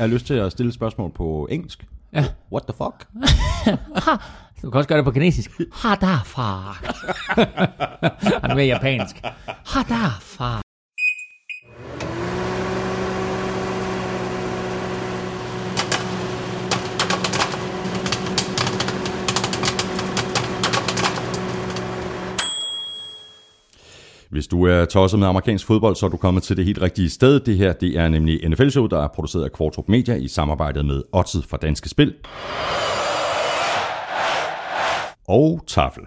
Jeg har lyst til at stille et spørgsmål på engelsk. Ja. What the fuck? Du kan også gøre det på kinesisk. Ha da far. Han er mere japansk. Ha da far. Hvis du er tosset med amerikansk fodbold, så er du kommet til det helt rigtige sted. Det her det er nemlig NFL-show, der er produceret af Kvartrup Media i samarbejde med Odset fra Danske Spil. Og Tafel.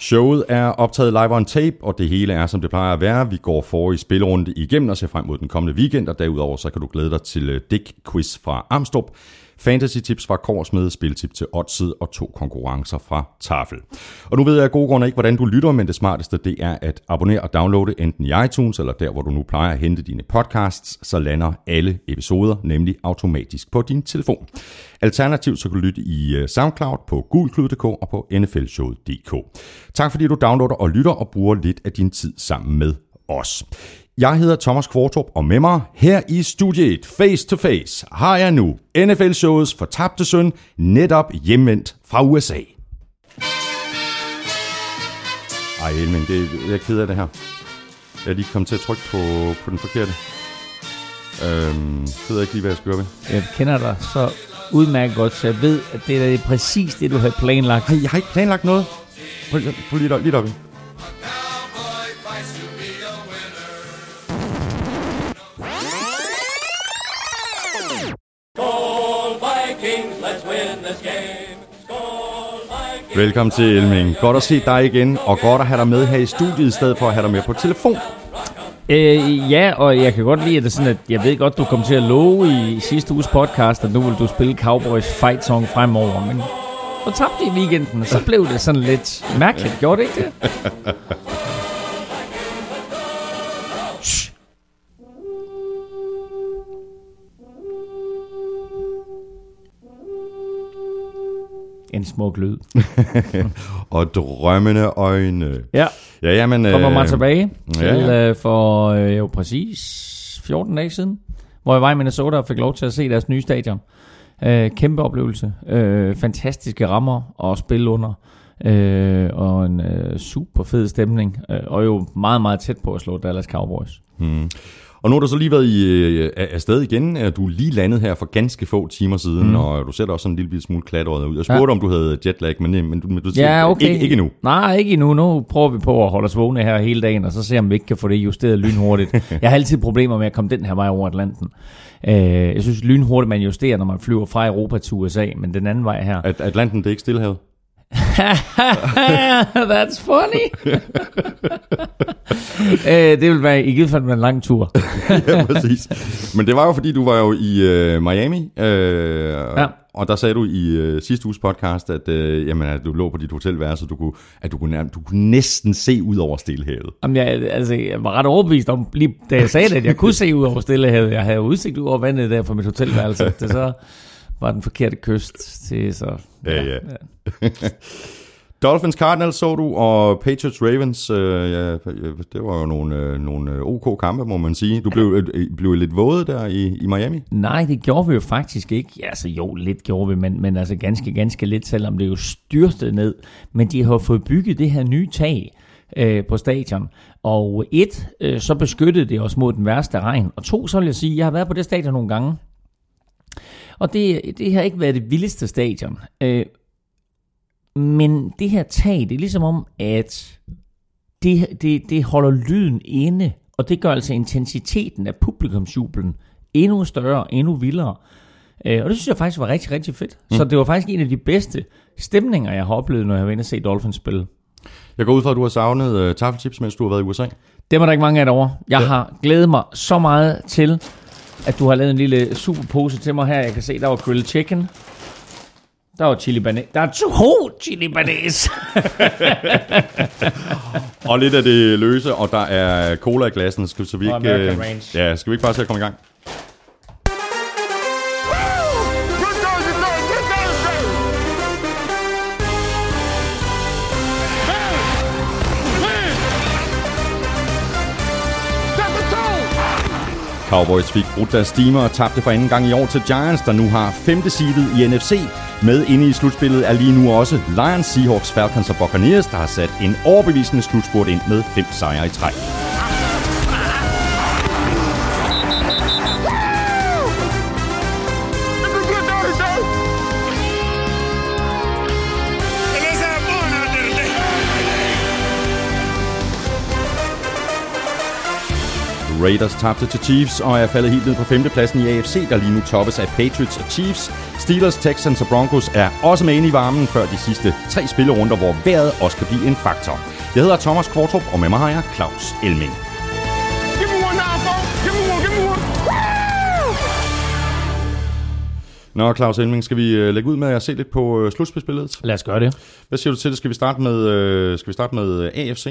Showet er optaget live on tape, og det hele er, som det plejer at være. Vi går for i spillerunde igennem og ser frem mod den kommende weekend, og derudover så kan du glæde dig til øh, Dick Quiz fra Amstrup, Fantasy tips fra Korsmed, spiltip til Odset og to konkurrencer fra Tafel. Og nu ved jeg af gode grunde ikke, hvordan du lytter, men det smarteste det er at abonnere og downloade enten i iTunes eller der, hvor du nu plejer at hente dine podcasts, så lander alle episoder nemlig automatisk på din telefon. Alternativt så kan du lytte i øh, SoundCloud på gulklud.dk og på nflshowet.dk. Tak fordi du downloader og lytter og bruger lidt af din tid sammen med os. Jeg hedder Thomas Kvartrup, og med mig her i studiet Face to Face har jeg nu NFL-showets fortabte søn, netop hjemvendt fra USA. Ej, Elming, det, jeg er ked af det her. Jeg er lige kommet til at trykke på, på den forkerte. Øhm, jeg ved ikke lige, hvad jeg skal gøre ved. Jeg kender dig så udmærket godt, så jeg ved, at det er præcis det, du havde planlagt. Nej, jeg har ikke planlagt noget. Prøv, prøv lige, lige deroppe. Let's win this game. Vikings. Velkommen til Elming. Godt at se dig igen, og godt at have dig med her i studiet, i stedet for at have dig med på telefon. Øh, ja, og jeg kan godt lide, at det sådan, at jeg ved godt, du kom til at love i sidste uges podcast, at nu vil du spille Cowboys fight song fremover, men så tabte i weekenden, og så blev det sådan lidt mærkeligt. Gjorde det ikke det? En smuk lyd. Og drømmende øjne. Ja, Ja, jamen... kommer øh, mig tilbage til ja, øh, for øh, jo præcis 14 dage siden, hvor jeg var i Minnesota og fik lov til at se deres nye stadion. Øh, kæmpe oplevelse. Øh, fantastiske rammer og spil under. Øh, og en øh, super fed stemning. Øh, og jo meget, meget tæt på at slå Dallas Cowboys. Hmm. Og nu har du så lige været i, øh, af- afsted igen. Du er lige landet her for ganske få timer siden, mm. og du ser da også sådan en lille smule klatret ud. Jeg spurgte, ja. om du havde jetlag, men, øh, men, du, men du siger, Ja, okay. ikke, ikke endnu. Nej, ikke endnu. Nu prøver vi på at holde os vågne her hele dagen, og så se om vi ikke kan få det justeret lynhurtigt. jeg har altid problemer med at komme den her vej over Atlanten. Øh, jeg synes lynhurtigt, man justerer, når man flyver fra Europa til USA, men den anden vej her. At Atlanten, det er ikke stillehavet. That's funny. øh, det vil være i givet fald være en lang tur. ja, præcis. Men det var jo, fordi du var jo i øh, Miami, øh, ja. og der sagde du i øh, sidste uges podcast, at, øh, jamen, at du lå på dit hotelværelse, og du kunne, at du kunne, nærmest, du kunne næsten se ud over Stillehavet. Jamen, jeg, altså, jeg var ret overbevist om, lige da jeg sagde det, at jeg kunne se ud over Stillehavet. Jeg havde udsigt ud over vandet der fra mit hotelværelse. Det så var den forkerte kyst til, så... Ja, ja. Dolphins Cardinals så du, og Patriots Ravens, øh, ja, det var jo nogle, øh, nogle øh, OK kampe, må man sige. Du blev, øh, blev lidt våde der i, i Miami. Nej, det gjorde vi jo faktisk ikke. Ja, altså jo, lidt gjorde vi, men, men altså ganske, ganske lidt, selvom det jo styrtede ned. Men de har fået bygget det her nye tag øh, på stadion. Og et, øh, så beskyttede det os mod den værste regn. Og to, så vil jeg sige, jeg har været på det stadion nogle gange. Og det, det har ikke været det vildeste stadion. Øh, men det her tag, det er ligesom om, at det, det, det holder lyden inde, og det gør altså intensiteten af publikumsjublen endnu større, endnu vildere. Øh, og det synes jeg faktisk var rigtig, rigtig fedt. Mm. Så det var faktisk en af de bedste stemninger, jeg har oplevet, når jeg har været inde og se Dolphins spille. Jeg går ud fra, at du har savnet uh, taffelchips, mens du har været i USA. Det var der ikke mange af derovre. Jeg ja. har glædet mig så meget til, at du har lavet en lille super pose til mig her. Jeg kan se, der var grilled chicken. Der var chili banæs. Der er to chili banæs. Og lidt af det løse, og der er cola i glassen. Skal, så vi ikke, øh, ja, skal vi ikke bare se at komme i gang? Cowboys fik brudt deres steamer og tabte for anden gang i år til Giants, der nu har femte seedet i NFC. Med inde i slutspillet er lige nu også Lions, Seahawks, Falcons og Buccaneers, der har sat en overbevisende slutspurt ind med fem sejre i træk. Raiders tabte til Chiefs og er faldet helt ned på femtepladsen i AFC, der lige nu toppes af Patriots og Chiefs. Steelers, Texans og Broncos er også med inde i varmen før de sidste tre spillerunder, hvor vejret også kan blive en faktor. Jeg hedder Thomas Kvartrup, og med mig har jeg Claus Elming. Nå, Claus Elming, skal vi øh, lægge ud med at se lidt på øh, slutspilsbilledet? Lad os gøre det. Hvad siger du til det? Skal vi starte med, øh, skal vi starte med AFC?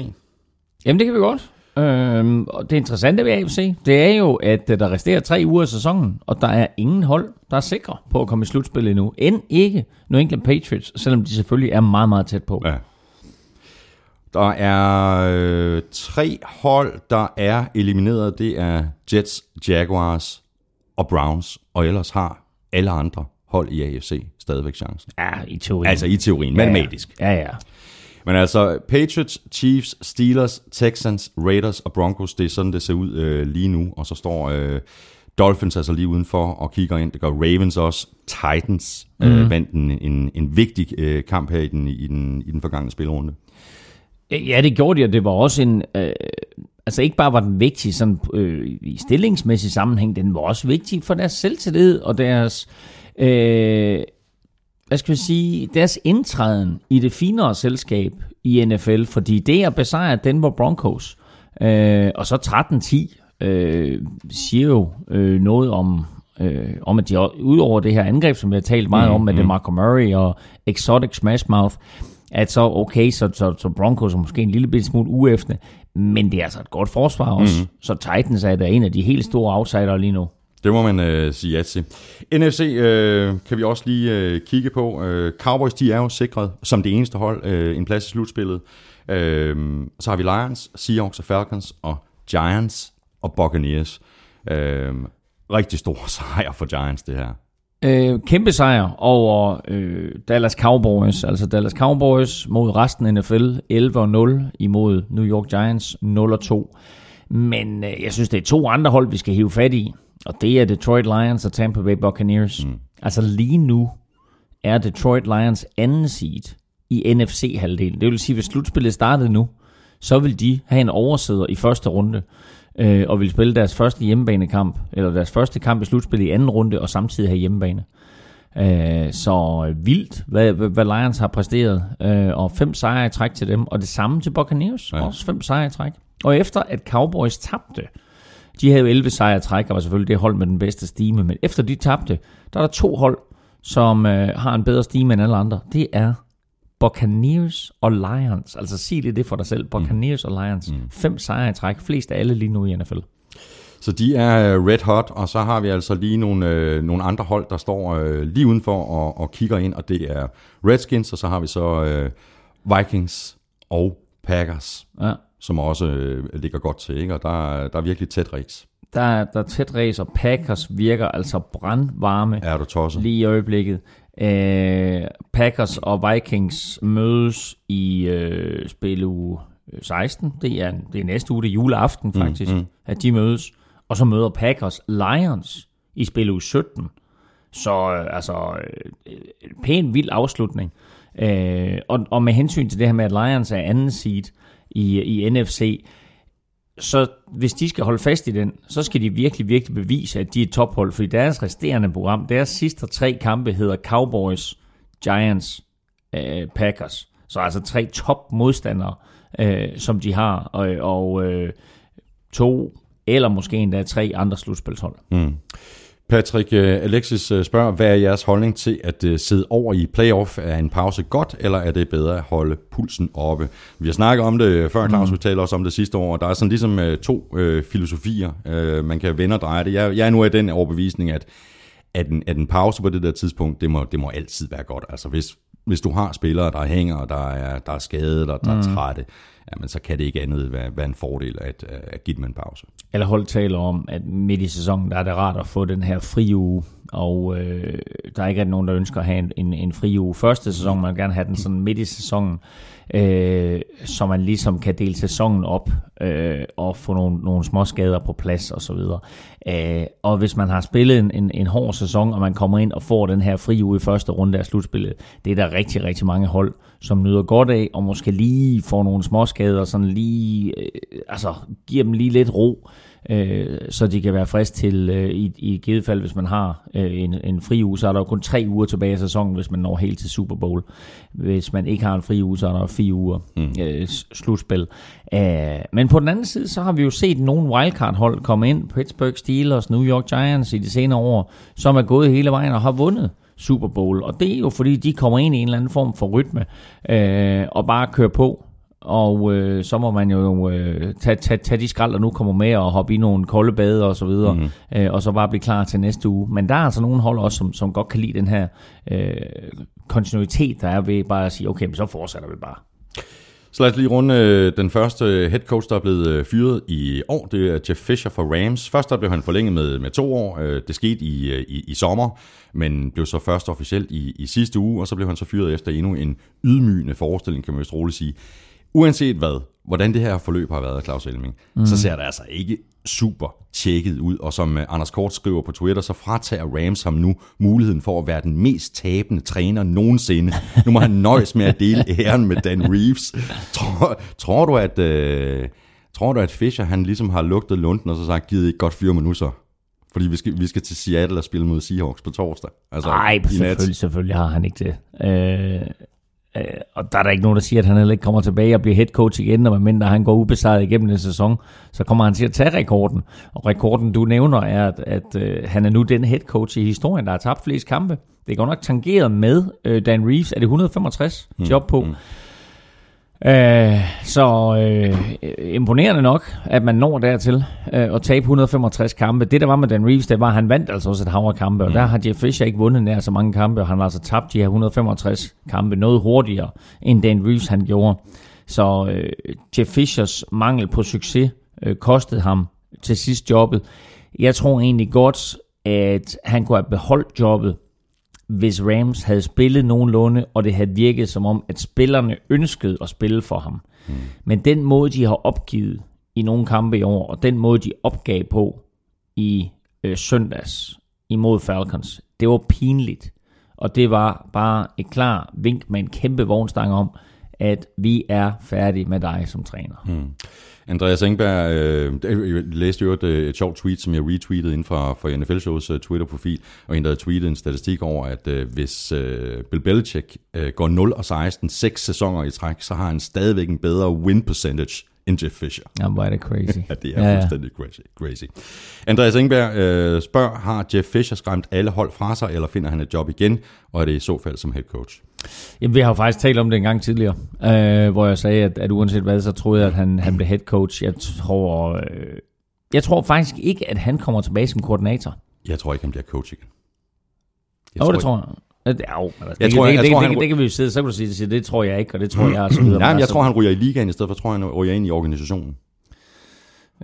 Jamen, det kan vi godt. Øhm, og det interessante ved AFC, det er jo, at øh, der resterer tre uger af sæsonen, og der er ingen hold, der er sikre på at komme i slutspillet endnu. End ikke New England Patriots, selvom de selvfølgelig er meget, meget tæt på. Ja. Der er øh, tre hold, der er elimineret. Det er Jets, Jaguars og Browns. Og ellers har alle andre hold i AFC stadigvæk chancen. Ja, i teorien. Altså i teorien, matematisk. Ja, ja. Men altså, Patriots, Chiefs, Steelers, Texans, Raiders og Broncos, det er sådan, det ser ud øh, lige nu. Og så står øh, Dolphins altså lige udenfor og kigger ind. Det gør Ravens også. Titans øh, mm. vandt en, en, en vigtig øh, kamp her i den, i, den, i den forgangne spilrunde. Ja, det gjorde de, og det var også en... Øh, altså ikke bare var den vigtig sådan, øh, i stillingsmæssig sammenhæng, den var også vigtig for deres selvtillid og deres... Øh, hvad skal vi sige, deres indtræden i det finere selskab i NFL, fordi det at besejre Denver Broncos, øh, og så 13-10, øh, siger jo øh, noget om, øh, om at de udover det her angreb, som vi har talt meget mm, om med mm. DeMarco Murray og Exotic Smash Mouth, at så okay, så, så, så Broncos er måske en lille smule uefne, men det er altså et godt forsvar også. Mm. Så Titans er da en af de helt store outsider lige nu. Det må man øh, sige ja til. NFC øh, kan vi også lige øh, kigge på. Øh, Cowboys, de er jo sikret som det eneste hold øh, en plads i slutspillet. Øh, så har vi Lions, Seahawks og Falcons og Giants og Buccaneers. Øh, rigtig stor sejr for Giants, det her. Øh, kæmpe sejr over øh, Dallas Cowboys. Altså Dallas Cowboys mod resten af NFL 11-0 imod New York Giants 0-2. Men øh, jeg synes, det er to andre hold, vi skal hive fat i. Og det er Detroit Lions og Tampa Bay Buccaneers. Mm. Altså lige nu er Detroit Lions anden seed i NFC-halvdelen. Det vil sige, hvis slutspillet startede nu, så vil de have en oversæder i første runde, øh, og vil spille deres første hjemmebanekamp, eller deres første kamp i slutspillet i anden runde, og samtidig have hjemmebane. Øh, så vildt, hvad, hvad Lions har præsteret, øh, og fem sejre i træk til dem, og det samme til Buccaneers, ja. også fem sejre i træk. Og efter at Cowboys tabte, de havde jo 11 sejre træk, og var selvfølgelig det hold med den bedste stime, men efter de tabte, der er der to hold, som øh, har en bedre stime end alle andre. Det er Buccaneers og Lions. Altså sig lige det for dig selv. Buccaneers mm. og Lions. Mm. Fem sejre i træk. Flest af alle lige nu i NFL. Så de er øh, red hot, og så har vi altså lige nogle, øh, nogle andre hold, der står øh, lige udenfor og, og kigger ind, og det er Redskins, og så har vi så øh, Vikings og Packers. Ja som også øh, ligger godt til, ikke? og der, der er virkelig tæt race. Der, der er tæt race, og Packers virker altså brandvarme er du tosset? lige i øjeblikket. Øh, Packers og Vikings mødes i øh, spil uge 16. Det er, det er næste uge, det er juleaften mm, faktisk, mm, mm. at de mødes. Og så møder Packers Lions i spil uge 17. Så øh, altså, øh, pæn vild afslutning. Øh, og, og med hensyn til det her med, at Lions er anden seed, i, i NFC. Så hvis de skal holde fast i den, så skal de virkelig, virkelig bevise, at de er tophold, fordi deres resterende program, deres sidste tre kampe hedder Cowboys, Giants, øh, Packers. Så altså tre top modstandere, øh, som de har, og, og øh, to eller måske endda tre andre slutspilshold. Mm. Patrick øh, Alexis øh, spørger, hvad er jeres holdning til at øh, sidde over i playoff? Er en pause godt, eller er det bedre at holde pulsen oppe? Vi har snakket om det før, Claus, mm. vi talte også om det sidste år. Der er sådan ligesom to øh, filosofier, øh, man kan vende og dreje det. Jeg, jeg er nu af den overbevisning, at, at, en, at en pause på det der tidspunkt, det må, det må altid være godt. Altså hvis, hvis du har spillere, der hænger, der er, der er skadet, og der mm. er trætte, jamen så kan det ikke andet være, være en fordel at, at give dem en pause alle hold taler om, at midt i sæsonen, der er det rart at få den her fri uge, og øh, der er ikke rigtig nogen, der ønsker at have en, en, en fri uge første sæson, man vil gerne have den sådan midt i sæsonen, øh, Øh, så man ligesom kan dele sæsonen op øh, og få nogle, nogle små skader på plads og så videre. Øh, og hvis man har spillet en, en, en hård sæson, og man kommer ind og får den her fri uge i første runde af slutspillet, det er der rigtig, rigtig mange hold, som nyder godt af, og måske lige får nogle små skader, sådan lige, øh, altså giver dem lige lidt ro, øh, så de kan være frisk til øh, i, i givet fald, hvis man har øh, en, en fri uge, så er der jo kun tre uger tilbage i sæsonen, hvis man når helt til Super Bowl. Hvis man ikke har en fri uge, så er der fire uger mm. øh, slutspil. Æh, men på den anden side, så har vi jo set nogle wildcard-hold komme ind, Pittsburgh Steelers, New York Giants i de senere år, som er gået hele vejen og har vundet Super Bowl. Og det er jo fordi, de kommer ind i en eller anden form for rytme øh, og bare kører på og øh, så må man jo øh, tage, tage, tage de skrald, der nu kommer med, og hoppe i nogle kolde bade og så videre, mm. øh, og så bare blive klar til næste uge. Men der er altså nogle hold også, som, som godt kan lide den her øh, kontinuitet, der er ved bare at sige, okay, men så fortsætter vi bare. Så lad os lige runde øh, den første head coach, der er blevet øh, fyret i år. Det er Jeff Fisher fra Rams. Først der blev han forlænget med, med to år. Øh, det skete i, i, i sommer, men blev så først officielt i, i sidste uge, og så blev han så fyret efter endnu en ydmygende forestilling, kan man vist roligt sige uanset hvad, hvordan det her forløb har været, Claus Elming, mm. så ser det altså ikke super tjekket ud. Og som øh, Anders Kort skriver på Twitter, så fratager Rams ham nu muligheden for at være den mest tabende træner nogensinde. Nu må han nøjes med at dele æren med Dan Reeves. Tror, tror du, at... Øh, Tror du, at Fischer han ligesom har lugtet lunden og så sagt, givet ikke godt fire minutter? Fordi vi skal, vi skal til Seattle og spille mod Seahawks på torsdag. Altså, Nej, selvfølgelig, selvfølgelig har han ikke det. Øh, Øh, og der er der ikke nogen, der siger, at han heller ikke kommer tilbage og bliver head coach igen, og mindre han går ubesejret igennem en sæson, så kommer han til at tage rekorden. Og rekorden, du nævner, er, at, at øh, han er nu den head coach i historien, der har tabt flest kampe. Det er godt nok tangeret med øh, Dan Reeves. Er det 165 job på? Mm. mm, mm. Øh, så øh, imponerende nok, at man når dertil øh, at tabe 165 kampe. Det der var med Dan Reeves, det var, at han vandt altså også et hav kampe, og mm. der har Jeff Fisher ikke vundet nær så mange kampe, og han har altså tabt de her 165 kampe noget hurtigere, end Dan Reeves han gjorde. Så øh, Jeff Fishers mangel på succes øh, kostede ham til sidst jobbet. Jeg tror egentlig godt, at han kunne have beholdt jobbet, hvis Rams havde spillet nogenlunde, og det havde virket som om, at spillerne ønskede at spille for ham. Mm. Men den måde, de har opgivet i nogle kampe i år, og den måde, de opgav på i øh, søndags imod Falcons, det var pinligt. Og det var bare et klar vink med en kæmpe vognstang om, at vi er færdige med dig som træner. Mm. Andreas Engberg øh, læste jo et, øh, et sjovt tweet, som jeg retweetede inden for, for NFL-shows uh, Twitter-profil, og en, der havde tweetet en statistik over, at uh, hvis uh, Bill Belichick uh, går 0 og 16 seks sæsoner i træk, så har han stadigvæk en bedre win percentage end Jeff Fisher. Ja, hvor er det crazy. ja, det er ja, fuldstændig crazy. crazy. Andreas Engberg øh, spørger, har Jeff Fisher skræmt alle hold fra sig, eller finder han et job igen, og er det i så fald som head coach? Jamen, vi har jo faktisk talt om det en gang tidligere, øh, hvor jeg sagde, at, at uanset hvad, så troede jeg, at han, han blev head coach. Jeg tror, øh, jeg tror faktisk ikke, at han kommer tilbage som koordinator. Jeg tror ikke, han bliver coach igen. Jeg oh, det tror jeg. Jo, altså, jeg det, tror, det, jeg, det, tror, det, han... det, kan vi jo sidde, så kan du sige, det, det tror jeg ikke, og det tror jeg, og så videre. Nej, men jeg altså, tror, han ryger i ligaen, i stedet for, tror jeg, han ryger ind i organisationen.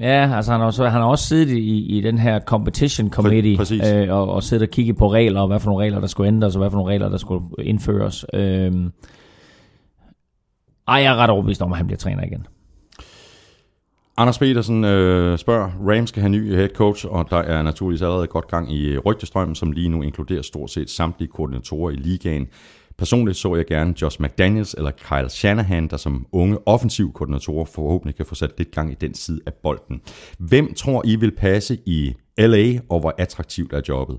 Ja, altså han har også, han har også siddet i, i den her competition committee øh, og, og siddet og kigget på regler, og hvad for nogle regler, der skulle ændres, og hvad for nogle regler, der skulle indføres. Øh, ej, jeg er ret overbevist om, at han bliver træner igen. Anders Petersen øh, spørger, Rams skal have ny head coach, og der er naturligvis allerede godt gang i rygtestrømmen, som lige nu inkluderer stort set samtlige koordinatorer i ligaen. Personligt så jeg gerne Josh McDaniels eller Kyle Shanahan, der som unge offensiv koordinatorer forhåbentlig kan få sat lidt gang i den side af bolden. Hvem tror I vil passe i LA, og hvor attraktivt er jobbet?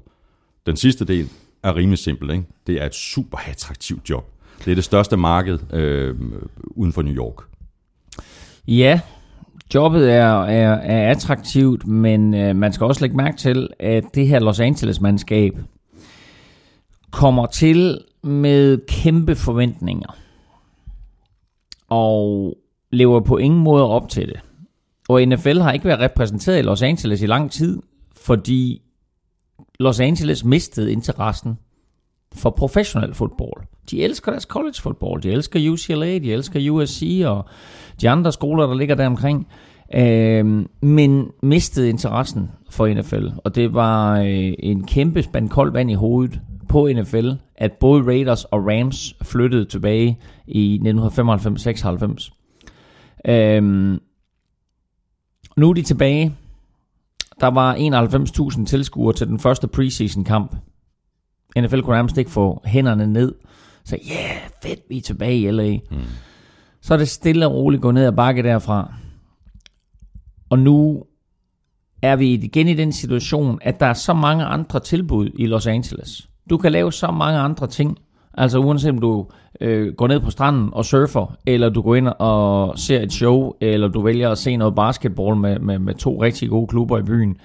Den sidste del er rimelig simpel. Ikke? Det er et super attraktivt job. Det er det største marked øh, uden for New York. Ja, jobbet er, er, er attraktivt, men øh, man skal også lægge mærke til, at det her Los Angeles-mandskab kommer til med kæmpe forventninger. Og lever på ingen måde op til det. Og NFL har ikke været repræsenteret i Los Angeles i lang tid, fordi Los Angeles mistede interessen for professionel fodbold. De elsker deres college fodbold, de elsker UCLA, de elsker USC og de andre skoler, der ligger der omkring. Øh, men mistede interessen for NFL, og det var øh, en kæmpe spand koldt vand i hovedet på NFL, at både Raiders og Rams flyttede tilbage i 1995-96. Øh, nu er de tilbage. Der var 91.000 tilskuere til den første preseason kamp. NFL kunne nærmest ikke få hænderne ned. Så ja, yeah, fedt, vi er tilbage i LA. Mm. Så er det stille og roligt gået ned ad bakke derfra. Og nu er vi igen i den situation, at der er så mange andre tilbud i Los Angeles. Du kan lave så mange andre ting. Altså uanset om du øh, går ned på stranden og surfer, eller du går ind og ser et show, eller du vælger at se noget basketball med, med, med to rigtig gode klubber i byen,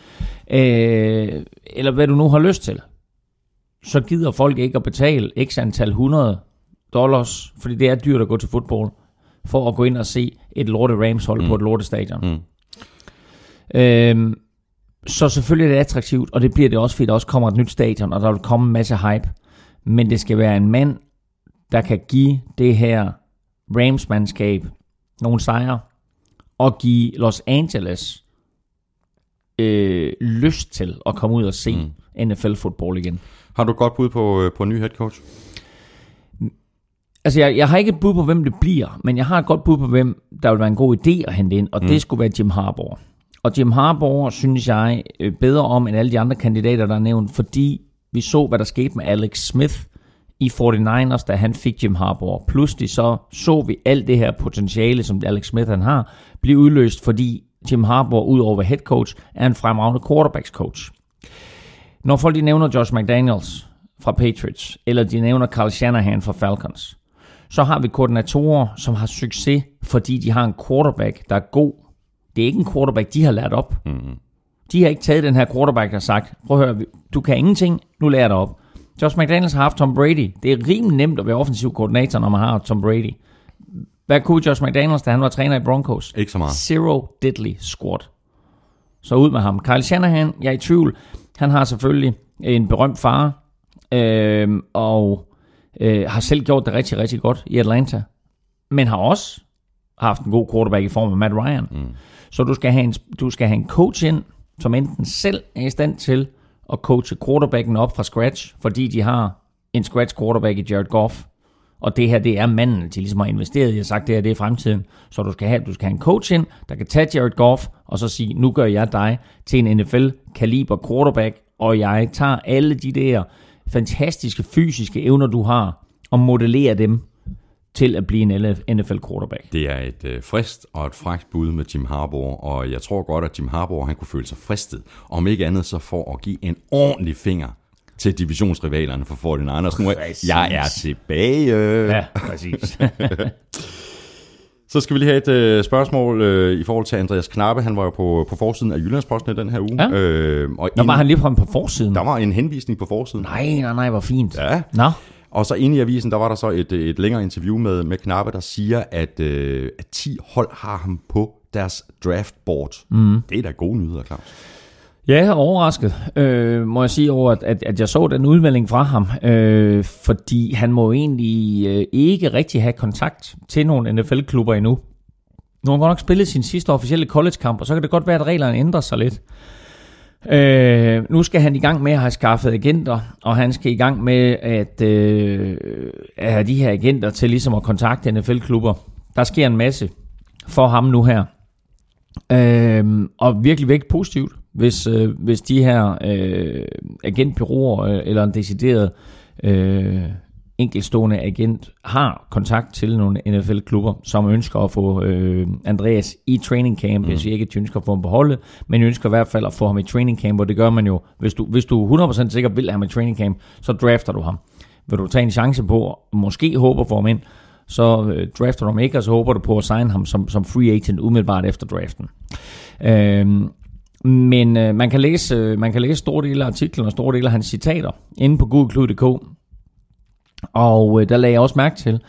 øh, eller hvad du nu har lyst til, så gider folk ikke at betale x antal 100 dollars, fordi det er dyrt at gå til fodbold, for at gå ind og se et lorte Rams hold mm. på et lorte stadion. Mm. Øhm, så selvfølgelig er det attraktivt, og det bliver det også, fordi der også kommer et nyt stadion, og der vil komme en masse hype. Men det skal være en mand, der kan give det her Rams-mandskab nogle sejre, og give Los Angeles øh, lyst til at komme ud og se mm. NFL-fodbold igen. Har du godt bud på, øh, på en ny head coach? Altså, jeg, jeg har ikke et bud på, hvem det bliver, men jeg har et godt bud på, hvem der vil være en god idé at hente ind, og mm. det skulle være Jim Harbaugh. Og Jim Harbaugh synes jeg øh, bedre om end alle de andre kandidater, der er nævnt, fordi vi så, hvad der skete med Alex Smith i 49ers, da han fik Jim Harbaugh. Pludselig så så vi alt det her potentiale, som Alex Smith han har, blive udløst, fordi Jim Harbaugh, ud over head coach, er en fremragende quarterbacks coach. Når folk de nævner Josh McDaniels fra Patriots, eller de nævner Carl Shanahan fra Falcons, så har vi koordinatorer, som har succes, fordi de har en quarterback, der er god. Det er ikke en quarterback, de har lært op. Mm-hmm. De har ikke taget den her quarterback, der har sagt, prøv at høre, du kan ingenting, nu lærer dig op. Josh McDaniels har haft Tom Brady. Det er rimelig nemt at være offensiv koordinator, når man har Tom Brady. Hvad kunne Josh McDaniels, da han var træner i Broncos? Ikke så meget. Zero diddly squat. Så ud med ham. Kyle Shanahan, jeg er i tvivl. Han har selvfølgelig en berømt far, øh, og øh, har selv gjort det rigtig, rigtig godt i Atlanta. Men har også haft en god quarterback i form af Matt Ryan. Mm. Så du skal, have en, du skal have en coach ind, som enten selv er i stand til at coache quarterbacken op fra scratch, fordi de har en scratch quarterback i Jared Goff. Og det her, det er manden, de ligesom har investeret i og sagt, det her, det er fremtiden. Så du skal have, du skal have en coach ind, der kan tage Jared Goff, og så sige, nu gør jeg dig til en NFL-kaliber quarterback, og jeg tager alle de der fantastiske fysiske evner, du har, og modellerer dem til at blive en NFL quarterback. Det er et øh, frist og et frækt bud med Jim Harbour, og jeg tror godt, at Jim Harbour han kunne føle sig fristet. Om ikke andet så for at give en ordentlig finger til divisionsrivalerne for 49ers. Nu er, jeg er tilbage. Ja, præcis. Så skal vi lige have et øh, spørgsmål øh, i forhold til Andreas Knappe. Han var jo på, på forsiden af Jyllandsposten i den her uge. Ja. Øh, og Nå, ind- var han lige frem på forsiden? der var en henvisning på forsiden. Nej, nej, nej, hvor fint. Ja. Nå, Og så inde i avisen, der var der så et, et længere interview med, med Knappe, der siger, at, øh, at 10 hold har ham på deres draftboard. Mm. Det er da gode nyheder, Claus. Ja, overrasket, øh, må jeg sige over, at, at, jeg så den udmelding fra ham, øh, fordi han må egentlig øh, ikke rigtig have kontakt til nogle NFL-klubber endnu. Nu har han godt nok spillet sin sidste officielle college-kamp, og så kan det godt være, at reglerne ændrer sig lidt. Øh, nu skal han i gang med at have skaffet agenter, og han skal i gang med at, øh, at have de her agenter til ligesom at kontakte NFL-klubber. Der sker en masse for ham nu her. Øh, og virkelig vægt positivt, hvis, øh, hvis de her øh, agentbyråer øh, eller en decideret øh, enkeltstående agent har kontakt til nogle NFL-klubber, som ønsker at få øh, Andreas i training camp. Mm. Jeg siger ikke, at de ønsker at få ham på holdet, men ønsker i hvert fald at få ham i training camp, og det gør man jo. Hvis du, hvis du 100% sikker vil have ham i training camp, så drafter du ham. Vil du tage en chance på, og måske håber for ham ind, så øh, drafter du ham ikke, og så håber du på at signe ham som, som free agent umiddelbart efter draften. Øhm, men øh, man, kan læse, øh, man kan læse store dele af artiklen og store dele af hans citater inde på googleklud.dk. Og øh, der lagde jeg også mærke til,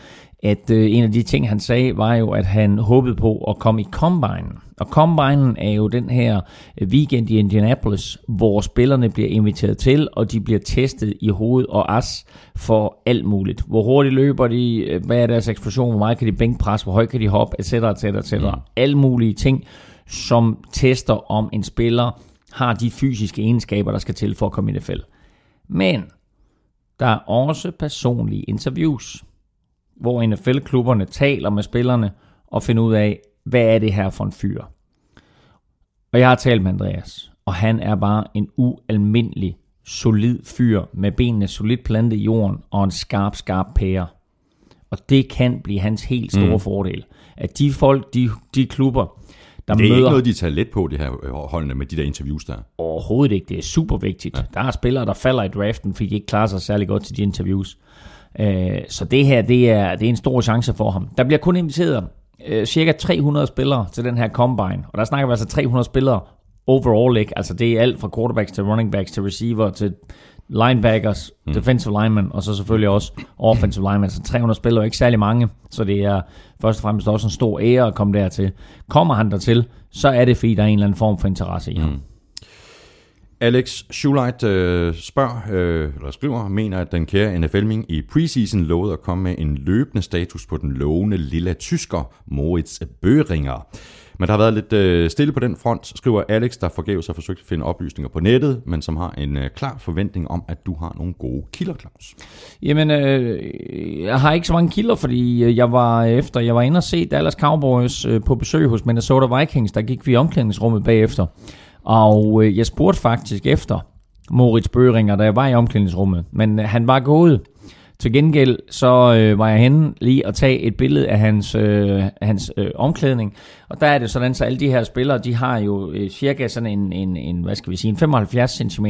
at øh, en af de ting, han sagde, var jo, at han håbede på at komme i Combine. Og Combine er jo den her weekend i Indianapolis, hvor spillerne bliver inviteret til, og de bliver testet i hoved og as for alt muligt. Hvor hurtigt løber de, hvad er deres eksplosion, hvor meget kan de bænkpresse, hvor højt kan de hoppe, etc. etc. etc. Mm. Alle mulige ting, som tester, om en spiller har de fysiske egenskaber, der skal til for at komme i NFL. Men der er også personlige interviews, hvor NFL-klubberne taler med spillerne og finder ud af, hvad er det her for en fyr. Og jeg har talt med Andreas, og han er bare en ualmindelig solid fyr med benene solidt plantet i jorden og en skarp, skarp pære. Og det kan blive hans helt store mm. fordel. At de folk, de, de klubber, der Det er møder... ikke noget, de tager let på, det her øh, holdene med de der interviews der. Overhovedet ikke. Det er super vigtigt. Ja. Der er spillere, der falder i draften, fordi de ikke klarer sig særlig godt til de interviews. Øh, så det her, det er, det er en stor chance for ham. Der bliver kun inviteret øh, cirka 300 spillere til den her combine. Og der snakker vi altså 300 spillere overall, ikke? Altså det er alt fra quarterbacks til running backs til receiver til linebackers, mm. defensive linemen, og så selvfølgelig også offensive linemen. Så 300 spillere er ikke særlig mange, så det er først og fremmest også en stor ære at komme dertil. Kommer han dertil, så er det fordi, der er en eller anden form for interesse i ham. Mm. Alex Schuleit øh, spørger, øh, eller skriver, mener, at den kære NFL-ming i preseason lovede at komme med en løbende status på den lovende lille tysker Moritz Bøhringer. Men der har været lidt øh, stille på den front, skriver Alex, der forgæves har forsøgt at finde oplysninger på nettet, men som har en øh, klar forventning om, at du har nogle gode kilder, Claus. Jamen, øh, jeg har ikke så mange kilder, fordi øh, jeg var øh, efter, jeg var inde og se Dallas Cowboys øh, på besøg hos Minnesota Vikings, der gik vi i omklædningsrummet bagefter. Og øh, jeg spurgte faktisk efter Moritz Børinger, da jeg var i omklædningsrummet, men øh, han var gået. Til gengæld så øh, var jeg henne lige at tage et billede af hans, øh, hans øh, omklædning, og der er det sådan, så alle de her spillere, de har jo øh, cirka sådan en, en, en, hvad skal vi sige, en 75 cm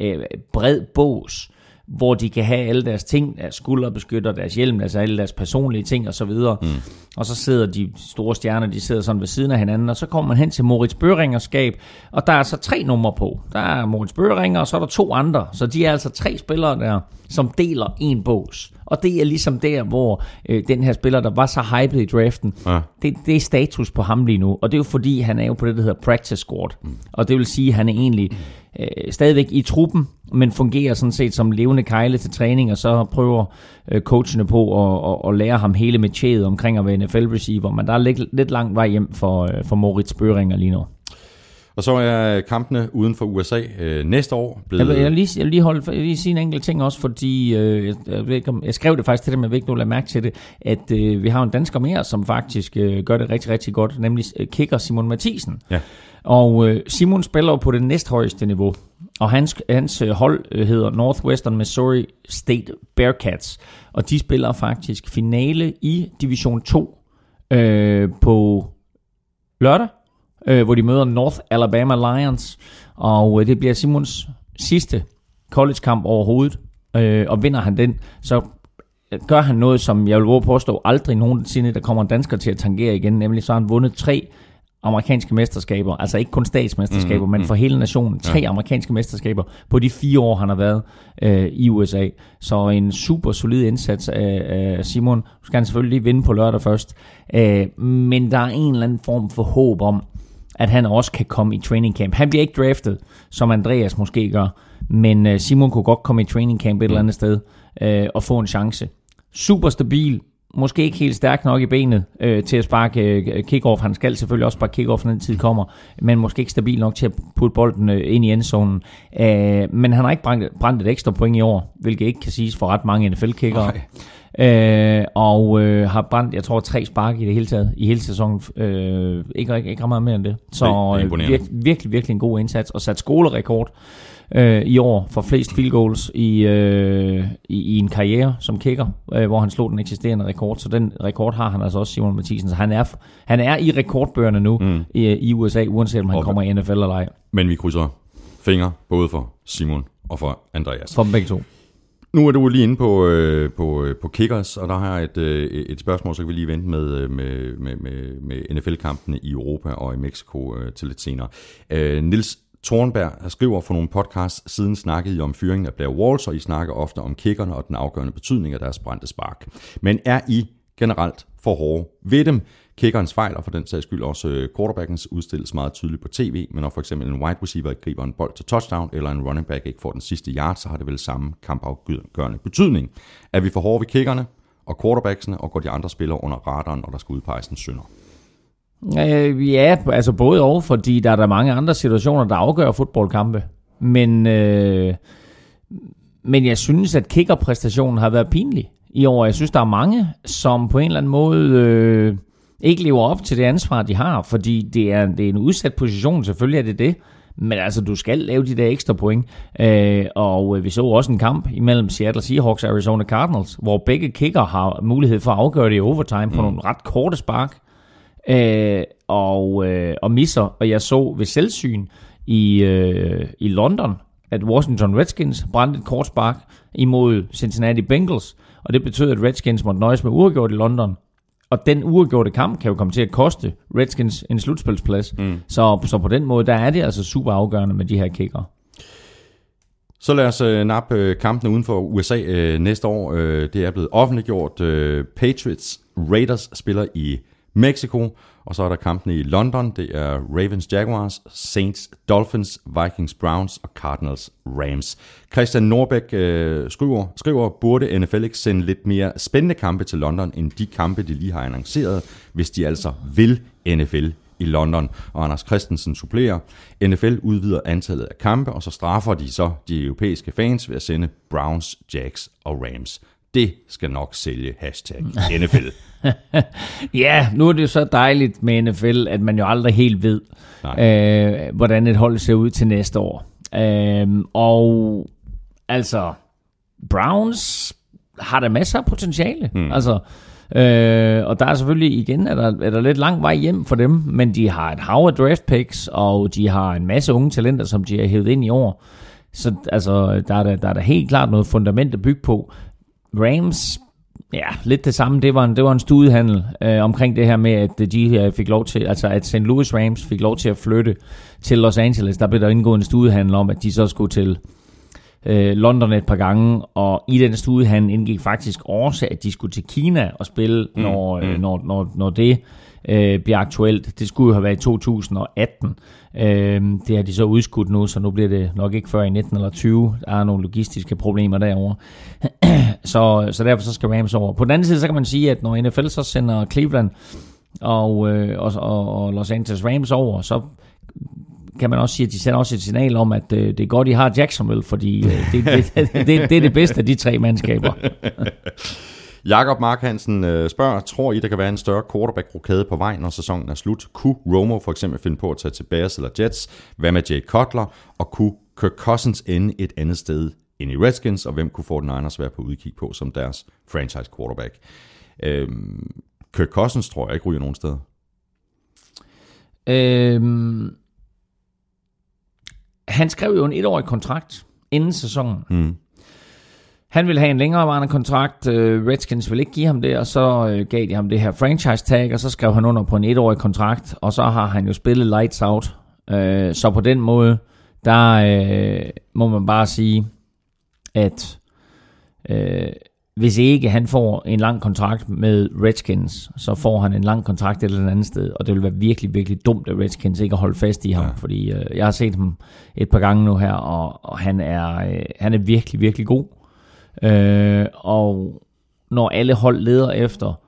øh, bred bås, hvor de kan have alle deres ting, deres skulderbeskytter, deres hjelm, altså alle deres personlige ting osv. Mm. Og så sidder de store stjerner, de sidder sådan ved siden af hinanden, og så kommer man hen til Moritz Bøhringers skab, og der er så tre numre på. Der er Moritz Bøhringer, og så er der to andre, så de er altså tre spillere der, som deler en bås. Og det er ligesom der, hvor øh, den her spiller, der var så hyped i draften, Ja. det, det er status på ham lige nu. Og det er jo fordi, han er jo på det, der hedder practice squad. Mm. Og det vil sige, at han er egentlig øh, stadigvæk i truppen, men fungerer sådan set som levende kejle til træning, og så prøver øh, coachene på at, at, at lære ham hele metieret omkring at være NFL-receiver. Men der er lidt, lidt langt vej hjem for, øh, for Moritz Bøhringer lige nu. Og så er kampene uden for USA øh, næste år blevet... Jeg vil, jeg vil lige, jeg vil lige, holde, jeg vil lige sige en enkelt ting også, fordi øh, jeg, jeg, ikke, jeg skrev det faktisk til dem, jeg ved ikke, du mærke til det, at øh, vi har en dansker mere, som faktisk øh, gør det rigtig, rigtig godt, nemlig øh, kicker Simon Mathisen. Ja. Og øh, Simon spiller på det næsthøjeste niveau, og hans, hans øh, hold øh, hedder Northwestern Missouri State Bearcats, og de spiller faktisk finale i Division 2 øh, på lørdag, øh, hvor de møder North Alabama Lions, og øh, det bliver Simons sidste college-kamp overhovedet, øh, og vinder han den, så øh, gør han noget, som jeg vil våge påstå aldrig nogensinde, der kommer en dansker til at tangere igen, nemlig så har han vundet tre amerikanske mesterskaber, altså ikke kun statsmesterskaber, mm, men for hele nationen, tre ja. amerikanske mesterskaber på de fire år, han har været øh, i USA. Så en super solid indsats af, af Simon. Nu skal han selvfølgelig lige vinde på lørdag først, øh, men der er en eller anden form for håb om, at han også kan komme i training camp. Han bliver ikke draftet, som Andreas måske gør, men øh, Simon kunne godt komme i training camp et eller andet sted øh, og få en chance. Super stabil, måske ikke helt stærk nok i benet øh, til at sparke øh, kickoff. Han skal selvfølgelig også sparke kickoff, når den tid kommer, men måske ikke stabil nok til at putte bolden øh, ind i endzonen. Øh, men han har ikke brændt, brændt et ekstra point i år, hvilket ikke kan siges for ret mange NFL-kickere. Øh, og øh, har brændt, jeg tror, tre spark i det hele taget, i hele sæsonen. Øh, ikke, ikke, ikke meget mere end det. Så øh, virkelig, virkelig, virkelig en god indsats, og sat skolerekord øh, i år for flest field goals i, øh, i, i en karriere som kicker, øh, hvor han slog den eksisterende rekord. Så den rekord har han altså også, Simon Mathisen. Så han er, han er i rekordbøgerne nu mm. i, i USA, uanset om han Og- kommer i NFL eller ej. Men vi krydser fingre både for Simon og for Andreas. For dem begge to. Nu er du lige inde på, øh, på, øh, på Kickers, og der har jeg et, øh, et spørgsmål, så kan vi lige vente med, øh, med, med, med, med NFL-kampene i Europa og i Mexico øh, til lidt senere. Øh, Nils Thornberg skriver for nogle podcasts siden snakkede I om fyringen af Blair Walls, og I snakker ofte om kickerne og den afgørende betydning af deres brændte spark. Men er I generelt for hårde ved dem? Kickerens fejl, og for den sags skyld også øh, quarterbackens, udstilles meget tydeligt på tv, men når for eksempel en wide receiver ikke griber en bold til touchdown, eller en running back ikke får den sidste yard, så har det vel samme kampafgørende betydning. Er vi for hårde ved kickerne og quarterbacksene, og går de andre spillere under radaren, når der skal udpeges en synder? Øh, ja, altså både og, fordi der er der mange andre situationer, der afgør fodboldkampe. Men, øh, men jeg synes, at kickerpræstationen har været pinlig i år. Jeg synes, der er mange, som på en eller anden måde øh, ikke lever op til det ansvar, de har, fordi det er, det er en udsat position, selvfølgelig er det det. Men altså, du skal lave de der ekstra point. Øh, og vi så også en kamp imellem Seattle Seahawks og Arizona Cardinals, hvor begge kicker har mulighed for at afgøre det i overtime på mm. nogle ret korte spark. Øh, og, øh, og misser. Og jeg så ved selvsyn i, øh, i London, at Washington Redskins brændte et kort spark imod Cincinnati Bengals. Og det betød, at Redskins måtte nøjes med uafgjort i London. Og den uafgjorte kamp kan jo komme til at koste Redskins en slutspilsplads. Mm. Så, så på den måde, der er det altså super afgørende med de her kicker. Så lad os øh, nappe øh, kampene uden for USA øh, næste år. Øh, det er blevet offentliggjort. Øh, Patriots Raiders spiller i Mexico, og så er der kampene i London. Det er Ravens Jaguars, Saints Dolphins, Vikings Browns og Cardinals Rams. Christian Norbæk øh, skriver, skriver, burde NFL ikke sende lidt mere spændende kampe til London, end de kampe, de lige har annonceret, hvis de altså vil NFL i London. Og Anders Christensen supplerer, NFL udvider antallet af kampe, og så straffer de så de europæiske fans ved at sende Browns, Jacks og Rams. Det skal nok sælge hashtag NFL. ja, nu er det så dejligt med NFL, at man jo aldrig helt ved, øh, hvordan et hold ser ud til næste år. Øh, og altså, Browns har der masser af potentiale. Hmm. Altså, øh, og der er selvfølgelig igen, er der, er der lidt lang vej hjem for dem, men de har et hav af draft picks, og de har en masse unge talenter, som de har hævet ind i år. Så altså, der er der, der er der helt klart noget fundament at bygge på. Rams Ja, lidt det samme. Det var en, det var en studiehandel øh, omkring det her med, at de øh, fik lov til, altså at St. Louis Rams fik lov til at flytte til Los Angeles. Der blev der indgået en studiehandel om, at de så skulle til øh, London et par gange, og i den studiehandel indgik faktisk også, at de skulle til Kina og spille, mm, når, mm. når, når, når det øh, bliver aktuelt. Det skulle jo have været i 2018. Øh, det har de så udskudt nu, så nu bliver det nok ikke før i 19 eller 20. Der er nogle logistiske problemer derovre. så, så derfor så skal Rams over. På den anden side, så kan man sige, at når NFL så sender Cleveland og, øh, og, og, og Los Angeles Rams over, så kan man også sige, at de sender også et signal om, at øh, det er godt, de har Jacksonville, fordi øh, det, det, det, det, det er det bedste af de tre mandskaber. Jakob Mark Hansen øh, spørger, tror I, der kan være en større quarterback-rokade på vej, når sæsonen er slut? Kunne Romo for eksempel finde på at tage til Bears eller Jets? Hvad med Jay Cutler? Og kunne Kirk Cousins ende et andet sted end i Redskins? Og hvem kunne få den Niners være på udkig på som deres franchise quarterback? Øhm, Kirk Cousins tror jeg ikke ryger nogen steder. Øhm, han skrev jo en etårig kontrakt inden sæsonen. Mm. Han ville have en længerevarende kontrakt. Øh, Redskins ville ikke give ham det, og så øh, gav de ham det her franchise tag, og så skrev han under på en etårig kontrakt, og så har han jo spillet lights out. Øh, så på den måde, der må man bare sige, at hvis ikke han får en lang kontrakt med Redskins, så får han en lang kontrakt et eller andet sted, og det vil være virkelig, virkelig dumt af Redskins ikke at holde fast i ham, ja. fordi øh, jeg har set ham et par gange nu her, og, og han, er, øh, han er virkelig, virkelig god. Øh, og når alle hold leder efter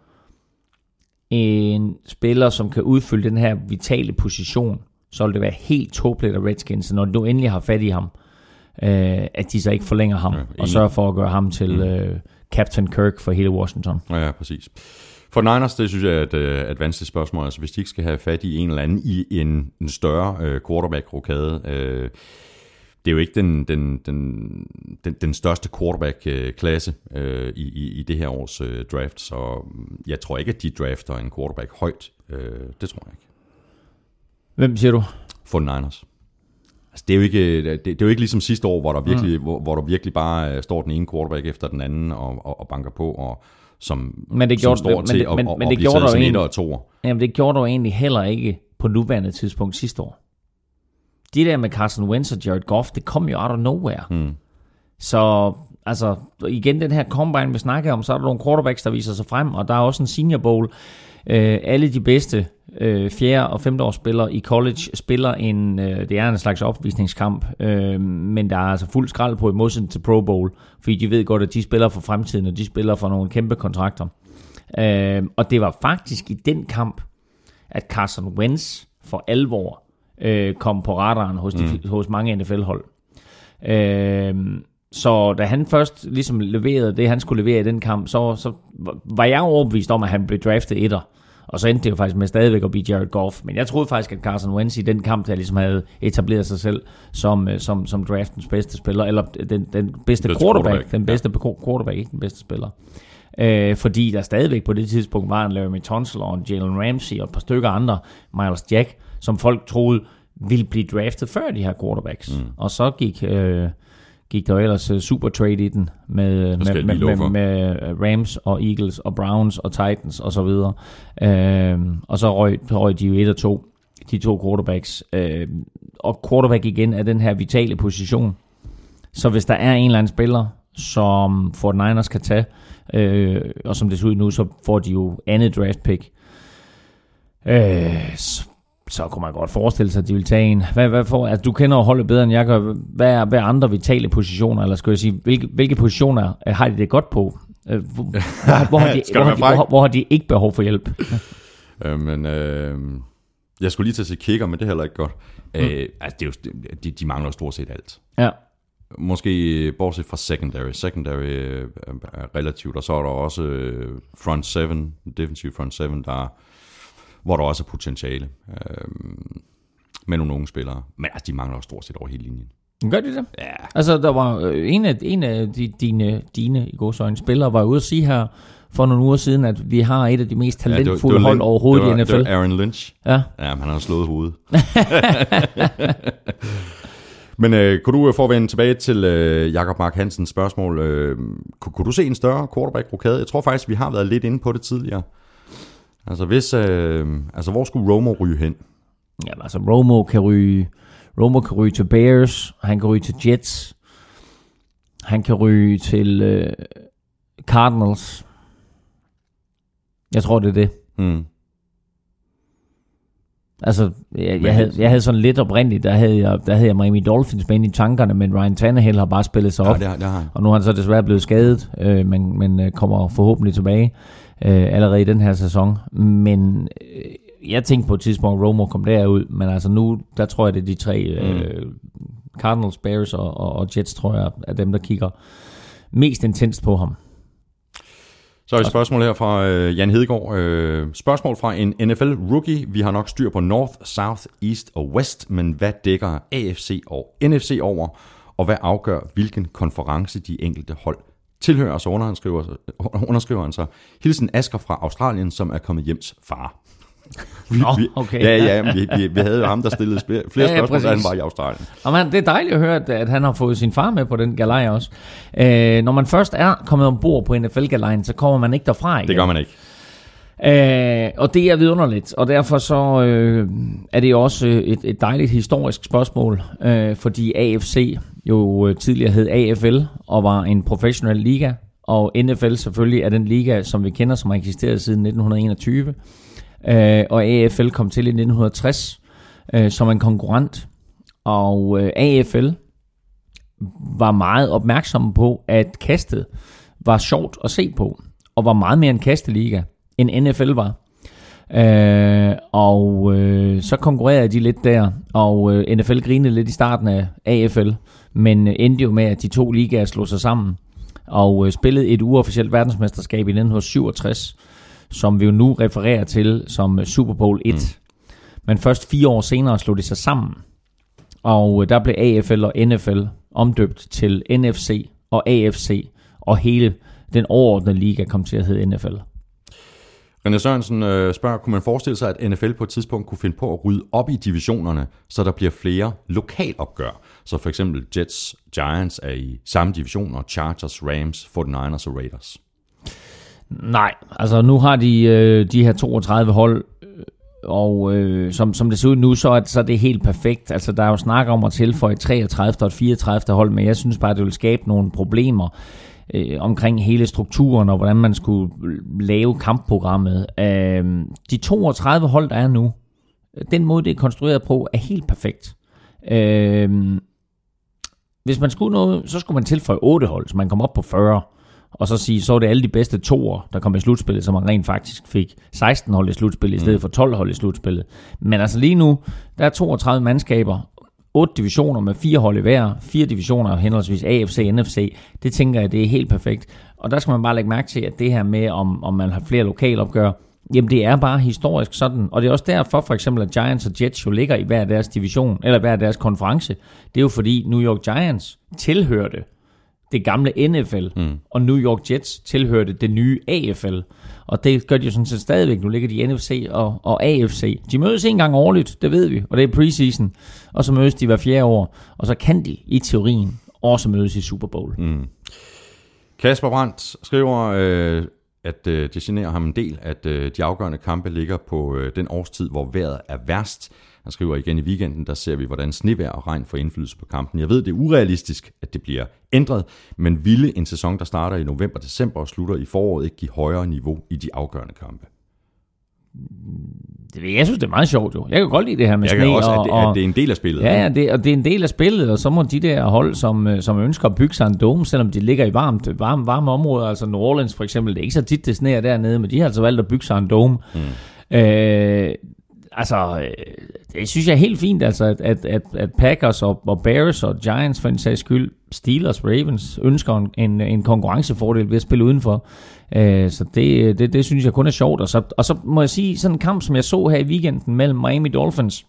en spiller, som kan udfylde den her vitale position, så vil det være helt tåbeligt af Redskins, når du endelig har fat i ham, øh, at de så ikke forlænger ham, ja, og sørger for at gøre ham til mm. øh, Captain Kirk for hele Washington. Ja, ja præcis. For Niners, det synes jeg er et, øh, et vanskeligt spørgsmål. Altså, hvis de ikke skal have fat i en eller anden i en, en større øh, quarterback-rokade, øh, det er jo ikke den, den, den, den, den største quarterback-klasse øh, i, i, i det her års øh, draft, så jeg tror ikke, at de drafter en quarterback højt. Øh, det tror jeg ikke. Hvem siger du? For Niners. Altså, det, er jo ikke, det, det er jo ikke ligesom sidste år, hvor der virkelig, mm. hvor, hvor der virkelig bare øh, står den ene quarterback efter den anden og, og, og banker på, og som, men det gjorde, som står men, til men, at, men, at, men at det blive gjorde taget som egentlig, og toer. Jamen det gjorde du egentlig heller ikke på nuværende tidspunkt sidste år det der med Carson Wentz og Jared Goff, det kom jo out of nowhere. Mm. Så altså, igen den her combine, vi snakker om, så er der nogle quarterbacks, der viser sig frem, og der er også en senior bowl. Øh, alle de bedste øh, fjerde- og femteårsspillere i college spiller en, øh, det er en slags opvisningskamp, øh, men der er altså fuld skrald på i modsætning til Pro Bowl, fordi de ved godt, at de spiller for fremtiden, og de spiller for nogle kæmpe kontrakter. Øh, og det var faktisk i den kamp, at Carson Wentz for alvor øh, kom på radaren hos, de, mm. hos mange NFL-hold. Øh, så da han først ligesom leverede det, han skulle levere i den kamp, så, så var jeg overbevist om, at han blev draftet etter. Og så endte det jo faktisk med stadigvæk at blive Jared Goff. Men jeg troede faktisk, at Carson Wentz i den kamp, der ligesom havde etableret sig selv som, øh, som, som draftens bedste spiller, eller den, den bedste Bedste quarterback, quarterback, den bedste ja. quarterback, ikke den bedste spiller. Øh, fordi der stadigvæk på det tidspunkt var en Larry Tunsil og en Jalen Ramsey og et par stykker andre, Miles Jack, som folk troede ville blive draftet før de her quarterbacks. Mm. Og så gik... Øh, gik der jo ellers uh, super trade i den med, jeg med, med, med, med Rams og Eagles og Browns og Titans og så videre. Øhm, og så røg, røg de jo et og to, de to quarterbacks. Øhm, og quarterback igen er den her vitale position. Så hvis der er en eller anden spiller, som Fort Niners kan tage, øh, og som det ser ud nu, så får de jo andet draft pick. Øh, så, kunne man godt forestille sig, at de vil tage en. Hvad, hvad for, altså, du kender jo holdet bedre end jeg gør. Hvad er, hvad er andre vitale positioner, eller skal jeg sige, hvilke, hvilke positioner øh, har de det godt på? Øh, hvor, hvor, hvor, har de, hvor, har de, hvor, hvor har de ikke behov for hjælp? Øh, men øh, jeg skulle lige til at sige kicker, men det er heller ikke godt. Mm. Øh, altså, det er jo, de, de mangler jo stort set alt. Ja. Måske bortset fra secondary. Secondary øh, er relativt, og så er der også øh, front seven, defensive front seven, der, hvor der også er potentiale. Øh, med nogle unge spillere. Men altså, de mangler jo stort set over hele linjen. Gør de det? Ja, Altså, der var øh, en af, en af de, dine, dine i godsøjne spillere, var ude at sige her for nogle uger siden, at vi har et af de mest ja det var- talentfulde det var hold overhovedet det var, i NFL. Det var Aaron Lynch. Ja. Ja, men han har slået hovedet. Men øh, kunne du, øh, for at vende tilbage til øh, Jakob Mark Hansens spørgsmål, øh, kunne, kunne du se en større quarterback-rokade? Jeg tror faktisk, vi har været lidt inde på det tidligere. Altså, hvis, øh, altså hvor skulle Romo ryge hen? Jamen, altså, Romo kan ryge, Romo kan ryge til Bears, han kan ryge til Jets, han kan ryge til øh, Cardinals. Jeg tror, det er det. Hmm. Altså, jeg, jeg, havde, jeg havde sådan lidt oprindeligt, der havde jeg, der havde jeg Miami Dolphins med ind i tankerne, men Ryan Tannehill har bare spillet sig Ja, op. det, har- det har. Og nu er han så desværre blevet skadet, øh, men, men øh, kommer forhåbentlig tilbage øh, allerede i den her sæson. Men øh, jeg tænkte på et tidspunkt, at Romo kom derud, men altså nu, der tror jeg, det er de tre, øh, Cardinals, Bears og, og, og Jets, tror jeg, er dem, der kigger mest intenst på ham. Så er et spørgsmål her fra øh, Jan Hedegaard. Øh, spørgsmål fra en NFL-rookie. Vi har nok styr på North, South, East og West, men hvad dækker AFC og NFC over? Og hvad afgør, hvilken konference de enkelte hold tilhører? Så underskriver, underskriver han så. Hilsen Asker fra Australien, som er kommet hjems far. Vi, Nå, okay. Ja, ja, vi, vi, vi havde jo ham, der stillede flere Ja, ja, spørgsmål, da han var i Australien. Man, det er dejligt at høre, at, at han har fået sin far med på den galej også. Øh, når man først er kommet ombord på NFL-galejen, så kommer man ikke derfra igen. Det gør man ikke. Øh, og det er vidunderligt, og derfor så øh, er det også øh, et, et dejligt historisk spørgsmål, øh, fordi AFC jo øh, tidligere hed AFL og var en professionel liga, og NFL selvfølgelig er den liga, som vi kender, som har eksisteret siden 1921, øh, og AFL kom til i 1960 øh, som en konkurrent, og øh, AFL var meget opmærksom på, at kastet var sjovt at se på, og var meget mere en kasteliga, end NFL var. Øh, og øh, så konkurrerede de lidt der, og øh, NFL grinede lidt i starten af AFL, men øh, endte jo med, at de to ligaer slog sig sammen, og øh, spillede et uofficielt verdensmesterskab i 1967, som vi jo nu refererer til som øh, Super Bowl 1. Mm. Men først fire år senere slog de sig sammen, og der blev AFL og NFL omdøbt til NFC og AFC, og hele den overordnede liga kom til at hedde NFL. René Sørensen øh, spørger, kunne man forestille sig, at NFL på et tidspunkt kunne finde på at rydde op i divisionerne, så der bliver flere lokalopgør? Så for eksempel Jets, Giants er i samme division, og Chargers, Rams, 49ers og Raiders. Nej, altså nu har de øh, de her 32 hold, øh, og øh, som, som det ser ud nu, så er, så er det helt perfekt. Altså der er jo snak om at tilføje 33. og 34. hold, men jeg synes bare, det vil skabe nogle problemer øh, omkring hele strukturen, og hvordan man skulle lave kampprogrammet. Øh, de 32 hold, der er nu, den måde, det er konstrueret på, er helt perfekt. Øh, hvis man skulle noget, så skulle man tilføje 8 hold, så man kom op på 40. og så sige, så var det alle de bedste toer, der kom i slutspillet, som man rent faktisk fik 16 hold i slutspillet, i stedet for 12 hold i slutspillet. Men altså lige nu, der er 32 mandskaber, 8 divisioner med fire hold i hver, fire divisioner henholdsvis AFC og NFC, det tænker jeg, det er helt perfekt. Og der skal man bare lægge mærke til, at det her med, om, om man har flere lokalopgør, Jamen det er bare historisk sådan, og det er også derfor for eksempel, at Giants og Jets jo ligger i hver deres division, eller hver deres konference. Det er jo fordi New York Giants tilhørte det gamle NFL, mm. og New York Jets tilhørte det nye AFL. Og det gør de jo sådan set stadigvæk. Nu ligger de i NFC og, og AFC. De mødes en gang årligt, det ved vi, og det er preseason. Og så mødes de hver fjerde år, og så kan de i teorien også mødes i Super Bowl. Mm. Kasper Brandt skriver, øh, at øh, det generer ham en del, at øh, de afgørende kampe ligger på øh, den årstid, hvor vejret er værst. Han skriver igen i weekenden, der ser vi, hvordan snevejr og regn får indflydelse på kampen. Jeg ved, det er urealistisk, at det bliver ændret, men ville en sæson, der starter i november-december og slutter i foråret, ikke give højere niveau i de afgørende kampe? Det, jeg synes, det er meget sjovt jo. Jeg kan godt lide det her med jeg sne. Kan også, og, at, det, at det er en del af spillet. Ja, ja det, og det er en del af spillet, og så må de der hold, som, øh, som ønsker at bygge sig en dome, selvom de ligger i varmt, varme, varme områder, altså New Orleans for eksempel, det er ikke så tit, det sneer dernede, men de har altså valgt at bygge sig en dome. Mm. Øh, altså, øh, det synes jeg er helt fint, altså, at, at, at, at Packers og, og Bears og Giants for en sags skyld, Steelers, Ravens, ønsker en, en, en konkurrencefordel ved at spille udenfor. Øh, så det, det, det synes jeg kun er sjovt. Og så, og så må jeg sige, sådan en kamp, som jeg så her i weekenden mellem Miami Dolphins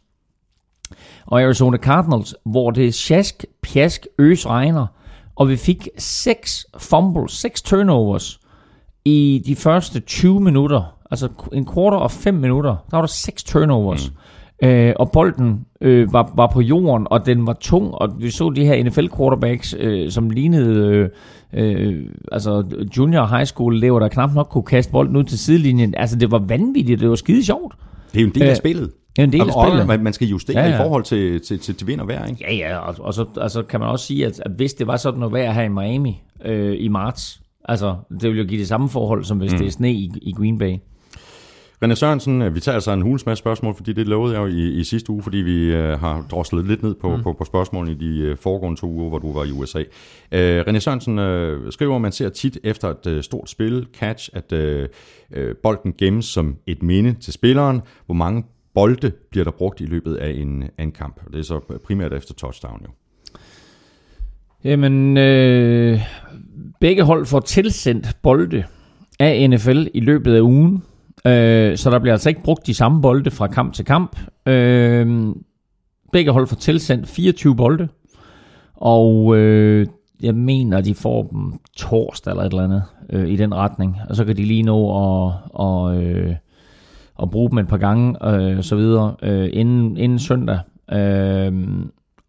og Arizona Cardinals, hvor det er sjask, pjask, øs regner, og vi fik seks fumbles, seks turnovers i de første 20 minutter altså en quarter og fem minutter, der var der seks turnovers. Mm. Øh, og bolden øh, var, var på jorden, og den var tung, og vi så de her NFL quarterbacks, øh, som lignede øh, øh, altså junior high school elever, der knap nok kunne kaste bolden ud til sidelinjen. Altså det var vanvittigt, det var skide sjovt. Det er jo en del af øh, spillet. Det er en del af spillet. Og man skal justere ja, ja. i forhold til, til, til, til vind og vejr, ikke? Ja, ja, og, og så altså, kan man også sige, at, at hvis det var sådan noget vejr her i Miami øh, i marts, altså det ville jo give det samme forhold, som hvis mm. det er sne i, i Green Bay. René Sørensen, øh, vi tager altså en hulens masse spørgsmål, fordi det lovede jeg jo i, i sidste uge, fordi vi uh, har droslet lidt ned på, mm. på, på spørgsmålene i de uh, foregående to uger, hvor du var i USA. Uh, René Sørensen uh, skriver, at man ser tit efter et uh, stort spil, catch, at uh, uh, bolden gemmes som et minde til spilleren. Hvor mange bolde bliver der brugt i løbet af en, en kamp? Det er så primært efter touchdown jo. Jamen, øh, begge hold får tilsendt bolde af NFL i løbet af ugen. Øh, så der bliver altså ikke brugt de samme bolde fra kamp til kamp. Øh, begge hold får tilsendt 24 bolde, og øh, jeg mener, de får dem torsdag eller et eller andet øh, i den retning. Og så kan de lige nå at, og, øh, at bruge dem et par gange øh, så videre øh, inden, inden søndag. Øh,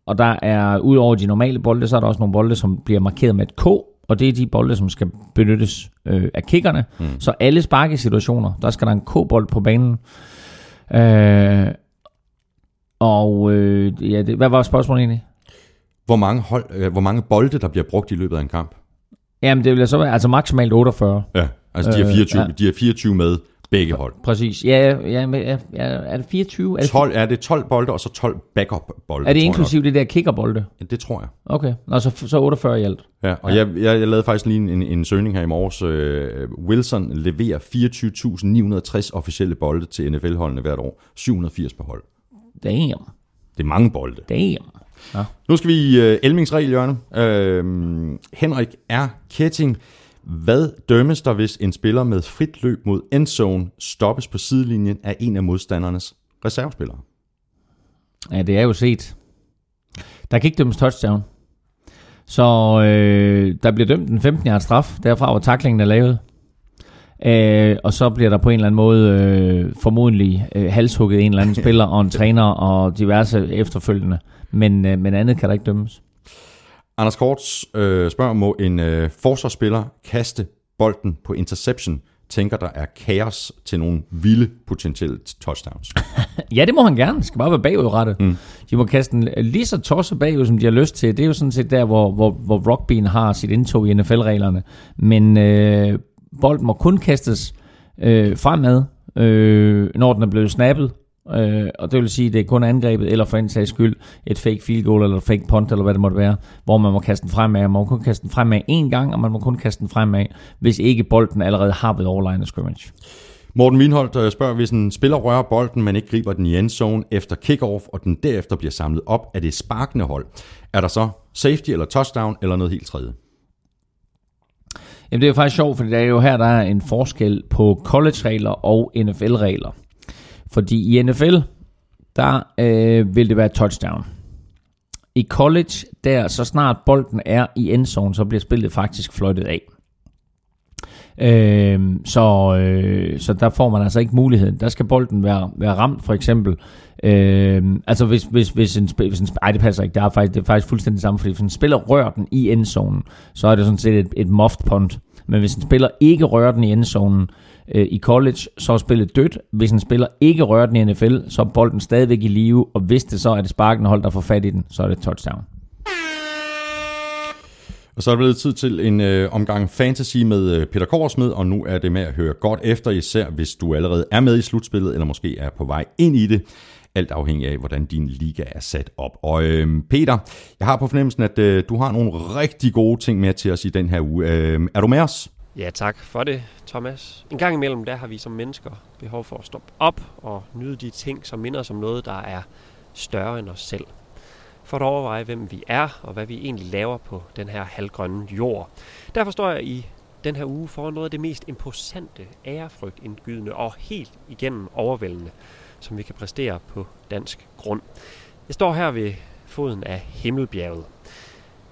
og der er, udover de normale bolde, så er der også nogle bolde, som bliver markeret med et K, og det er de bolde, som skal benyttes øh, af kickerne. Mm. Så alle sparkesituationer, der skal der en K-bold på banen. Øh, og øh, ja, det, hvad var spørgsmålet egentlig? Hvor mange, hold, øh, hvor mange bolde, der bliver brugt i løbet af en kamp? Jamen, det vil så være altså maksimalt 48. Ja, altså de er 24, øh, ja. de er 24 med begge hold. Præcis. Ja, ja, ja, ja er det 24? Er det 12, er det 12 bolde, og så 12 backup-bolde. Er det inklusive det der kickerbolde? Ja, det tror jeg. Okay, Nå, så, så 48 i alt. Ja, og ja. Jeg, jeg, jeg lavede faktisk lige en, en søgning her i morges. Uh, Wilson leverer 24.960 officielle bolde til NFL-holdene hvert år. 780 per hold. Damn. Det er mange bolde. Damn. Ja. Nu skal vi i uh, Elmings regel, Jørgen. Uh, Henrik R. Ketting hvad dømmes der, hvis en spiller med frit løb mod endzone stoppes på sidelinjen af en af modstandernes reservespillere? Ja, det er jo set. Der kan ikke dømmes touchdown. Så øh, der bliver dømt en 15 yard straf, derfra hvor taklingen er lavet. Øh, og så bliver der på en eller anden måde øh, formodentlig øh, halshugget en eller anden spiller og en træner og diverse efterfølgende. Men, øh, men andet kan der ikke dømmes. Anders Korts øh, spørger, må en øh, forsvarsspiller kaste bolden på interception, tænker der er kaos til nogle vilde potentielle touchdowns. ja, det må han gerne. Det skal bare være bagudrettet. Mm. De må kaste den lige så tosset bagud, som de har lyst til. Det er jo sådan set der, hvor, hvor, hvor rugbyen har sit indtog i NFL-reglerne. Men øh, bolden må kun kastes øh, fremad, øh, når den er blevet snappet, Øh, og det vil sige, at det er kun angrebet, eller for en sags skyld, et fake field goal, eller et fake punt, eller hvad det måtte være, hvor man må kaste den fremad. Man må kun kaste den fremad én gang, og man må kun kaste den fremad, hvis ikke bolden allerede har været over line of scrimmage. Morten Winholdt øh, spørger, hvis en spiller rører bolden, men ikke griber den i endzone efter kickoff, og den derefter bliver samlet op af det sparkende hold. Er der så safety eller touchdown, eller noget helt tredje? Jamen det er jo faktisk sjovt, fordi det er jo her, der er en forskel på college-regler og NFL-regler. Fordi i NFL, der øh, vil det være touchdown. I college, der så snart bolden er i endzone, så bliver spillet faktisk fløjtet af. Øh, så, øh, så der får man altså ikke muligheden. Der skal bolden være, være ramt, for eksempel. Øh, altså hvis, hvis, hvis en, hvis en ej, det passer ikke. Det er, faktisk, det er faktisk fuldstændig det samme, fordi hvis en spiller rører den i endzonen, så er det sådan set et, et muffed punt. Men hvis en spiller ikke rører den i endzonen øh, i college, så er spillet dødt. Hvis en spiller ikke rører den i NFL, så er bolden stadigvæk i live, og hvis det så er det sparkende hold, der får fat i den, så er det touchdown. Og så er det blevet tid til en øh, omgang fantasy med øh, Peter Korsmed, og nu er det med at høre godt efter, især hvis du allerede er med i slutspillet, eller måske er på vej ind i det. Alt afhængig af, hvordan din liga er sat op. Og øh, Peter, jeg har på fornemmelsen, at øh, du har nogle rigtig gode ting med til os i den her uge. Øh, er du med os? Ja, tak for det, Thomas. En gang imellem, der har vi som mennesker behov for at stoppe op og nyde de ting, som minder os om noget, der er større end os selv. For at overveje, hvem vi er, og hvad vi egentlig laver på den her halvgrønne jord. Derfor står jeg i den her uge for noget af det mest imposante, ærefrygtindgydende og helt igennem overvældende, som vi kan præstere på dansk grund. Jeg står her ved foden af Himmelbjerget.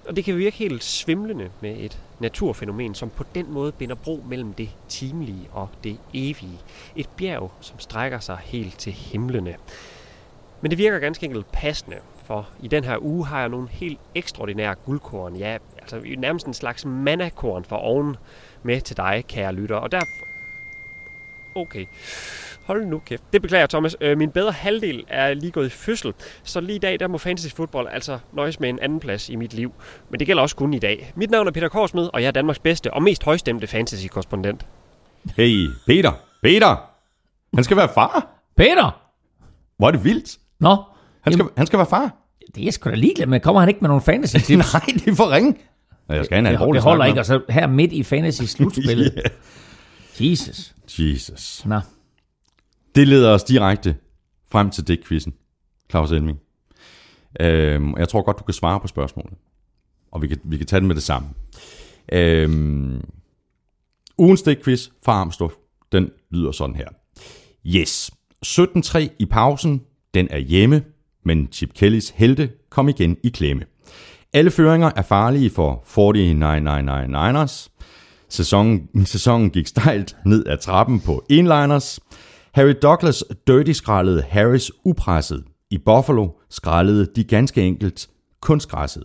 Og det kan virke helt svimlende med et naturfænomen, som på den måde binder bro mellem det timelige og det evige. Et bjerg, som strækker sig helt til himlene. Men det virker ganske enkelt passende, for i den her uge har jeg nogle helt ekstraordinære guldkorn. Ja, altså nærmest en slags mannakorn for oven med til dig, kære lytter. Og der... Okay. Hold nu kæft. Det beklager Thomas. Øh, min bedre halvdel er lige gået i fødsel, så lige i dag der må fantasy fodbold altså nøjes med en anden plads i mit liv. Men det gælder også kun i dag. Mit navn er Peter Korsmed, og jeg er Danmarks bedste og mest højstemte fantasy-korrespondent. Hey, Peter! Peter! Han skal være far! Peter! Hvor er det vildt! Nå, Han skal, han skal være far! det er sgu da ligeglad med. Kommer han ikke med nogle fantasy tips? Nej, det er for ringe. Jeg skal have en det, alvorlig det holder ikke, og så her midt i fantasy slutspillet. Ja. Jesus. Jesus. Nå. Det leder os direkte frem til det-quizzen, Claus Elming. Øhm, og jeg tror godt, du kan svare på spørgsmålet. Og vi kan, vi kan tage den med det samme. Øhm, ugens quiz fra Armstrong, den lyder sådan her. Yes, 17-3 i pausen, den er hjemme, men Chip Kellys helte kom igen i klemme. Alle føringer er farlige for 4999ers. Sæsonen, sæsonen gik stejlt ned ad trappen på enliners. Harry Douglas dirty skrallede Harris upresset. I Buffalo skrællede de ganske enkelt kunstgræsset.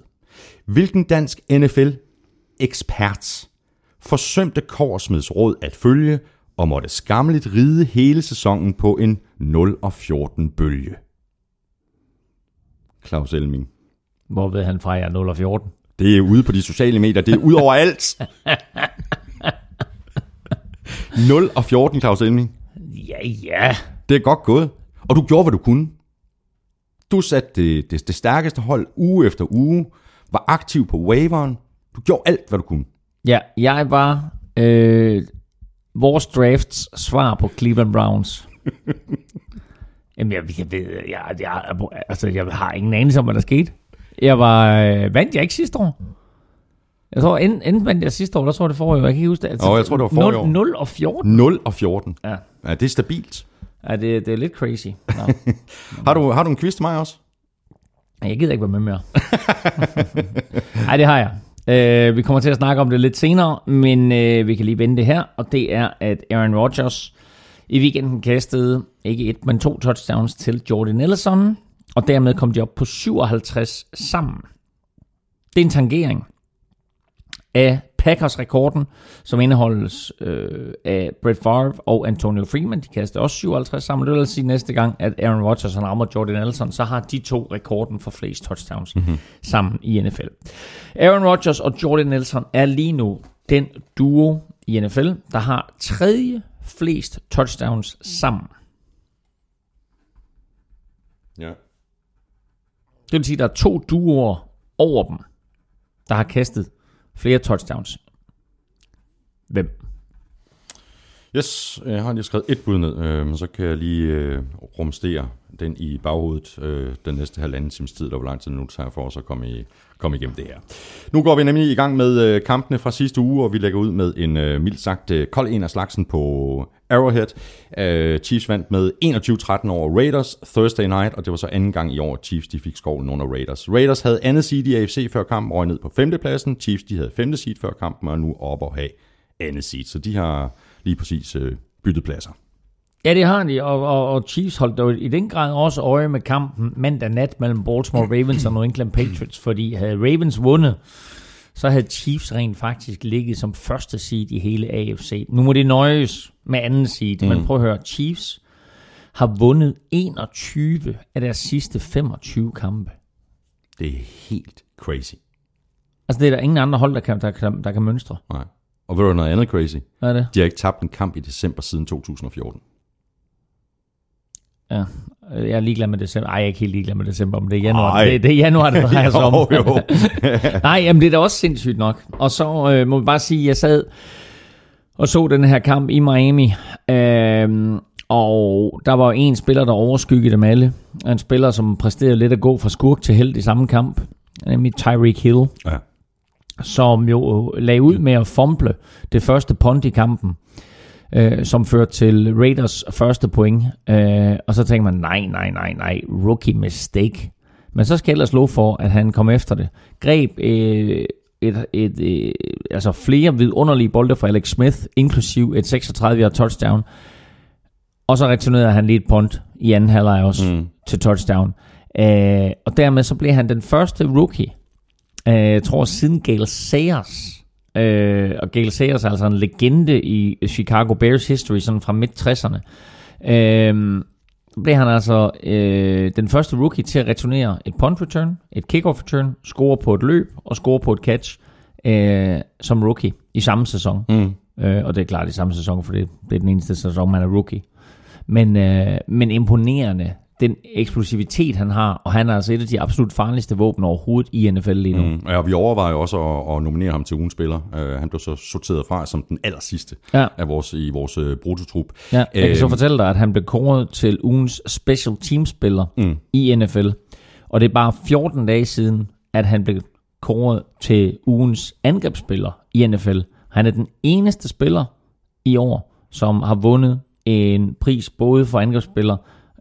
Hvilken dansk NFL-ekspert forsømte Korsmeds råd at følge og måtte skammeligt ride hele sæsonen på en 0-14 bølge? Claus Elming. Hvor ved han fra, jeg er 0 og 14? Det er ude på de sociale medier. Det er ud over alt. 0 og 14, Claus Elming. Ja, ja. Det er godt gået. Og du gjorde, hvad du kunne. Du satte det, det, det stærkeste hold uge efter uge, var aktiv på waveren. Du gjorde alt, hvad du kunne. Ja, jeg var øh, vores drafts svar på Cleveland Browns. Jamen, jeg, jeg ved, jeg, jeg, altså, jeg har ingen anelse om, hvad der skete. Jeg var, øh, vandt jeg ikke sidste år? Jeg tror, enten, enten vandt jeg sidste år, eller så var det forrige år. Jeg kan ikke huske det. Altså, Åh, jeg tror, det var forrige 0, år. 0 og 14? 0 og 14. Ja, Ja, det er stabilt. ja det, det er lidt crazy. Nå. Har du, har du en quiz til mig også? Jeg gider ikke være med mere. Nej, det har jeg. Uh, vi kommer til at snakke om det lidt senere, men uh, vi kan lige vende det her, og det er, at Aaron Rodgers i weekenden kastede ikke et, men to touchdowns til Jordan Nelson, og dermed kom de op på 57 sammen. Det er en tangering af Packers-rekorden, som indeholdes øh, af Brett Favre og Antonio Freeman. De kastede også 57 sammen. Det vil altså sige næste gang, at Aaron Rodgers han rammer Jordan Nelson, så har de to rekorden for flest touchdowns mm-hmm. sammen i NFL. Aaron Rodgers og Jordan Nelson er lige nu den duo i NFL, der har tredje flest touchdowns sammen. Ja. Det vil sige, at der er to duoer over dem, der har kastet flere touchdowns. Hvem? Yes, jeg har lige skrevet et bud ned, øh, så kan jeg lige øh, rumstere den i baghovedet øh, den næste halvanden times tid, der hvor lang tid nu tager for os at komme, i, komme igennem det her. Nu går vi nemlig i gang med øh, kampene fra sidste uge, og vi lægger ud med en øh, mildt sagt øh, kold en af slagsen på Arrowhead. Øh, Chiefs vandt med 21-13 over Raiders Thursday night, og det var så anden gang i år, Chiefs de fik skovlen under Raiders. Raiders havde andet seed i AFC før kampen, og ned på femtepladsen. Chiefs de havde femte seed før kampen, og er nu op og have andet seed. Så de har lige præcis øh, byttet pladser. Ja, det har de, og, og, og Chiefs holdt dog i den grad også øje med kampen mandag nat mellem Baltimore Ravens og New England Patriots, fordi havde Ravens vundet, så havde Chiefs rent faktisk ligget som første seed i hele AFC. Nu må det nøjes med anden seed, mm. men prøv at høre, Chiefs har vundet 21 af deres sidste 25 kampe. Det er helt crazy. Altså, det er der ingen andre hold, der kan, der kan, der kan mønstre. Nej. Og ved du noget andet crazy? Hvad er det? De har ikke tabt en kamp i december siden 2014. Ja, jeg er ligeglad med december. Ej, jeg er ikke helt ligeglad med december, men det er januar. Ej. Det, det er januar, det drejer sig om. Jo, jo. Nej, jamen det er da også sindssygt nok. Og så øh, må vi bare sige, at jeg sad og så den her kamp i Miami. Øh, og der var en spiller, der overskyggede dem alle. En spiller, som præsterede lidt at gå fra skurk til held i samme kamp. Nemlig Tyreek Hill Ja. Som jo lagde ud med at fumble det første punt i kampen, øh, som førte til Raiders første point. Øh, og så tænker man, nej, nej, nej, nej, rookie mistake. Men så skal jeg ellers love for, at han kom efter det. Greb øh, et, et, øh, altså flere vidunderlige bolde fra Alex Smith, inklusiv et 36-yard touchdown. Og så returnerede han lige et punt i anden halvleg også mm. til touchdown. Øh, og dermed så blev han den første rookie, jeg tror siden Gale Sayers. Øh, og Gale Sayers er altså en legende i Chicago Bears history, sådan fra midt-60'erne. Øh, blev han altså øh, den første rookie til at returnere et punt return, et kickoff return, score på et løb og score på et catch øh, som rookie i samme sæson. Mm. Øh, og det er klart i samme sæson, for det, det er den eneste sæson, man er rookie. Men, øh, men imponerende, den eksplosivitet, han har, og han er altså et af de absolut farligste våben overhovedet i NFL lige nu. Mm. Ja, og vi overvejer også at, at nominere ham til ugens spiller. Uh, han blev så sorteret fra som den aller sidste Ja. af vores, i vores uh, brutotrup. Ja, jeg kan så Øhm. fortælle dig, at han blev kåret til ugens special team spiller mm. i NFL. Og det er bare 14 dage siden, at han blev kåret til ugens angrebsspiller i NFL. Han er den eneste spiller i år, som har vundet en pris både for angrebsspiller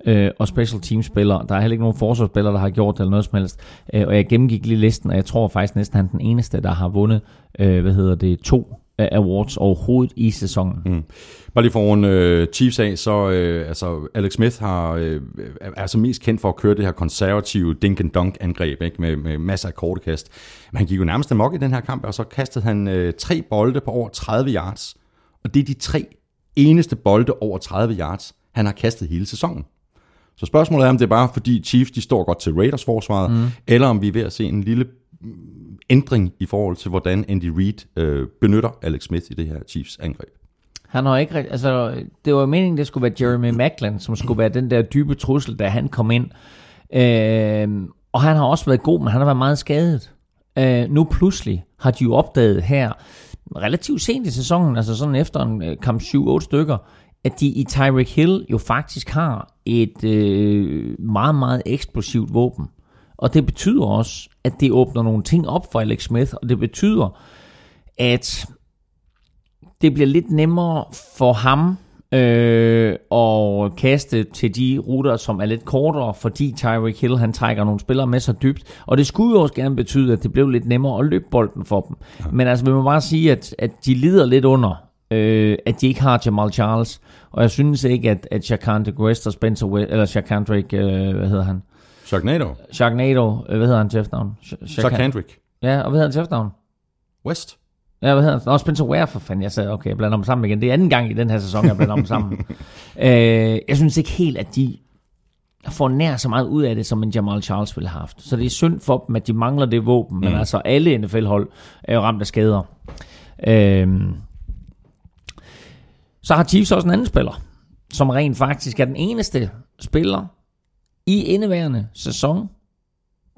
øh, og special team spiller. Der er heller ikke nogen forsvarsspillere, der har gjort det eller noget som helst. Øh, og jeg gennemgik lige listen, og jeg tror faktisk næsten, han er den eneste, der har vundet, øh, hvad hedder det, to awards overhovedet i sæsonen. Mm. Bare lige for en øh, Chiefs af, så øh, altså, Alex Smith har, øh, er altså mest kendt for at køre det her konservative dink and dunk angreb ikke? Med, med masser af korte kast. Men han gik jo nærmest amok i den her kamp, og så kastede han øh, tre bolde på over 30 yards. Og det er de tre eneste bolde over 30 yards, han har kastet hele sæsonen. Så spørgsmålet er, om det er bare fordi Chiefs de står godt til Raiders forsvaret, mm. eller om vi er ved at se en lille mm, ændring i forhold til, hvordan Andy Reid øh, benytter Alex Smith i det her Chiefs angreb. Han har ikke altså, det var jo meningen, det skulle være Jeremy Macklin, som skulle være den der dybe trussel, da han kom ind. Øh, og han har også været god, men han har været meget skadet. Øh, nu pludselig har de jo opdaget her, relativt sent i sæsonen, altså sådan efter en øh, kamp 7-8 stykker, at de i Tyreek Hill jo faktisk har et øh, meget, meget eksplosivt våben. Og det betyder også, at det åbner nogle ting op for Alex Smith, og det betyder, at det bliver lidt nemmere for ham øh, at kaste til de ruter, som er lidt kortere, fordi Tyreek Hill han trækker nogle spillere med så dybt. Og det skulle jo også gerne betyde, at det blev lidt nemmere at løbe bolden for dem. Ja. Men altså, vi må bare sige, at, at de lider lidt under, øh, at de ikke har Jamal Charles. Og jeg synes ikke, at, at Shaquan West og Spencer West, eller Shaquan Drake, øh, hvad hedder han? Sharknado. Sharknado, øh, hvad hedder han til efternavn? Sh- Chuck Hendrick. Ja, og hvad hedder han til efternavn? West. Ja, hvad hedder han? Nå, Spencer Ware for fanden. Jeg sagde, okay, jeg blander dem sammen igen. Det er anden gang i den her sæson, jeg blander dem sammen. øh, jeg synes ikke helt, at de får nær så meget ud af det, som en Jamal Charles ville have haft. Så det er synd for dem, at de mangler det våben. Men altså, alle NFL-hold er jo ramt af skader. Øh, så har Chiefs også en anden spiller, som rent faktisk er den eneste spiller i indeværende sæson,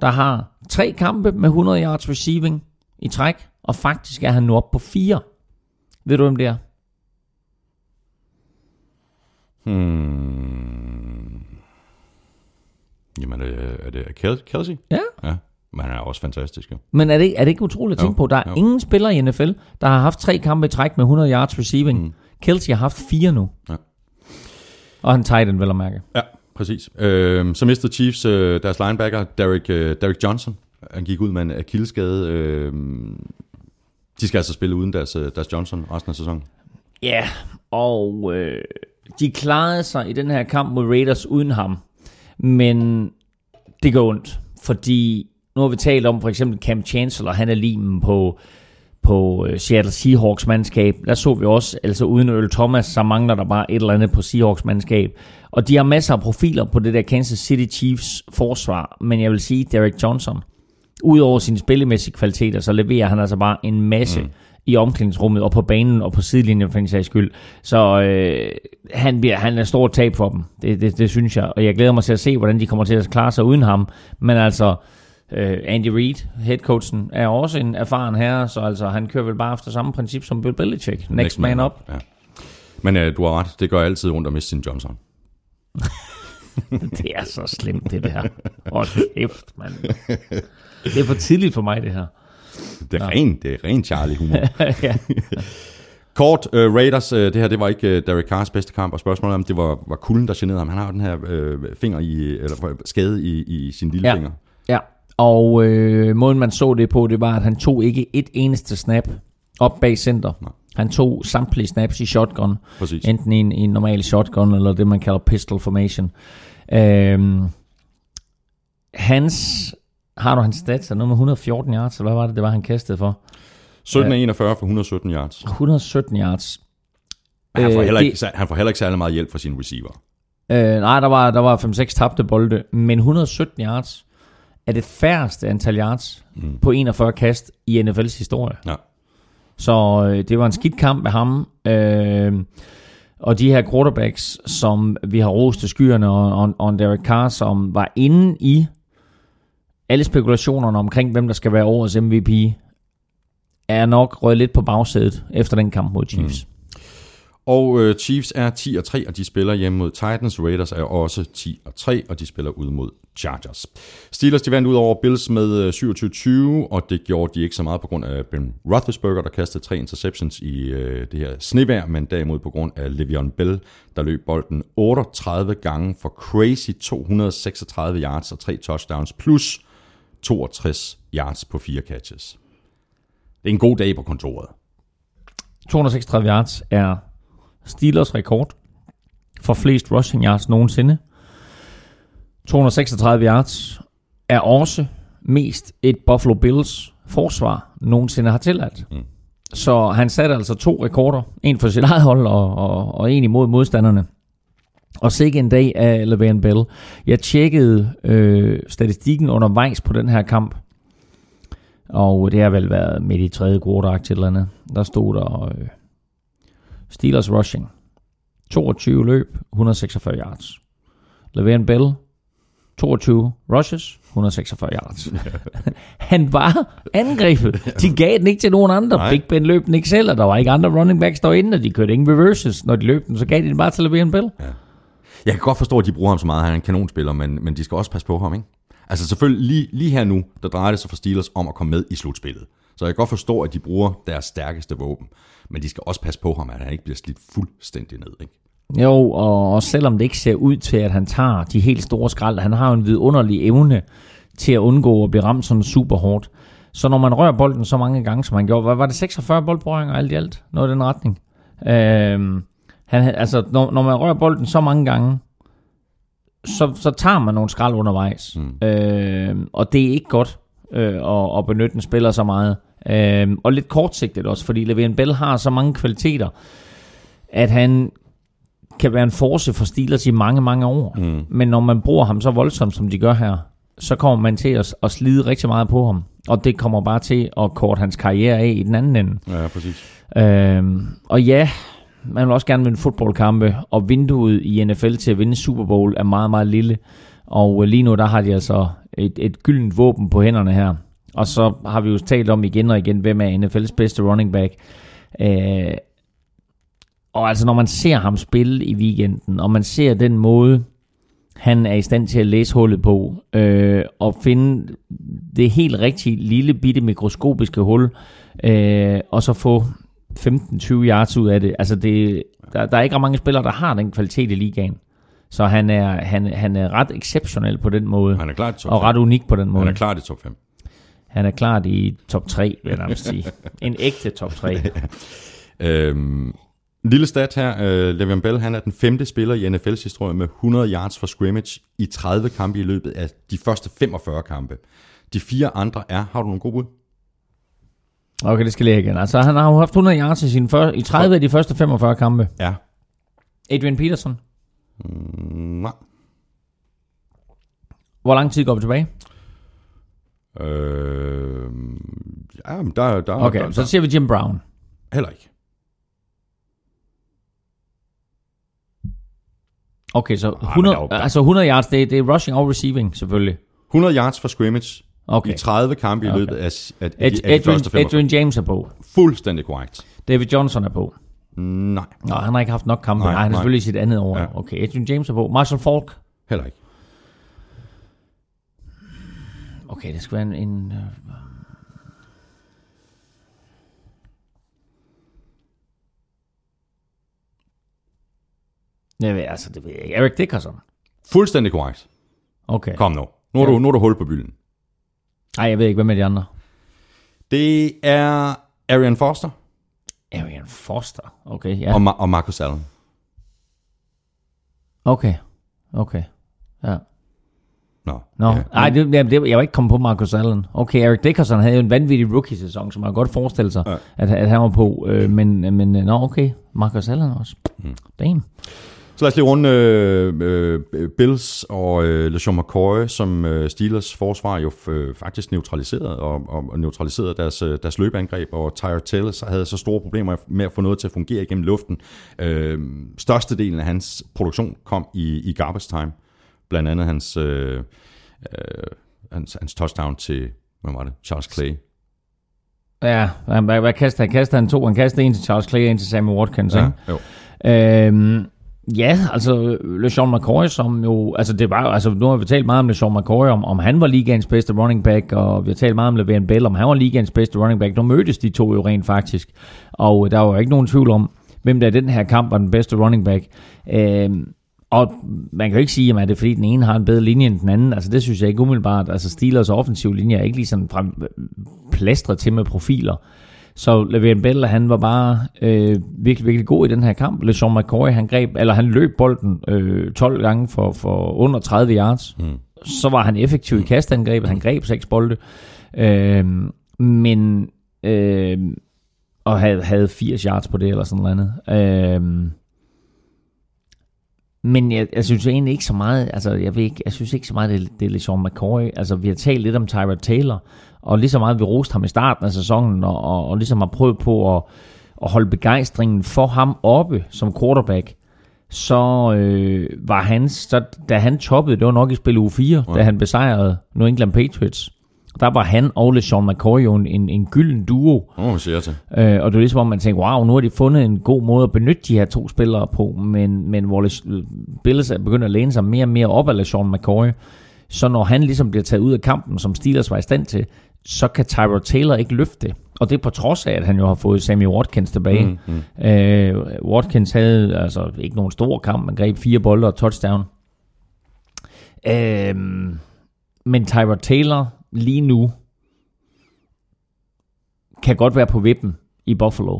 der har tre kampe med 100 yards receiving i træk, og faktisk er han nu oppe på fire. Ved du, hvem det er? Hmm. Jamen, er det, er det Kel- Kelsey? Ja. Ja, men han er også fantastisk, jo. Men er det, er det ikke utroligt at Jo, tænke på? Der er jo. ingen spillere i NFL, der har haft tre kampe i træk med 100 yards receiving. Mm. Kelsey har haft fire nu. Ja. Og han tight end, vel at mærke. Ja, præcis. Øh, så mistede Chiefs øh, deres linebacker, Derek, øh, Derek Johnson. Han gik ud med en akilleskade. Øh, de skal altså spille uden deres, øh, deres Johnson resten af sæsonen. Ja, og øh, de klarede sig i den her kamp mod Raiders uden ham. Men det går ondt, fordi nu har vi talt om for eksempel Cam Chancellor, han er limen på, på øh, Seattle Seahawks mandskab. Der så vi også, altså uden Earl Thomas, så mangler der bare et eller andet på Seahawks mandskab. Og de har masser af profiler på det der Kansas City Chiefs forsvar, men jeg vil sige, Derek Johnson, udover sine spillemæssige kvaliteter, så leverer han altså bare en masse mm. i omklædningsrummet og på banen og på sidelinjen for en sags skyld. Så øh, han, bliver, han er et stort tab for dem, det, det, det synes jeg. Og jeg glæder mig til at se, hvordan de kommer til at klare sig uden ham. Men altså, øh, Andy Reid, headcoachen, er også en erfaren herre, så altså, han kører vel bare efter samme princip som Bill Belichick. Next, Next man, up. Ja. Men øh, du har ret, det gør altid ondt at miste sin Johnson. Det er så slemt, det der. Hold kæft, mand. Det er for tidligt for mig, det her. Det er ren, det er ren Charlie-humor. ja. Kort, uh, Raiders, uh, det her det var ikke uh, Derek Carrs bedste kamp, og spørgsmålet om det var, var kulden, der generede ham. Han har jo den her uh, finger i, eller skade i, i sin lille Ja. finger. Og øh, måden man så det på, det var, at han tog ikke et eneste snap op bag center. Nej. Han tog samtlige snaps i shotgun. Præcis. Enten i en, i en normal shotgun, eller det man kalder pistol formation. Øhm, hans, har du hans stats, er noget med 114 yards, eller hvad var det, det var, han kastede for? 17 af 41 for 117 yards. 117 yards. Han får, Øh, heller det- ikke, han får heller ikke særlig meget hjælp fra sine receiver. Øh, nej, der var, der var 5-6 tabte bolde, men 117 yards er det færreste antal yards mm. på 41 kast i NFL's historie. Ja. Så øh, det var en skidt kamp med ham. Øh, og de her quarterbacks, som vi har rost til skyerne, og, og, og Derek Carr, som var inde i alle spekulationerne omkring, hvem der skal være årets MVP, er nok røget lidt på bagsædet efter den kamp mod Chiefs. Mm. Og øh, Chiefs er 10 og 3, og de spiller hjemme mod Titans. Raiders er også 10 og 3, og de spiller ud mod Chargers. Steelers de vandt ud over Bills med øh, 27-20, og det gjorde de ikke så meget på grund af Ben Roethlisberger, der kastede tre interceptions i øh, det her snevejr, men derimod på grund af Le'Veon Bell, der løb bolden 38 gange for crazy 236 yards og tre touchdowns, plus 62 yards på fire catches. Det er en god dag på kontoret. 236 yards er Steelers rekord for flest rushing yards nogensinde. 236 yards er også mest et Buffalo Bills forsvar nogensinde har tilladt. Mm. Så han satte altså to rekorder. En for sit eget hold og, og, og en imod modstanderne. Og sikke en dag af Le'Veon Bell. Jeg tjekkede øh, statistikken undervejs på den her kamp. Og det har vel været midt i tredje quarter til eller andet. Der stod der øh, Steelers rushing. 22 løb, 146 yards. Le'Veon Bell, 22 rushes, 146 yards. Han var angrebet. De gav den ikke til nogen andre. Nej. Big Ben løb den ikke selv, og der var ikke andre running backs derinde, og de kørte ingen reverses. Når de løb den, så gav de den bare til Le'Veon Bell. Jeg kan godt forstå, at de bruger ham så meget. Han er en kanonspiller, men, men de skal også passe på ham, ikke? Altså selvfølgelig, lige, lige her nu, der drejer det sig for Steelers om at komme med i slutspillet. Så jeg kan godt forstå, at de bruger deres stærkeste våben. Men de skal også passe på ham, at han ikke bliver slidt fuldstændig ned, ikke? Jo, og, og selvom det ikke ser ud til, at han tager de helt store skrald, han har jo en vidunderlig evne til at undgå at blive ramt sådan super hårdt. Så når man rører bolden så mange gange, som han gjorde, hvad var det 46 boldberøringer alt i alt? Noget i den retning. Øhm, han, altså, når, når man rører bolden så mange gange, så, så tager man nogle skrald undervejs. Mm. Øhm, og det er ikke godt øh, at, at benytte en spiller så meget. Øhm, og lidt kortsigtet også, fordi Le'Veon Bell har så mange kvaliteter, at han kan være en force for Steelers i mange, mange år. Mm. Men når man bruger ham så voldsomt, som de gør her, så kommer man til at, at slide rigtig meget på ham. Og det kommer bare til at korte hans karriere af i den anden ende. Ja, præcis. Øhm, og ja, man vil også gerne vinde fodboldkampe, og vinduet i NFL til at vinde Super Bowl er meget, meget lille. Og øh, lige nu, der har de altså et, et gyldent våben på hænderne her. Og så har vi jo talt om igen og igen, hvem er NFL's bedste running back. Øh, og altså, når man ser ham spille i weekenden, og man ser den måde, han er i stand til at læse hullet på, øh, og finde det helt rigtige lille bitte mikroskopiske hul, øh, og så få 15-20 yards ud af det. Altså, det, der, der er ikke ret mange spillere, der har den kvalitet i ligaen. Så han er, han, han er ret exceptionel på den måde, Han er klar i top og 5. ret unik på den måde. Han er klar i top 5. Han er klart i top 3, vil jeg nærmest sige. En ægte top 3. Øhm, en lille stat her. Øh, Le'Veon Bell, han er den femte spiller i NFL's historie med 100 yards for scrimmage i 30 kampe i løbet af de første 45 kampe. De fire andre er, har du nogle gode bud? Okay, det skal jeg igen. Altså, han har jo haft 100 yards i, sine før, i 30 af de første 45 kampe. Ja. Adrian Peterson. Mm, nej. Hvor lang tid går vi tilbage? Øh, ja, men der, der, Okay, der, så der, siger vi Jim Brown. heller ikke. Okay, så men 100, der er jo- altså 100 yards, det, er- det er rushing og receiving, selvfølgelig. 100 yards for scrimmage Okay. i 30 kampe i Okay. løbet af, af, af, de, af de første 45. Adrian James er på. Fuldstændig korrekt. David Johnson er på. Nej, Nå, han har ikke haft nok kampe. Nej, Nej, han er selvfølgelig i sit andet år. Ja. Okay, Adrian James er på. Marshall Falk. heller ikke. Okay, det skal være en... en jeg ved, altså, det ved jeg ikke. Eric Dickerson. Fuldstændig korrekt. Okay. Kom nu. Nu er, Ja. du, nu er du hul på bylden. Nej, jeg ved ikke, hvem er de andre. Det er Arian Foster Arian Foster. Okay, ja. ja. og, Ma- og Marcus Allen. Okay. Okay. Ja. Nå, Nå, ja. ja. Ej, det, det, jeg var ikke kommet på Marcus Allen. Okay, Eric Dickerson havde jo en vanvittig rookie-sæson, som man godt forestille sig, Ja. ja. at, at han var på. Øh, men, men, øh, nå, okay. Marcus Allen også. Mm. Damn. Så lad os lige runde øh, øh, Bills og øh, LeSean McCoy, som øh, Steelers forsvar jo øh, faktisk neutraliserede, og, og, neutraliserede deres, øh, deres løbeangreb, og Tyrod Taylor så havde så store problemer med at få noget til at fungere igennem luften. Øh, størstedelen af hans produktion kom i, i garbage time, blandt andet hans, øh, øh, hans, hans touchdown til, hvad var det, Charles Clay. Ja, hvad, hvad, hvad kaster han? Kaster han to? Han kaster en til Charles Clay en til Sammy Watkins, ja. jo. Øhm, ja, altså LeSean McCoy, som jo, altså det var altså nu har vi talt meget om LeSean McCoy, om, om han var ligaens bedste running back, og vi har talt meget om Le'Veon Bell, om han var ligaens bedste running back. Nu mødtes de to jo rent faktisk, og øh, der var jo ikke nogen tvivl om, hvem der i den her kamp var den bedste running back. Øhm, og man kan jo ikke sige, at det er fordi den ene har en bedre linje end den anden. Altså det synes jeg ikke umiddelbart. Altså Steelers offensiv linje er ikke lige sådan frem, plastret til med profiler. Så Le'Veon Bell, han var bare øh, virkelig, virkelig god i den her kamp. LeSean McCoy, han greb, eller han løb bolden øh, 12 gange for, for under 30 yards. Mm. Så var han effektiv i kastangrebet. Han greb seks bolde. Øh, men øh, og havde, havde 80 yards på det, eller sådan noget andet. Øh, men jeg, jeg synes egentlig ikke så meget, altså jeg ved ikke, jeg synes ikke så meget, det, det er LeSean McCoy. Altså vi har talt lidt om Tyrod Taylor, og lige så meget vi roste ham i starten af sæsonen, og, og, og ligesom har prøvet på at, at holde begejstringen for ham oppe som quarterback, så øh, var han, så, da han toppede, det var nok i spil uge 4, ja. da han besejrede New England Patriots. Der var han og LeSean McCoy jo en, en, en gylden duo, Åh, hvad siger til? Øh, og det er ligesom, om man tænker, wow, nu har de fundet en god måde at benytte de her to spillere på, men, men hvor Les- Bills er begyndt at læne sig mere og mere op af LeSean McCoy, så når han ligesom bliver taget ud af kampen, som Steelers var i stand til, så kan Tyrod Taylor ikke løfte det. Og det er på trods af, at han jo har fået Sammy Watkins tilbage. Mm, mm. Øh, Watkins havde altså ikke nogen stor kamp, man greb fire bolde og touchdown. Øh, men Tyrod Taylor lige nu kan godt være på vippen i Buffalo.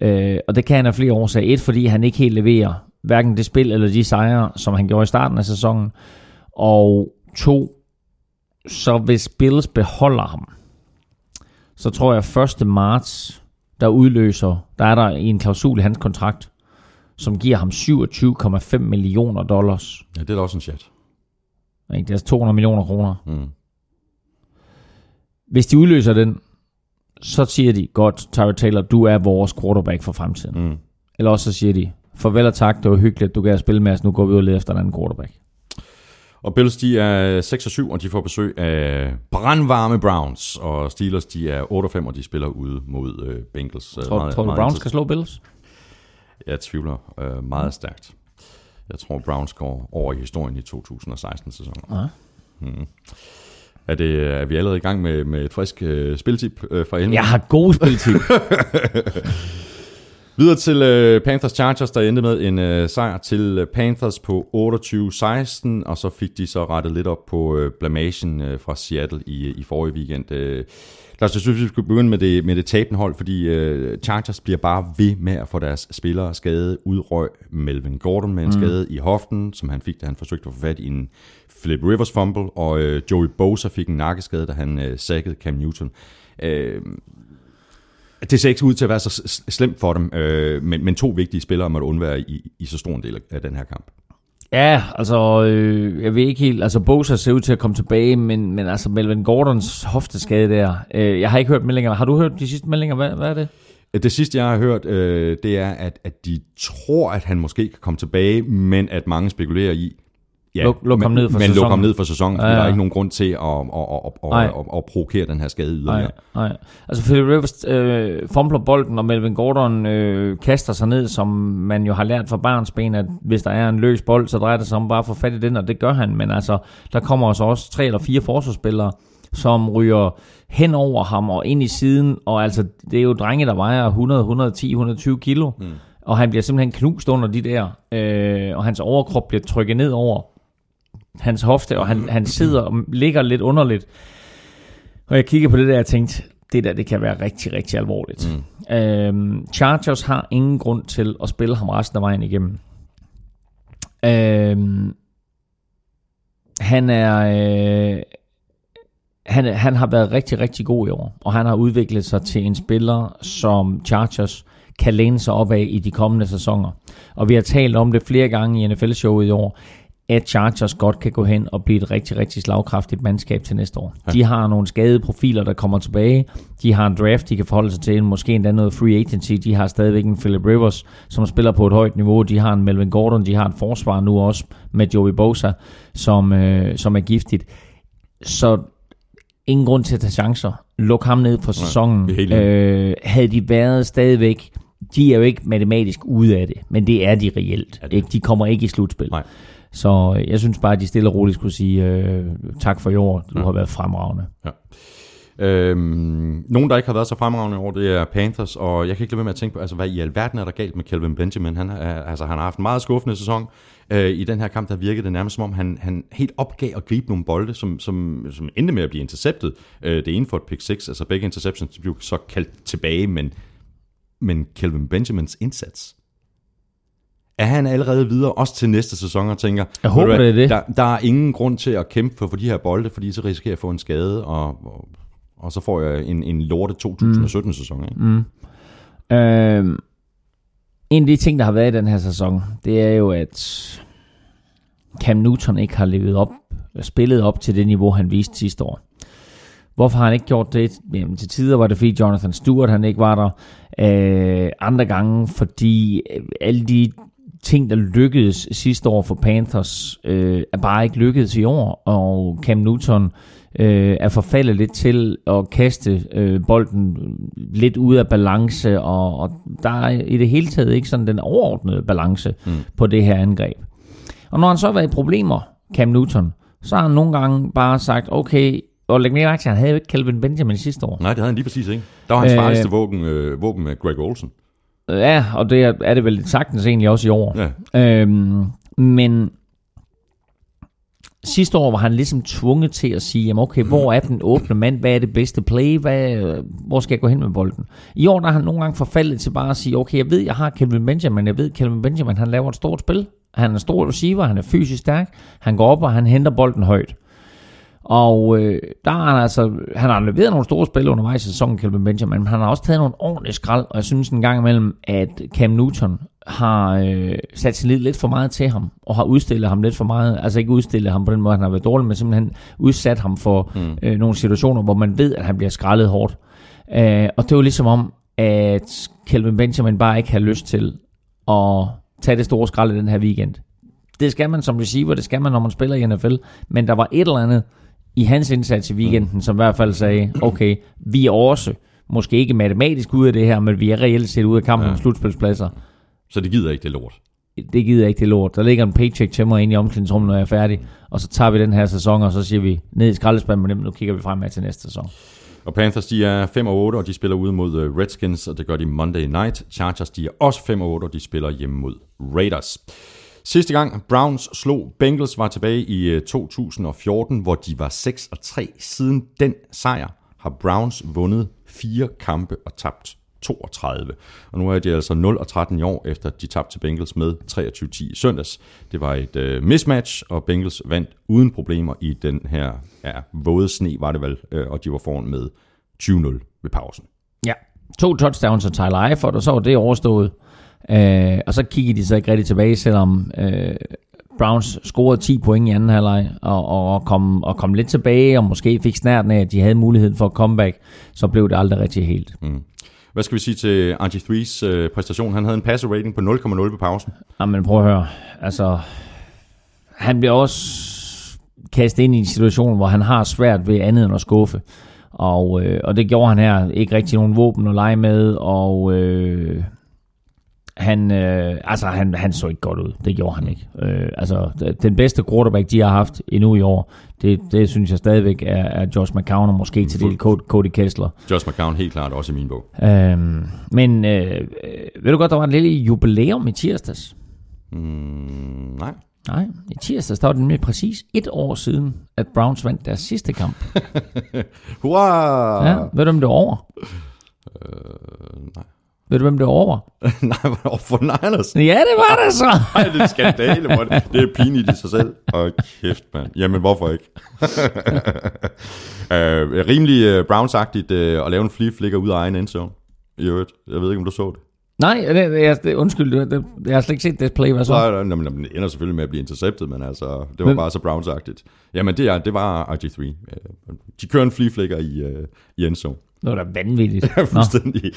Øh, og det kan han af flere årsager. Et, fordi han ikke helt leverer hverken det spil eller de sejre, som han gjorde i starten af sæsonen. Og to, så hvis Bills beholder ham, så tror jeg 1. marts, der udløser, der er der en klausul i hans kontrakt, som giver ham 27,5 millioner dollars. Ja, det er da også en chat. Ikke? Det er 200 millioner kroner. Mm. Hvis de udløser den, så siger de, godt, Tyrod Taylor, du er vores quarterback for fremtiden. Mm. Eller også så siger de, farvel og tak, det var hyggeligt, du kan spille med os, nu går vi ud og leder efter en anden quarterback. Og Bills, de er 6 og 7, og de får besøg af brandvarme Browns. Og Steelers, de er 8 og 5, og de spiller ude mod øh, Bengals. Øh, Tror, meget- tror du, meget Browns interessant. skal slå Bills? Jeg tvivler øh, meget stærkt. Jeg tror, Browns går over i historien i 2016-sæsonen. Ja. Mm. Er, det, er vi allerede i gang med, med et frisk øh, spiltip øh, fra Elming? Jeg har gode spiltip. Videre til øh, Panthers Chargers, der endte med en øh, sejr til øh, Panthers på 28-16, og så fik de så rettet lidt op på øh, blamagen øh, fra Seattle i, i forrige weekend. Øh, lad os synes, vi skulle begynde med det, med det tabende hold, fordi øh, Chargers bliver bare ved med at få deres spillere skade. Udrøg Melvin Gordon med en mm. skade i hoften, som han fik, da han forsøgte at få fat i en Philip Rivers fumble, og øh, Joey Bosa fik en nakkeskade, da han øh, sækkede Cam Newton. Øh, det ser ikke ud til at være så slemt for dem, øh, men, men to vigtige spillere måtte undvære i, i så stor en del af den her kamp. Ja, altså, øh, jeg ved ikke helt, altså Bosa ser ud til at komme tilbage, men, men altså Melvin Gordons hofteskade der, øh, jeg har ikke hørt meldingerne. Har du hørt de sidste meldinger? Hvad, hvad er det? Øh, det sidste, jeg har hørt, øh, det er, at, at de tror, at han måske kan komme tilbage, men at mange spekulerer i, ja, Luk- luk ham ned for men luk sæsonen. ham ned for sæsonen, Ja, ja. der er ikke nogen grund til at, at, at, at, at, at, at provokere den her skade yderligere. Nej, nej. Altså Philip Rivers øh, fumbler bolden, og Melvin Gordon øh, kaster sig ned, som man jo har lært fra barnsben, at hvis der er en løs bold, så drejer det sig om bare at få fat i den, og det gør han. Men altså, der kommer også også tre eller fire forsvarsspillere, som ryger hen over ham og ind i siden, og altså, det er jo drenge, der vejer 100, 110, 120 kilo, mm. og han bliver simpelthen knust under de der, øh, og hans overkrop bliver trykket ned over hans hofte, og han, han sidder og ligger lidt underligt. Og jeg kigger på det der, og jeg tænkte, det der, det kan være rigtig, rigtig alvorligt. Mm. Øhm, Chargers har ingen grund til at spille ham resten af vejen igennem. Øhm, han er... Øh, han, han har været rigtig, rigtig god i år, og han har udviklet sig til en spiller, som Chargers kan læne sig op af i de kommende sæsoner. Og vi har talt om det flere gange i NFL-showet i år, at Chargers godt kan gå hen og blive et rigtig, rigtig slagkraftigt mandskab til næste år. Ja. De har nogle skadede profiler, der kommer tilbage. De har en draft, de kan forholde sig til. Måske endda noget free agency. De har stadigvæk en Philip Rivers, som spiller på et højt niveau. De har en Melvin Gordon. De har et forsvar nu også med Joey Bosa, som, øh, som er giftigt. Så ingen grund til at tage chancer. Luk ham ned for sæsonen. er enige. øh, havde de været stadigvæk de er jo ikke matematisk ude af det, men det er de reelt. Ja, det- Ikke? De kommer ikke i slutspil. Nej. Så øh, jeg synes bare, at de stille og roligt skulle sige øh, tak for i år. Du Ja. har været fremragende. Øhm, nogen, der ikke har været så fremragende i år, det er Panthers, og jeg kan ikke lade være med at tænke på, altså, hvad i alverden er der galt med Kelvin Benjamin? Han, er, altså, han har haft en meget skuffende sæson. Øh, I den her kamp, der virkede det nærmest som om, han, han helt opgav at gribe nogle bolde, som, som, som endte med at blive interceptet. Øh, det ene for et pick 6, altså begge interceptions blev så kaldt tilbage, men, men Kelvin Benjamins indsats, er han allerede videre, også til næste sæson, og tænker, Jeg håber, "Ved du det er det." Der, der er ingen grund til at kæmpe for, for de her bolde, fordi så risikerer jeg at få en skade, og, og, og så får jeg en, en lorte 2017-sæson. Ikke? Mm. Øh, en af de ting, der har været i den her sæson, det er jo, at Cam Newton ikke har levet op, spillet op til det niveau, han viste sidste år. Hvorfor har han ikke gjort det? Jamen, til tider var det, fordi Jonathan Stewart han ikke var der. Øh, andre gange, fordi øh, alle de ting, der lykkedes sidste år for Panthers, øh, er bare ikke lykkedes i år. Og Cam Newton øh, er forfaldet lidt til at kaste øh, bolden lidt ud af balance, og, og der er i det hele taget ikke sådan den overordnede balance mm. på det her angreb. Og når han så har været i problemer, Cam Newton, så har han nogle gange bare sagt, okay, og læg mere til, han havde jo ikke Calvin Benjamin sidste år. Nej, det havde han lige præcis ikke. Der var hans Øh, farligste våben, øh, våben med Greg Olsen. Ja, og det er, er det vel sagtens egentlig også i år. Ja. Øhm, men sidste år var han ligesom tvunget til at sige, jamen okay, hvor er den åbne mand? Hvad er det bedste play? Hvad, hvor skal jeg gå hen med bolden? I år der har han nogle gange forfaldet til bare at sige, okay, jeg ved, jeg har Kelvin Benjamin, jeg ved, Kelvin Benjamin, han laver et stort spil. Han er stor receiver, han er fysisk stærk, han går op, og han henter bolden højt. Og øh, der har han altså, han har leveret nogle store spil undervejs i sæsonen, Kelvin Benjamin, men han har også taget nogle ordentlige skrald, og jeg synes en gang imellem, at Cam Newton har øh, sat sin lid lidt for meget til ham, og har udstillet ham lidt for meget, altså ikke udstillet ham på den måde, han har været dårlig, men simpelthen udsat ham for mm. øh, nogle situationer, hvor man ved, at han bliver skrællet hårdt. Øh, og det var ligesom om, at Kelvin Benjamin bare ikke havde lyst til at tage det store skrald i den her weekend. Det skal man som receiver, det skal man, når man spiller i NFL. Men der var et eller andet i hans indsats i weekenden, som i hvert fald sagde, okay, vi er også, måske ikke matematisk ude af det her, men vi er reelt set ude af kampen ja. om slutspilspladser. Så det gider ikke det lort. Det gider ikke, det lort. Der ligger en paycheck til mig inde i omklædningsrummet, når jeg er færdig. Og så tager vi den her sæson, og så siger vi ned i skraldespanden med dem, nu kigger vi fremad til næste sæson. Og Panthers, de er 5 og 8, og de spiller ude mod øh, Redskins, og det gør de Monday Night. Chargers, de er også 5 og 8, og de spiller hjemme mod Raiders. Sidste gang Browns slog Bengals var tilbage i øh, 2014, hvor de var 6 og 3. Siden den sejr har Browns vundet fire kampe og tabt 32. Og nu er de altså 0 og 13 i år, efter de tabte til Bengals med 23-10 i søndags. Det var et øh, mismatch, og Bengals vandt uden problemer i den her ja, våde sne, var det vel, øh, og de var foran med 20-0 ved pausen. Ja, to touchdowns og Tyler Eifert, og så var det overstået. Øh, og så kiggede de så ikke rigtig tilbage, selvom øh, Browns scorede 10 point i anden halvleg, og, og, kom, og kom lidt tilbage, og måske fik snærten af, at de havde muligheden for at comeback, så blev det aldrig rigtig helt. Mm. Hvad skal vi sige til RG3's øh, præstation? Han havde en passer rating på 0,0 ved pausen. Jamen prøv at høre, altså, han bliver også kastet ind i en situation, hvor han har svært ved andet end at skuffe. Og, øh, og det gjorde han her. Ikke rigtig nogen våben at lege med, og øh, han, øh, altså, han, han så ikke godt ud. Det gjorde han ikke. Øh, altså, den bedste quarterback, de har haft endnu i år, det, det synes jeg stadigvæk er, er Josh McCown, og måske til del Cody Kessler. Josh McCown helt klart også i min bog. Øh, men øh, ved du godt, der var en lille jubilæum i tirsdags? Mm, nej. Nej, i tirsdags, der var det nemlig præcis et år siden, at Browns vandt deres sidste kamp. Hurra! Ja, ved du, om det var over? Øh, nej. Ved du, hvem det var over? nej, var for Niners? Ja, det var det så. Nej, det er en skandale, hvor det, det er pinligt i sig selv. Åh, kæft, mand. Jamen, hvorfor ikke? uh, rimelig uh, Browns-agtigt uh, at lave en flea flicker ud af egen endzone. I øvrigt. Jeg ved ikke, om du så det. Nej, det, det, det, undskyld, det, det, jeg har slet ikke set det play, hvad så? Nej, nej, nej, men det ender selvfølgelig med at blive intercepted, men altså, det var Men- bare så Browns-agtigt. Jamen, det, er, det var RG3. Uh, de kører en flea flicker i, uh, i endzone. Det var da vanvittigt. Ja, fuldstændig.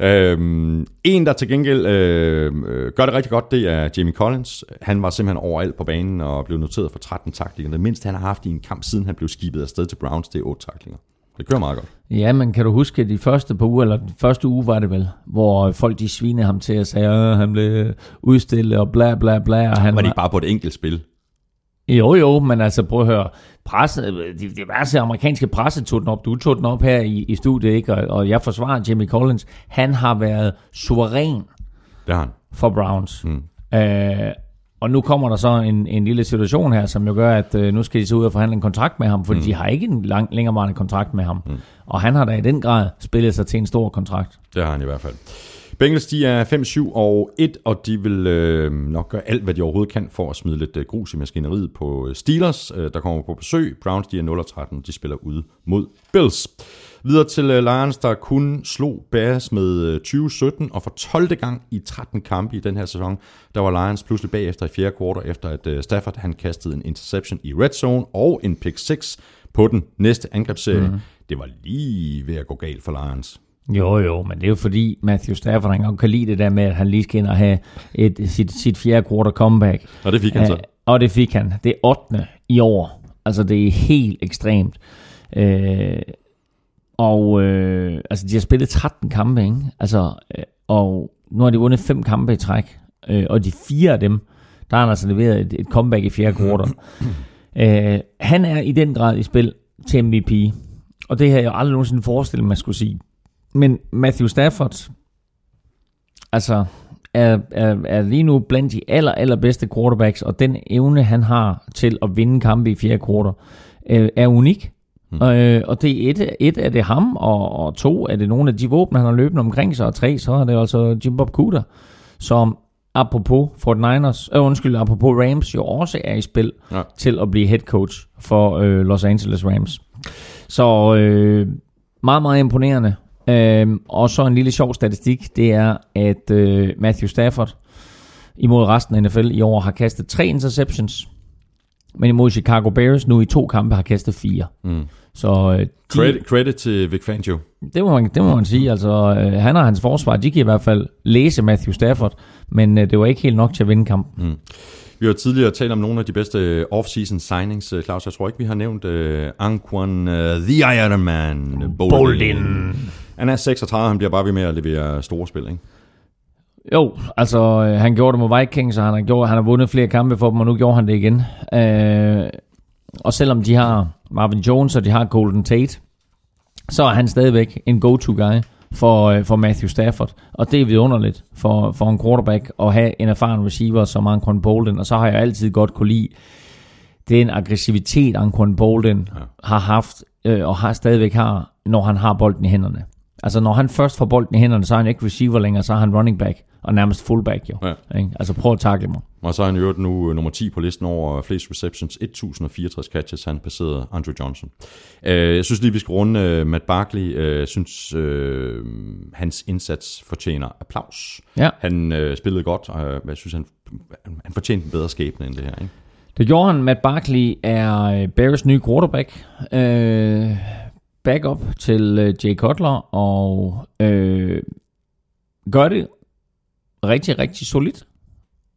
Øhm, en, der til gengæld øh, øh, gør det rigtig godt, det er Jamie Collins. Han var simpelthen overalt på banen og blev noteret for 13 taklinger. Det mindste, han har haft i en kamp, siden han blev skibet afsted til Browns, det er 8 taklinger. Det kører meget godt. Ja, men kan du huske de første par uger, eller den første uge var det vel, hvor folk de svinede ham til at sige, at han blev udstillet og bla bla bla. Og han Var det ikke bare på et enkelt spil? Jo, jo, men altså prøv at høre. Presse, de, de værste amerikanske presse tog den op. Du tog den op her i, i studiet, ikke? Og, og jeg forsvarer Jimmy Collins. Han har været suveræn Det har han. for Browns. Mm. Øh, og nu kommer der så en, en lille situation her, som jo gør, at øh, nu skal de så ud og forhandle en kontrakt med ham, fordi mm. de har ikke en lang, længerevarende kontrakt med ham. Mm. Og han har da i den grad spillet sig til en stor kontrakt. Det har han i hvert fald. Bengals, de er 5-7 og 1, og de vil øh, nok gøre alt, hvad de overhovedet kan for at smide lidt øh, grus i maskineriet på øh, Steelers, øh, der kommer på besøg. Browns, de er 0 og 13, de spiller ude mod Bills. Videre til øh, Lions, der kun slog Bears med øh, 2017, og for 12. gang i 13 kampe i den her sæson, der var Lions pludselig bagefter i fjerde kvartal, efter at Stafford han kastede en interception i red zone og en pick 6 på den næste angrebsserie. Mm. Det var lige ved at gå galt for Lions. Jo, jo, men det er jo fordi Matthew Stafford, han kan lide det der med, at han lige skal ind og have et, sit, sit fjerde quarter comeback. Og det fik han så. Øh, og det fik han. Det er 8. i år. Altså, det er helt ekstremt. Øh, og øh, altså, de har spillet 13 kampe, ikke? Altså, øh, og nu har de vundet fem kampe i træk. Øh, og de fire af dem, der har han altså leveret et, et comeback i fjerde kvartal. øh, han er i den grad i spil til MVP. Og det har jeg aldrig nogensinde forestillet, man skulle sige. Men Matthew Stafford, altså, er, er, er lige nu blandt de aller, allerbedste quarterbacks, og den evne, han har til at vinde kampe i fjerde kvartal, øh, er unik. Mm. Øh, og det er et, et er det ham, og, og to er det nogle af de våben, han har løbende omkring sig, og tre, så er det altså Jim Bob Cooter, som apropos Fort Niners, øh, undskyld, apropos Rams, jo også er i spil ja. til at blive head coach for øh, Los Angeles Rams. Så øh, meget, meget imponerende. Øhm, og så en lille sjov statistik, det er, at øh, Matthew Stafford imod resten af NFL i år har kastet tre interceptions, men imod Chicago Bears nu i to kampe har kastet fire. Mm. Så øh, de, Credit, credit til Vic Fangio. det, må man, det må man sige. Altså, øh, han og hans forsvar, de kan i hvert fald læse Matthew Stafford, men øh, det var ikke helt nok til at vinde kampen. Vi har tidligere talt om nogle af de bedste off-season signings, øh, Claus. Jeg tror ikke, vi har nævnt uh, Anquan, uh, The Iron Man, Bolden. Han er 36, han bliver bare ved med at levere store spil, ikke? Jo, altså øh, han gjorde det mod Vikings, og han har, gjort, han har vundet flere kampe for dem, og nu gjorde han det igen. Øh, og selvom de har Marvin Jones, og de har Golden Tate, så er han stadigvæk en go-to-guy for, øh, for Matthew Stafford. Og det er vidunderligt for, for en quarterback at have en erfaren receiver som Anquan Bolden. Og så har jeg altid godt kunne lide den aggressivitet, Anquan Bolden ja. har haft, øh, og har stadigvæk har, når han har bolden i hænderne. Altså når han først får bolden i hænderne, så er han ikke receiver længere, så er han running back og nærmest fullback jo. Ja. Ikke? Altså prøv at takle mig. Og så er han øvrigt nu øh, nummer 10 på listen over flest receptions, 1064 catches, han passerede Andrew Johnson. Øh, jeg synes lige, vi skal runde øh, Matt Barkley. Øh, Jeg synes, øh, hans indsats fortjener applaus. Ja. Han øh, spillede godt, og øh, jeg synes, han, han fortjente en bedre skæbne end det her. Ikke? Det gjorde han. Matt Barkley er øh, Bears nye quarterback. Øh, backup til øh, Jay Cutler, og øh, gør det rigtig, rigtig solidt.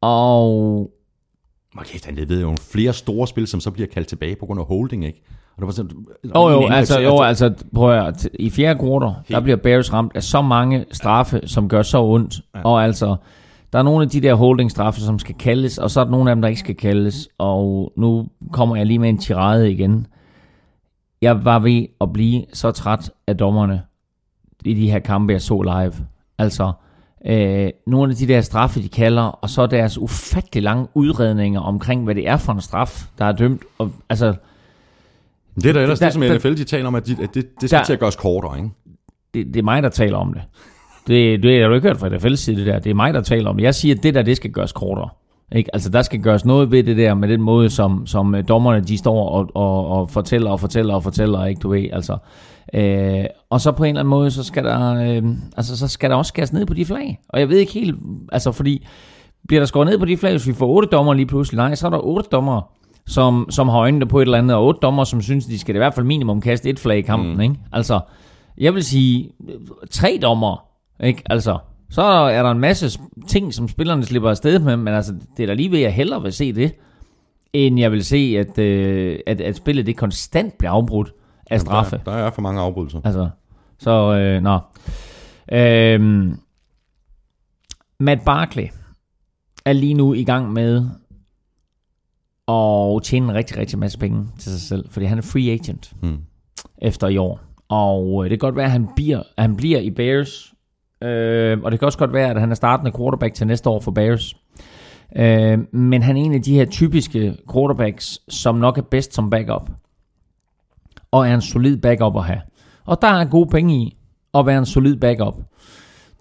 Og Okay, han ved jo flere store spil, som så bliver kaldt tilbage på grund af holding, ikke? Og det var sådan, Jo, jo, altså, jo, altså prøv at, høre, i fjerde quarter, der bliver Bears ramt af så mange straffe, som gør så ondt. Ja. Og altså, der er nogle af de der holding straffe, som skal kaldes, og så er der nogle af dem, der ikke skal kaldes. Og nu kommer jeg lige med en tirade igen. Jeg var ved at blive så træt af dommerne i de her kampe, jeg så live. Altså, øh, nogle af de der straffe, de kalder, og så deres ufattelig lange udredninger omkring, hvad det er for en straf, der er dømt. Og, altså, Det er da ellers Der- det, som der- NFL de taler om, at, de, at det, det skal Der- til at gøres kortere, ikke? det, det er mig, der taler om det. Det, det har du ikke hørt fra NFL's side, det der. Det er mig, der taler om det. Jeg siger, at det der, det skal gøres kortere. Ikke? Altså, der skal gøres noget ved det der, med den måde, som, som øh, dommerne, de står og, og, og fortæller og fortæller og fortæller, ikke du ved, altså. Øh, og så på en eller anden måde, så skal der, øh, altså, så skal der også skæres ned på de flag. Og jeg ved ikke helt, altså, fordi bliver der skåret ned på de flag, hvis vi får otte dommer lige pludselig? Nej, så er der otte dommer, som, som har øjnene på et eller andet, og otte dommer, som synes, de skal i hvert fald minimum kaste et flag i kampen, mm. ikke? Altså, jeg vil sige, øh, tre dommer, ikke? Altså, så er der en masse ting, som spillerne slipper afsted med, men altså, det er da lige ved, at jeg hellere vil se det, end jeg vil se, at, øh, at, at spillet det konstant bliver afbrudt af straffe. Der, der er for mange afbrydelser. Altså, så, øh, nå. Øhm, Matt Barkley er lige nu i gang med at tjene en rigtig, rigtig masse penge til sig selv, fordi han er free agent Hmm. efter i år. Og øh, det kan godt være, at han bliver, at han bliver i Bears, øh, og det kan også godt være, at han er startende quarterback til næste år for Bears. Øh, men han er en af de her typiske quarterbacks, som nok er bedst som backup. Og er en solid backup at have. Og der er gode penge i at være en solid backup.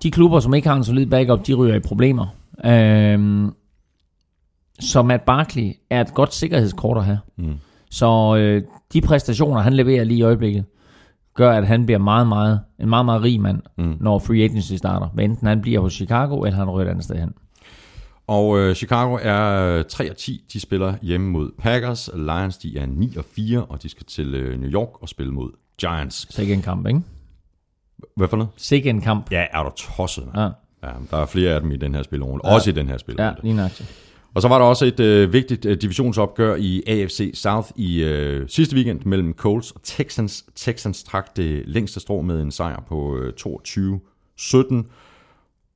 De klubber, som ikke har en solid backup, de ryger i problemer. Øh, så Matt Barkley er et godt sikkerhedskort at have. Mm. Så øh, de præstationer, han leverer lige i øjeblikket, gør, at han bliver meget, meget, en meget, meget rig mand, Mm. når free agency starter. Hvad enten han bliver hos Chicago, eller han ryger et andet sted hen. Og øh, Chicago er 3 og 10. De spiller hjemme mod Packers. Lions de er 9 og 4, og de skal til øh, New York og spille mod Giants. Sikke en kamp, ikke? Hvad for noget? Sikke en kamp. Ja, er du tosset, mand. Ja, Ja, der er flere af dem i den her spilrunde. Ja. Også i den her ja spilrunde. lige nøjagtigt. Og så var der også et øh, vigtigt øh, divisionsopgør i AFC South i øh, sidste weekend mellem Colts og Texans. Texans trak det længste strå med en sejr på øh, 22-17.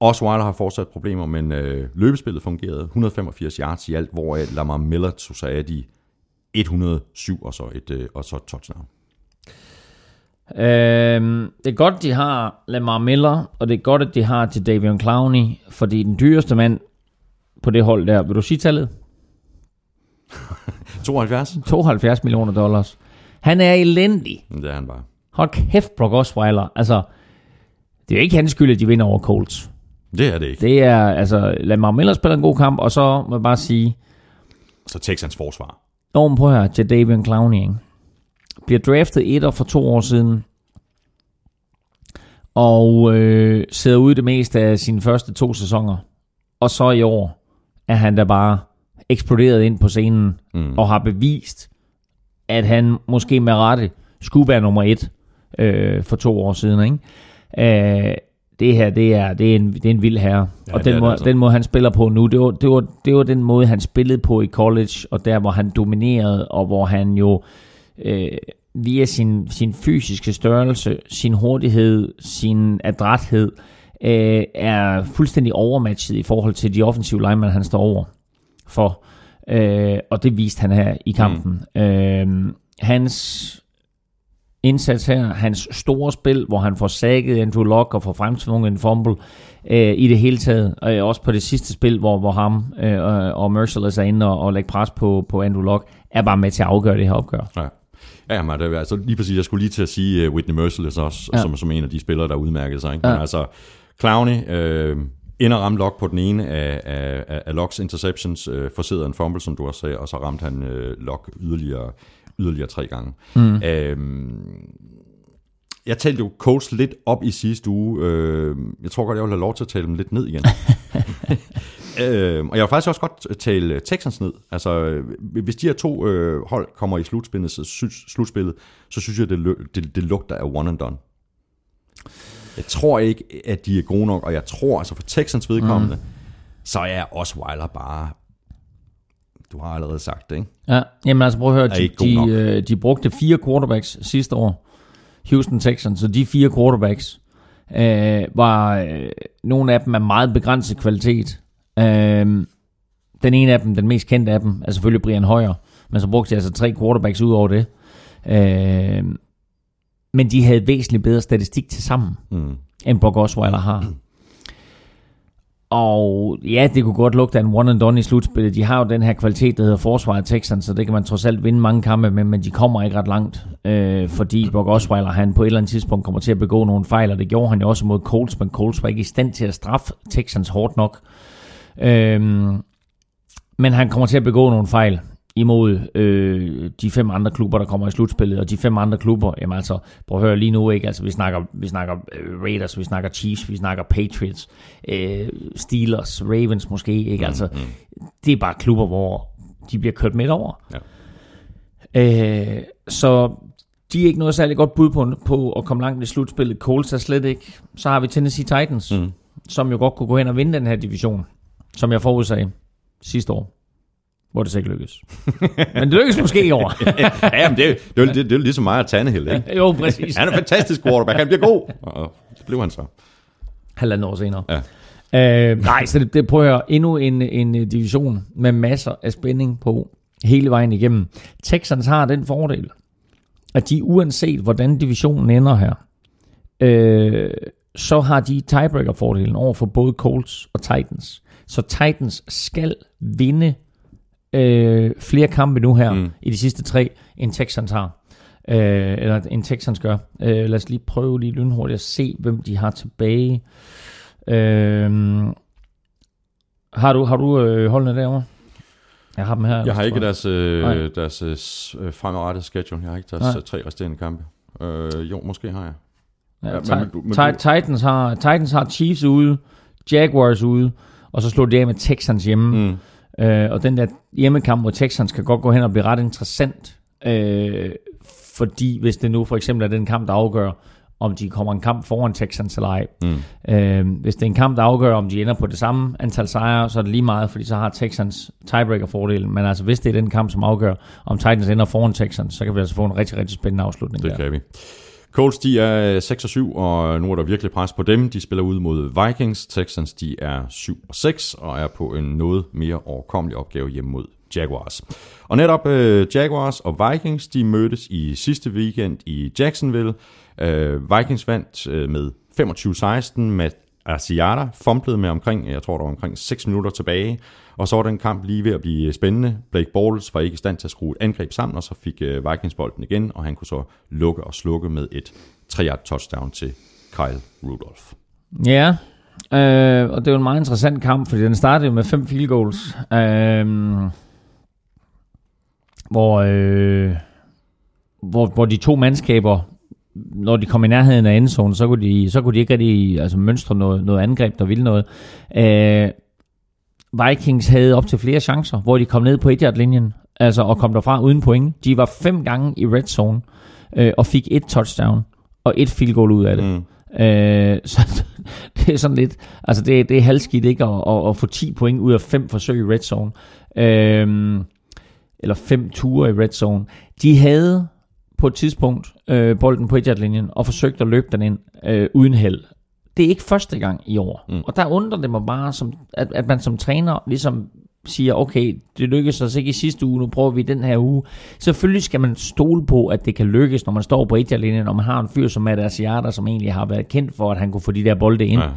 Osweiler har fortsat problemer, men øh, løbespillet fungerede 185 yards i alt, hvor Lamar Miller tog sig af de 107 og så et, øh, og så et touchdown. Øhm, det er godt, de har Lamar Miller, og det er godt, at de har til Davion Clowney, fordi den dyreste mand på det hold der, vil du sige tallet? 72? 72 millioner dollars. Han er elendig. Det er han bare. Hold kæft, Brock Osweiler. Altså, det er jo ikke hans skyld, at de vinder over Colts. Det er det ikke. Det er, altså, Lamar Miller spiller en god kamp, og så må jeg bare sige, Så Texans forsvar. Nå, på her, til Davion Clowney, ikke? Bliver draftet etter for to år siden, og øh, sidder ude det meste af sine første to sæsoner. Og så i år er han da bare eksploderet ind på scenen, Mm. og har bevist, at han måske med rette skulle være nummer et øh, for to år siden. Ikke? Øh, det her, det er, det er, en, det er en vild herre. Ja, og den, måde, altså. den måde, han spiller på nu, det var, det, var, det var den måde, han spillede på i college, og der, hvor han dominerede, og hvor han jo øh, via sin, sin fysiske størrelse, sin hurtighed, sin adræthed, øh, er fuldstændig overmatchet i forhold til de offensive linemen, han står over for. Øh, og det viste han her i kampen. Mm. Øh, hans indsats her, hans store spil, hvor han får sækket Andrew Luck og får fremtvunget en fumble øh, i det hele taget. Og også på det sidste spil, hvor, hvor ham øh, og Merciless er inde og, og lægger pres på, på Andrew Luck, er bare med til at afgøre det her opgør. Ja. Ja, men det, altså lige præcis, jeg skulle lige til at sige uh, Whitney Merciless også, Ja. som, som en af de spillere, der udmærkede sig. Ikke? Ja. Men altså, Clowney øh, ender ramme Lock på den ene af, af, af, af Locks interceptions, øh, forserede en fumble, som du også sagde, og så ramte han øh, Lock yderligere, yderligere tre gange. Mm. Øhm, jeg talte jo Colts lidt op i sidste uge. Øh, jeg tror godt, jeg vil have lov til at tale dem lidt ned igen. øh, og jeg vil faktisk også godt tale Texans ned. Altså, øh, hvis de her to øh, hold kommer i slutspillet, så synes, slutspillet, så synes jeg, det, det, det lugter af one and done. Jeg tror ikke, at de er gode nok, og jeg tror, altså for Texans vedkommende, mm. så er Osweiler bare... Du har allerede sagt det, ikke? Ja, jamen altså prøv at høre, de, de, øh, de brugte fire quarterbacks sidste år, Houston Texans, så de fire quarterbacks øh, var, øh, nogle af dem af meget begrænset kvalitet. Øh, den ene af dem, den mest kendte af dem, er selvfølgelig Brian Hoyer, men så brugte de altså tre quarterbacks ud over det. Øh, men de havde væsentligt bedre statistik til sammen Mm. end Brock Osweiler har. Og ja, det kunne godt lugte af en one and done i slutspillet. De har jo den her kvalitet, der hedder forsvaret Texans, så det kan man trods alt vinde mange kampe med, men de kommer ikke ret langt, øh, fordi Brock Osweiler, han på et eller andet tidspunkt kommer til at begå nogle fejl, og det gjorde han jo også mod Colts, men Colts var ikke i stand til at straffe Texans hårdt nok. Øhm, men han kommer til at begå nogle fejl imod øh, de fem andre klubber, der kommer i slutspillet, og de fem andre klubber, jamen altså, prøv at høre lige nu, ikke? Altså, vi snakker, vi snakker øh, Raiders, vi snakker Chiefs, vi snakker Patriots, øh, Steelers, Ravens måske, ikke? Altså, det er bare klubber, hvor de bliver kørt midt over. Ja. Øh, så de er ikke noget særligt godt bud på, på at komme langt i slutspillet. Colts er slet ikke. Så har vi Tennessee Titans, Mm. mm. som jo godt kunne gå hen og vinde den her division, som jeg forudsagde sidste år, hvor det så ikke lykkedes. Men det lykkedes måske i år. ja, men det, er- det, er jo- det, det er ligesom mig og Tannehill, ikke? jo, præcis. Han er en fantastisk quarterback, han bliver god. Og det blev han så. Halvandet år senere. Ja. Øh, nej, så det, det prøver jeg endnu en, en øh, division med masser af spænding på hele vejen igennem. Texans har den fordel, at de uanset hvordan divisionen ender her, øh, så har de tiebreaker-fordelen over for både Colts og Titans. Så Titans skal vinde øh, flere kampe nu her Mm. i de sidste tre, end Texans har. Øh, eller end Texans gør. Øh, lad os lige prøve lige lynhurtigt at se, hvem de har tilbage. Øh, har du, har du øh, holdene derovre? Jeg har dem her. Jeg har ikke deres, øh, Nej. deres øh, øh, fremadrettede schedule. Jeg har ikke deres Nej. øh, tre resterende kampe. Øh, jo, måske har jeg. Ja, Ja, men men Titans, har, Titans har Chiefs ude, Jaguars ude, og så slår de af med Texans hjemme. Mm. Øh, og den der hjemmekamp mod Texans kan godt gå hen og blive ret interessant. Øh, fordi hvis det nu for eksempel er den kamp, der afgør, om de kommer en kamp foran Texans eller ej. Mm. Øh, hvis det er en kamp, der afgør, om de ender på det samme antal sejre, så er det lige meget, fordi så har Texans tiebreaker-fordelen. Men altså, hvis det er den kamp, som afgør, om Titans ender foran Texans, så kan vi altså få en rigtig, rigtig spændende afslutning Det der. kan vi. Colts, de er øh, 6 og 7, og øh, nu er der virkelig pres på dem. De spiller ud mod Vikings. Texans, de er 7 og 6, og er på en noget mere overkommelig opgave hjemme mod Jaguars. Og netop øh, Jaguars og Vikings, de mødtes i sidste weekend i Jacksonville. Øh, Vikings vandt øh, med 25-16 med Asiata fumblede med omkring, jeg tror der var omkring 6 minutter tilbage, og så var den kamp lige ved at blive spændende. Blake Bortles var ikke i stand til at skrue et angreb sammen, og så fik øh, Vikings bolden igen, og han kunne så lukke og slukke med et 3 touchdown til Kyle Rudolph. Ja, øh, og det var en meget interessant kamp, fordi den startede jo med fem field goals, øh, hvor, øh, hvor, hvor de to mandskaber, når de kom i nærheden af endzone, så kunne de, så kunne de ikke rigtig altså, mønstre noget, noget angreb, der ville noget. Øh, Vikings havde op til flere chancer, hvor de kom ned på 1 linjen altså og kom derfra uden point. De var fem gange i red zone, øh, og fik et touchdown og et field goal ud af det. Mm. Øh, så det er sådan lidt, altså det, det er halvskidt ikke at, at, at få 10 point ud af fem forsøg i red zone. Øh, eller fem ture i red zone. De havde på et tidspunkt øh, bolden på 1 linjen og forsøgte at løbe den ind øh, uden held. Det er ikke første gang i år. Mm. Og der undrer det mig bare, som, at, at man som træner ligesom siger, okay, det lykkedes os ikke i sidste uge, nu prøver vi den her uge. Selvfølgelig skal man stole på, at det kan lykkes, når man står på 1 linjen når man har en fyr som Matt Asiata, som egentlig har været kendt for, at han kunne få de der bolde ind. Ja.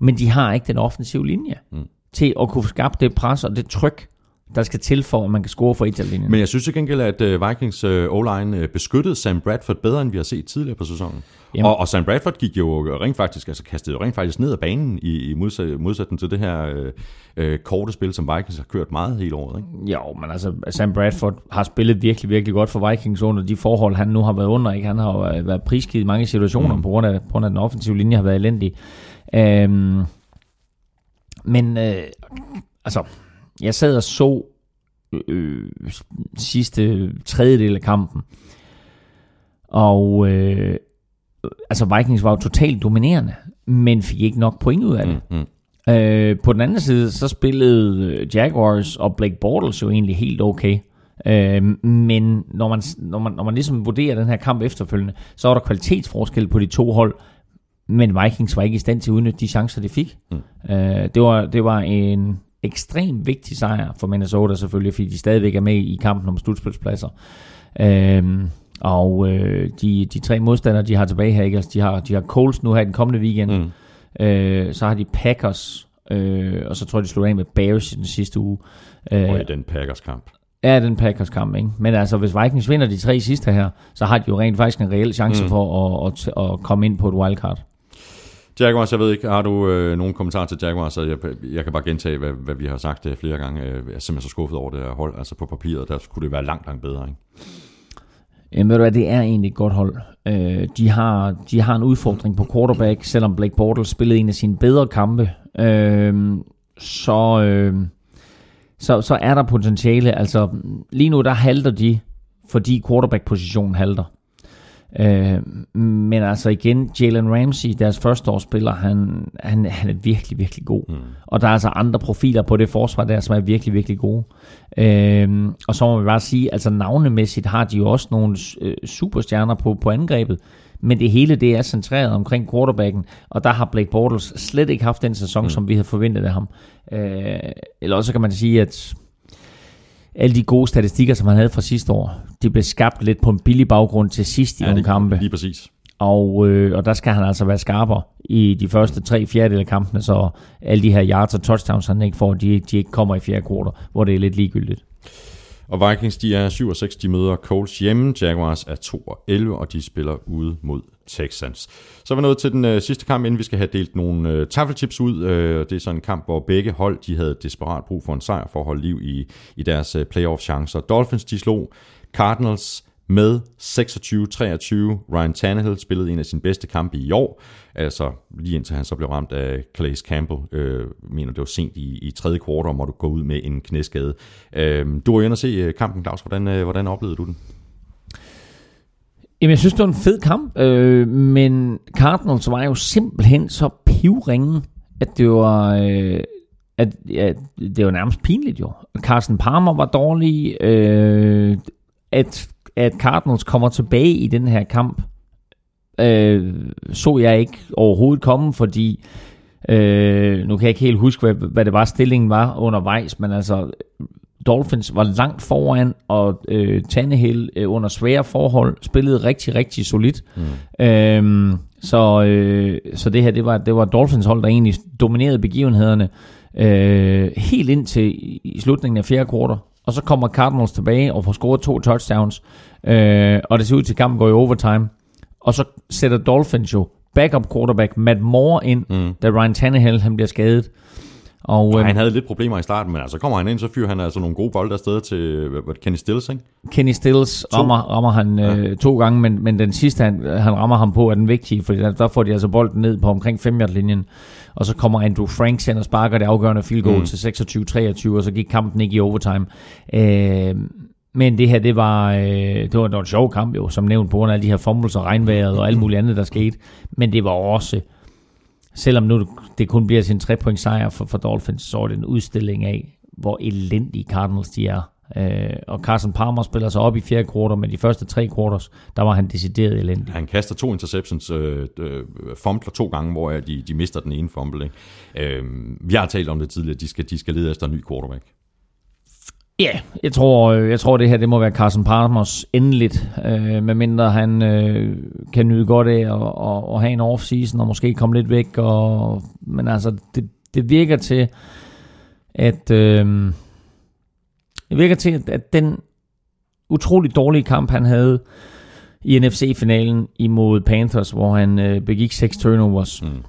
Men de har ikke den offensive linje mm. til at kunne skabe det pres og det tryk, der skal til for, at man kan score for Italien. Men jeg synes til gengæld, at øh, Vikings øh, O-line øh, beskyttede Sam Bradford bedre, end vi har set tidligere på sæsonen. Og, og Sam Bradford gik jo rent faktisk, altså kastede jo rent faktisk ned ad banen i, i modsæt, modsætning til det her øh, øh, korte spil, som Vikings har kørt meget hele året. Ikke? Jo, men altså Sam Bradford har spillet virkelig, virkelig godt for Vikings under de forhold, han nu har været under. Ikke? Han har jo været prisgivet i mange situationer, mm. på, grund af, på grund af den offensive linje har været elendig. Øhm, men øh, altså, jeg sad og så øh, sidste tredjedel af kampen, og øh, altså Vikings var jo totalt dominerende, men fik ikke nok point ud af det. Mm, mm. Øh, på den anden side, så spillede Jaguars og Blake Bortles jo egentlig helt okay. Øh, men når man, når, man, når man ligesom vurderer den her kamp efterfølgende, så var der kvalitetsforskel på de to hold, men Vikings var ikke i stand til at udnytte de chancer, de fik. Mm. Øh, det, var, det var en ekstremt vigtig sejr for Minnesota selvfølgelig, fordi de stadigvæk er med i kampen om slutspilspladser. Øh, og øh, de, de tre modstandere, de har tilbage her, ikke? Altså, de, har, de har Coles nu her i den kommende weekend. Mm. Øh, så har de Packers, øh, og så tror jeg, de slog af med Bears i den sidste uge. Øh, og i den Packers-kamp. Ja, den Packers kamp, ikke? Men altså, hvis Vikings vinder de tre sidste her, så har de jo rent faktisk en reel chance mm. for at, at, at komme ind på et wildcard. Jaguars, jeg ved ikke, har du øh, nogen kommentar til Jaguars? Jeg, jeg kan bare gentage, hvad, hvad vi har sagt øh, flere gange. Jeg er simpelthen så skuffet over det her hold. Altså på papiret, der skulle det være langt, langt bedre, ikke? Jamen, ved du hvad, det er egentlig et godt hold. Øh, de, har, de har en udfordring på quarterback, selvom Blake Bortles spillede en af sine bedre kampe. Øh, så, øh, så, så er der potentiale. Altså, lige nu der halter de, fordi quarterback-positionen halter. Øh, men altså igen, Jalen Ramsey, deres førsteårsspiller, han, han, han er virkelig, virkelig god. Mm. Og der er altså andre profiler på det forsvar der, som er virkelig, virkelig gode. Øh, og så må vi bare sige, altså navnemæssigt har de jo også nogle øh, superstjerner på, på angrebet. Men det hele det er centreret omkring quarterbacken, og der har Blake Bortles slet ikke haft den sæson, mm. som vi havde forventet af ham. Øh, eller også kan man sige, at alle de gode statistikker, som han havde fra sidste år, de blev skabt lidt på en billig baggrund til sidst i ja, nogle kampe. Lige præcis. Og, øh, og der skal han altså være skarpere i de første tre fjerdedel af kampene, så alle de her yards og touchdowns, han ikke får, de, de ikke kommer i fjerde kvartal, hvor det er lidt ligegyldigt. Og Vikings, de er 7 og 6, de møder Colts hjemme. Jaguars er 2 og 11, og de spiller ude mod Texans. Så er vi nået til den øh, sidste kamp, inden vi skal have delt nogle øh, taffelchips ud. Øh, det er sådan en kamp, hvor begge hold de havde desperat brug for en sejr for at holde liv i, i deres øh, playoff-chancer. Dolphins de slog Cardinals med 26-23. Ryan Tannehill spillede en af sine bedste kampe i år, altså lige indtil han så blev ramt af Calais Campbell, øh, mener det var sent i, i tredje kvartal, og måtte gå ud med en knæskade. Øh, du var inde og se øh, kampen, Claus. Hvordan, øh, hvordan oplevede du den? Jamen, jeg synes, det var en fed kamp, øh, men Cardinals var jo simpelthen så pivringe, at det var... Øh, at, ja, det var nærmest pinligt jo. Carsten Palmer var dårlig. Øh, at, at Cardinals kommer tilbage i den her kamp, øh, så jeg ikke overhovedet komme, fordi øh, nu kan jeg ikke helt huske, hvad, hvad det var, stillingen var undervejs, men altså Dolphins var langt foran, og øh, Tannehill øh, under svære forhold spillede rigtig, rigtig solidt. Mm. Øhm, så, øh, så det her, det var, det var Dolphins hold, der egentlig dominerede begivenhederne øh, helt ind til i slutningen af fjerde kvartal. Og så kommer Cardinals tilbage og får scoret to touchdowns. Øh, og det ser ud til, at kampen går i overtime. Og så sætter Dolphins jo backup quarterback Matt Moore ind, mm. da Ryan Tannehill han bliver skadet. Og, øhm, han havde lidt problemer i starten, men altså kommer han ind, så fyrer han altså nogle gode bolde afsted til hvad, Kenny Stills, ikke? Kenny Stills rammer, rammer han ja. øh, to gange, men, men den sidste, han, han rammer ham på, er den vigtige, fordi der, der får de altså bolden ned på omkring 5 linjen og så kommer Andrew Franks ind og sparker det afgørende field goal mm. til 26-23, og så gik kampen ikke i overtime. Øh, Men det her, det var, øh, det var, det var en sjov kamp jo, som nævnt på grund af alle de her fumbles og regnvejret og alt muligt andet, der skete. Men det var også, selvom nu det kun bliver sin 3 point sejr for, for Dolphins, så er det en udstilling af, hvor elendige Cardinals de er. Øh, og Carson Palmer spiller sig op i fjerde kvartal, men de første tre quarters, der var han decideret elendig. Han kaster to interceptions, øh, øh, fumbler to gange, hvor de, de mister den ene fumble. Ikke? Øh, vi har talt om det tidligere, de skal, de skal lede efter en ny quarterback. Ja, yeah, jeg tror, øh, jeg tror det her det må være Carson Palmers endeligt, øh, medmindre han øh, kan nyde godt af at, at, at have en off-season og måske komme lidt væk. Og, men altså, det, det virker til, at øh, det virker til, at den utrolig dårlige kamp, han havde i NFC-finalen imod Panthers, hvor han øh, begik seks turnovers, mm.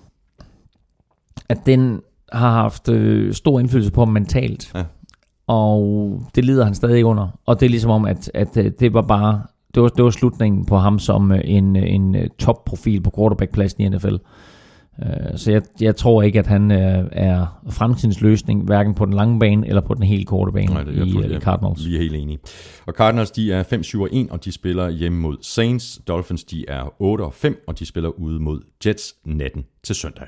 at den har haft øh, stor indflydelse på ham mentalt. Ja. Og det lider han stadig under. Og det er ligesom om, at, at øh, det var bare det var, det var slutningen på ham som øh, en, en top-profil på quarterback-pladsen i NFL. Øh, så jeg, jeg tror ikke, at han øh, er fremtidens løsning, hverken på den lange bane eller på den helt korte bane Nej, det er i, i Cardinals. Vi er helt enige. Og Cardinals, de er 5-7-1, og de spiller hjemme mod Saints. Dolphins, de er 8-5, og de spiller ude mod Jets natten til søndag.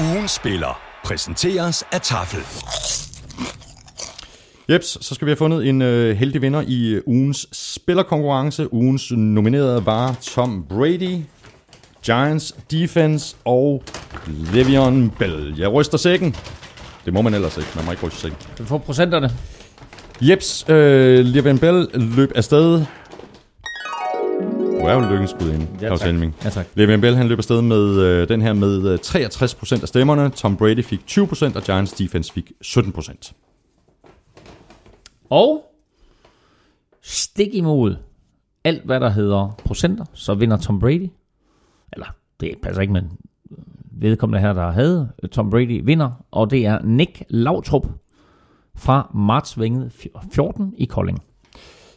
Ugen spiller præsenteres af Tafel. Jeps, så skal vi have fundet en øh, heldig vinder i øh, ugens spillerkonkurrence. Ugens nominerede var Tom Brady, Giants Defense og Le'Veon Bell. Jeg ryster sækken. Det må man ellers ikke. Man må ikke ryste sækken. Du får procenterne. Jeps, øh, Le'Veon Bell løb afsted. Du er jo en lykkens gud ja, tak. Ja, tak. Le'Veon Bell han løb afsted med øh, den her med 63% øh, af stemmerne. Tom Brady fik 20%, og Giants Defense fik 17%. Og stik imod alt, hvad der hedder procenter, så vinder Tom Brady. Eller, det passer ikke, men vedkommende her, der havde Tom Brady, vinder. Og det er Nick Lautrup fra Martsvinget 14 i Kolding.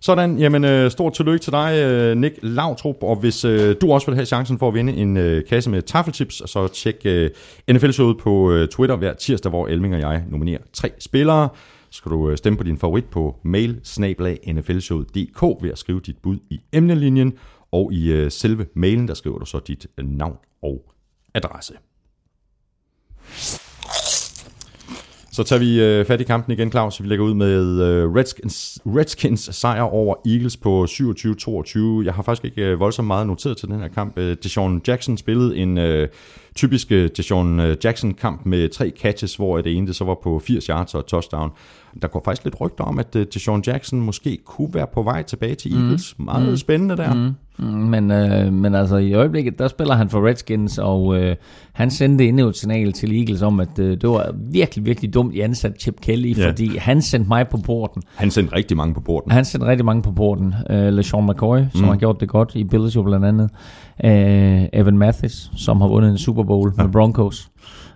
Sådan, jamen øh, stort tillykke til dig, øh, Nick Lautrup, og hvis øh, du også vil have chancen for at vinde en øh, kasse med taffeltips, så tjek øh, NFL-showet på øh, Twitter hver tirsdag, hvor Elming og jeg nominerer tre spillere. Så skal du øh, stemme på din favorit på mail ved at skrive dit bud i emnelinjen, og i øh, selve mailen, der skriver du så dit øh, navn og adresse. Så tager vi øh, fat i kampen igen, Claus. Vi lægger ud med øh, Redskins, Redskins sejr over Eagles på 27-22. Jeg har faktisk ikke øh, voldsomt meget noteret til den her kamp. Øh, Deshaun Jackson spillede en øh, typisk øh, Deshaun øh, Jackson-kamp med tre catches, hvor det ene det så var på 80 yards og touchdown. Der går faktisk lidt rygter om, at Deshaun Jackson måske kunne være på vej tilbage til mhm. Eagles. Mm. Meget mm. spændende der. Mm. Men, øh, men altså i øjeblikket, der spiller han for Redskins, og øh, han sendte endnu et signal til Eagles om, at øh, det var virkelig, virkelig dumt, I ansat Chip Kelly, ja. fordi han sendte mig på porten. Han sendte rigtig mange på porten. Han sendte rigtig mange på porten. Øh, LeSean McCoy, som mm. har gjort det godt i Bills jo blandt andet. Øh, Evan Mathis, som har vundet en Super Bowl ja. med Broncos.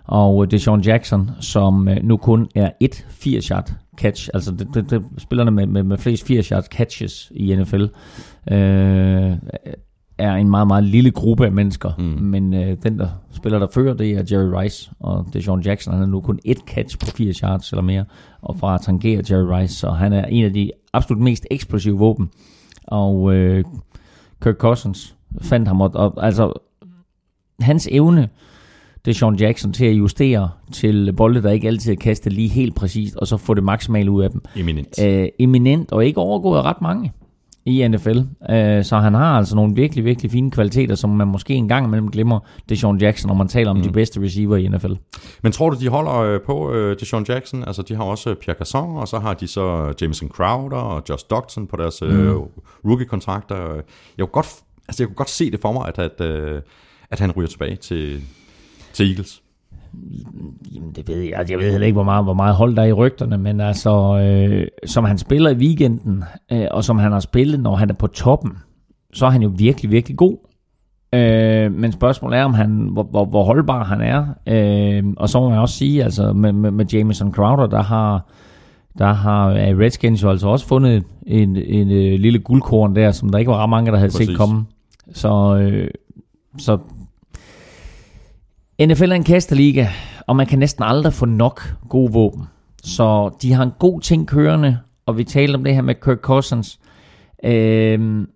Og Deshaun Jackson, som øh, nu kun er et 80 shot catch, altså det, det, det, spillerne med, med, med flest 80 yards catches i NFL, øh, er en meget, meget lille gruppe af mennesker, mm. men øh, den, der spiller der fører, det er Jerry Rice, og det er Sean Jackson, han har nu kun et catch på 80 yards eller mere, og fra at tangere Jerry Rice, så han er en af de absolut mest eksplosive våben, og øh, Kirk Cousins fandt ham, og, og altså hans evne det er Sean Jackson til at justere til bolde, der ikke altid er kastet lige helt præcist, og så få det maksimale ud af dem. Eminent. Æ, eminent, og ikke overgået ret mange i NFL. Æ, så han har altså nogle virkelig, virkelig fine kvaliteter, som man måske en gang imellem glemmer, det er Sean Jackson, når man taler om mm. de bedste receiver i NFL. Men tror du, de holder øh, på øh, det Sean Jackson? Altså, de har også Pierre Casson, og så har de så Jameson Crowder og Josh Doctson på deres øh, mm. rookie-kontrakter. Jeg kunne, godt, altså, jeg kunne godt se det for mig, at, at, øh, at han ryger tilbage til, til Eagles? Jamen, det ved jeg. Altså, jeg ved heller ikke, hvor meget, hvor meget hold der er i rygterne, men altså, øh, som han spiller i weekenden, øh, og som han har spillet, når han er på toppen, så er han jo virkelig, virkelig god. Øh, men spørgsmålet er, om han, hvor, hvor, hvor holdbar han er. Øh, og så må man også sige, altså med, med, med Jameson Crowder, der har, der har Redskins jo altså også fundet en, en, en, en lille guldkorn der, som der ikke var ret mange, der havde Præcis. set komme. Så, øh, så NFL er en kasterliga, og man kan næsten aldrig få nok gode våben. Så de har en god ting kørende, og vi talte om det her med Kirk Cousins. Øh,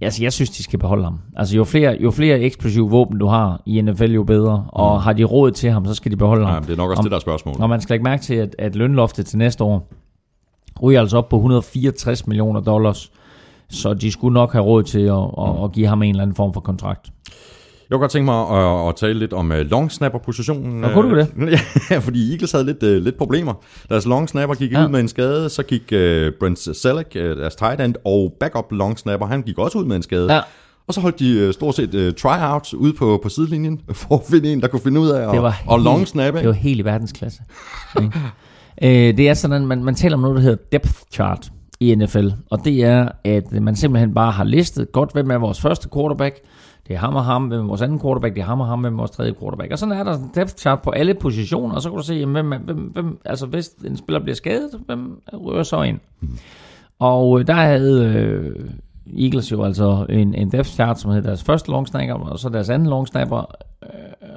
altså, jeg synes, de skal beholde ham. Altså, jo flere, jo flere eksplosive våben du har i NFL, jo bedre. Og har de råd til ham, så skal de beholde ham. men det er nok også Om- det, der er spørgsmålet. Og man skal lægge mærke til, at, at lønloftet til næste år ryger altså op på 164 millioner dollars. Så de skulle nok have råd til at, at, at give ham en eller anden form for kontrakt. Jeg kunne godt tænke mig at, at tale lidt om uh, long snapper positionen. Nå, kunne du det? ja, fordi Eagles havde lidt, uh, lidt problemer. Deres long snapper gik Ja. ud med en skade, så gik uh, Brent Selleck, uh, deres tight end, og backup long snapper, han gik også ud med en skade. Ja. Og så holdt de uh, stort set uh, tryouts ude på, på sidelinjen, for at finde en, der kunne finde ud af Det at, var og long snappe. Det var helt i verdensklasse. øh, det er sådan, man, man taler om noget, der hedder depth chart i NFL. Og det er, at man simpelthen bare har listet godt, hvem er vores første quarterback. Det er ham og ham, hvem er vores anden quarterback, det er ham og ham, hvem er vores tredje quarterback. Og sådan er der en depth chart på alle positioner, og så kan du se, hvem, hvem, hvem, altså hvis en spiller bliver skadet, hvem rører så ind. Og øh, der havde øh, Eagles jo altså en, en depth chart, som hed deres første long snapper, og så deres anden long snapper. Øh,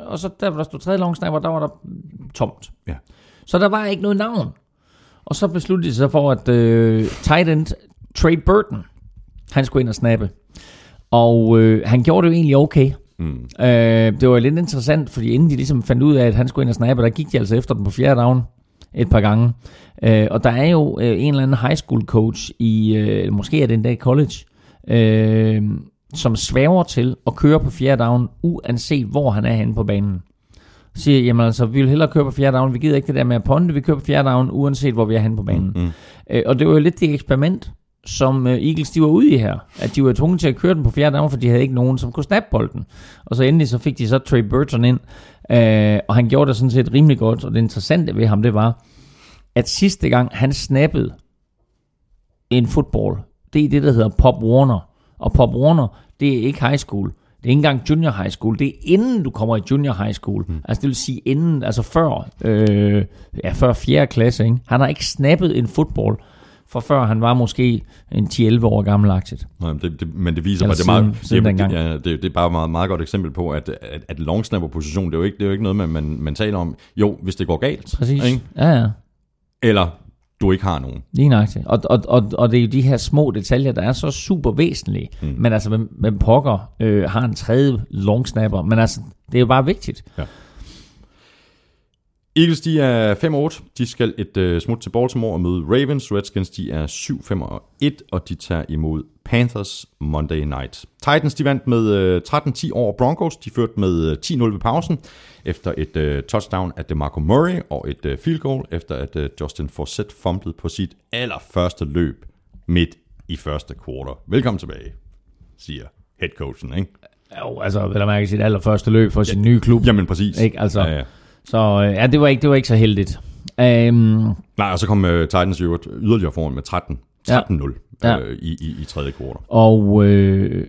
og så der, hvor der stod tredje long snapper, der var der tomt. Ja. Så der var ikke noget navn. Og så besluttede de sig for, at øh, tight end Trey Burton, han skulle ind og snappe. Og øh, han gjorde det jo egentlig okay. Mm. Øh, det var lidt interessant, fordi inden de ligesom fandt ud af, at han skulle ind og snappe, der gik de altså efter den på fjerde down et par gange. Øh, og der er jo øh, en eller anden high school coach i, øh, måske er det endda i college, øh, som svæver til at køre på fjerde down, uanset hvor han er henne på banen. Siger, jamen altså, vi vil hellere køre på fjerde down, vi gider ikke det der med at ponde, vi kører på fjerde down, uanset hvor vi er henne på banen. Mm. Øh, og det var jo lidt det eksperiment, som øh, Eagles de var ude i her. At de var tvunget til at køre den på fjerde down, for de havde ikke nogen, som kunne snappe bolden. Og så endelig så fik de så Trey Burton ind, øh, og han gjorde det sådan set rimelig godt. Og det interessante ved ham, det var, at sidste gang han snappede en fodbold, det er det, der hedder Pop Warner. Og Pop Warner, det er ikke high school. Det er ikke engang junior high school. Det er inden du kommer i junior high school. Mm. Altså det vil sige inden, altså før, øh, ja, før 4. klasse. Ikke? Han har ikke snappet en fodbold, for før han var måske en 10-11 år gammelagtigt. Nej, men det, det, men det viser Eller mig, det er, meget, siden- siden det, dengang. ja, det, det er bare et meget, meget godt eksempel på, at, at, at long snapper position, det er jo ikke, det er jo ikke noget, man, man, man taler om. Jo, hvis det går galt, Præcis. Ikke? Ja, ja. eller du ikke har nogen. Lige nøjagtigt. Og, og, og, og det er jo de her små detaljer, der er så super væsentlige. Mm. Men altså, hvem, hvem pokker øh, har en tredje long snapper? Men altså, det er jo bare vigtigt. Eagles, de er 5-8. De skal et uh, smut til Baltimore og møde Ravens. Redskins, de er 7-5-1, og de tager imod Panthers Monday Night. Titans, de vandt med uh, 13-10 over Broncos. De førte med uh, 10-0 ved pausen, efter et uh, touchdown af DeMarco Murray og et uh, field goal, efter at uh, Justin Forsett fumblede på sit allerførste løb midt i første quarter. Velkommen tilbage, siger headcoachen, ikke? Jo, altså, vil jeg mærke sit allerførste løb for sin nye klub. Jamen præcis. Ikke? Altså, Ja, ja. Så øh, ja, det var ikke, det var ikke så heldigt. Um, Nej, og så kom uh, Titans jo yderligere foran med 13 Ja. 13-0 Ja. øh, i, i, i tredje kvartal. og øh,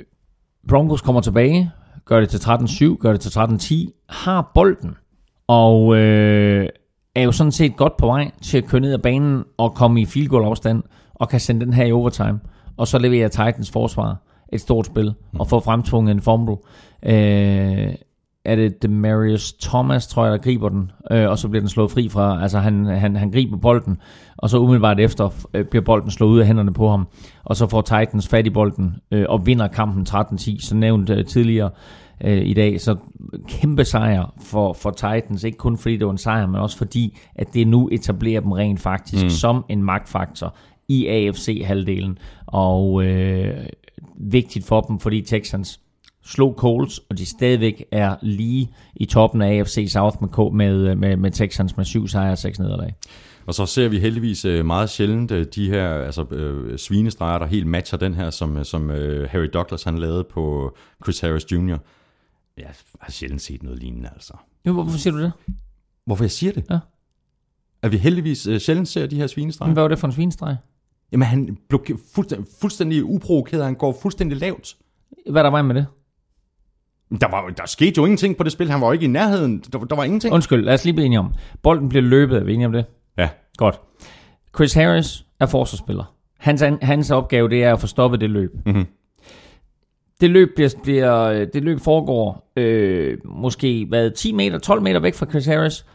Broncos kommer tilbage, gør det til 13-7, gør det til 13-10, har bolden, og øh, er jo sådan set godt på vej til at køre ned ad banen og komme i field goal afstand, og kan sende den her i overtime. Og så leverer Titans forsvar et stort spil, og får fremtvunget en fumble. Øh, er det Demarius Thomas, tror jeg, der griber den, øh, og så bliver den slået fri fra, altså han, han, han griber bolden, og så umiddelbart efter øh, bliver bolden slået ud af hænderne på ham, og så får Titans fat i bolden øh, og vinder kampen 13-10, så nævnt øh, tidligere øh, i dag, så kæmpe sejr for, for Titans, ikke kun fordi det var en sejr, men også fordi, at det nu etablerer dem rent faktisk mm. som en magtfaktor i AFC-halvdelen, og øh, vigtigt for dem, fordi Texans slog Colts, og de stadigvæk er lige i toppen af AFC South med, med, med, med Texans med syv sejre og seks nederlag. Og så ser vi heldigvis øh, meget sjældent øh, de her altså, øh, svinestreger, der helt matcher den her, som, øh, som øh, Harry Douglas han lavede på Chris Harris Jr. Jeg har sjældent set noget lignende, altså. Jo, hvorfor siger du det? Hvorfor jeg siger det? Ja. At vi heldigvis øh, sjældent ser de her svinestreger. Men hvad var det for en svinestreg? Jamen han blokerer fuldstændig, fuldstændig uprovokeret, han går fuldstændig lavt. Hvad er der vej med det? Der, var, der skete jo ingenting på det spil, han var jo ikke i nærheden, der, der var ingenting. Undskyld, lad os lige blive enige om. Bolden bliver løbet, er vi enige om det? Ja, Godt. Chris Harris er forsvarsspiller. Hans, hans opgave det er at få stoppet det løb. Mhm. Det løb, bliver, bliver, det løb foregår øh, måske hvad, 10 meter, 12 meter væk fra Chris Harris.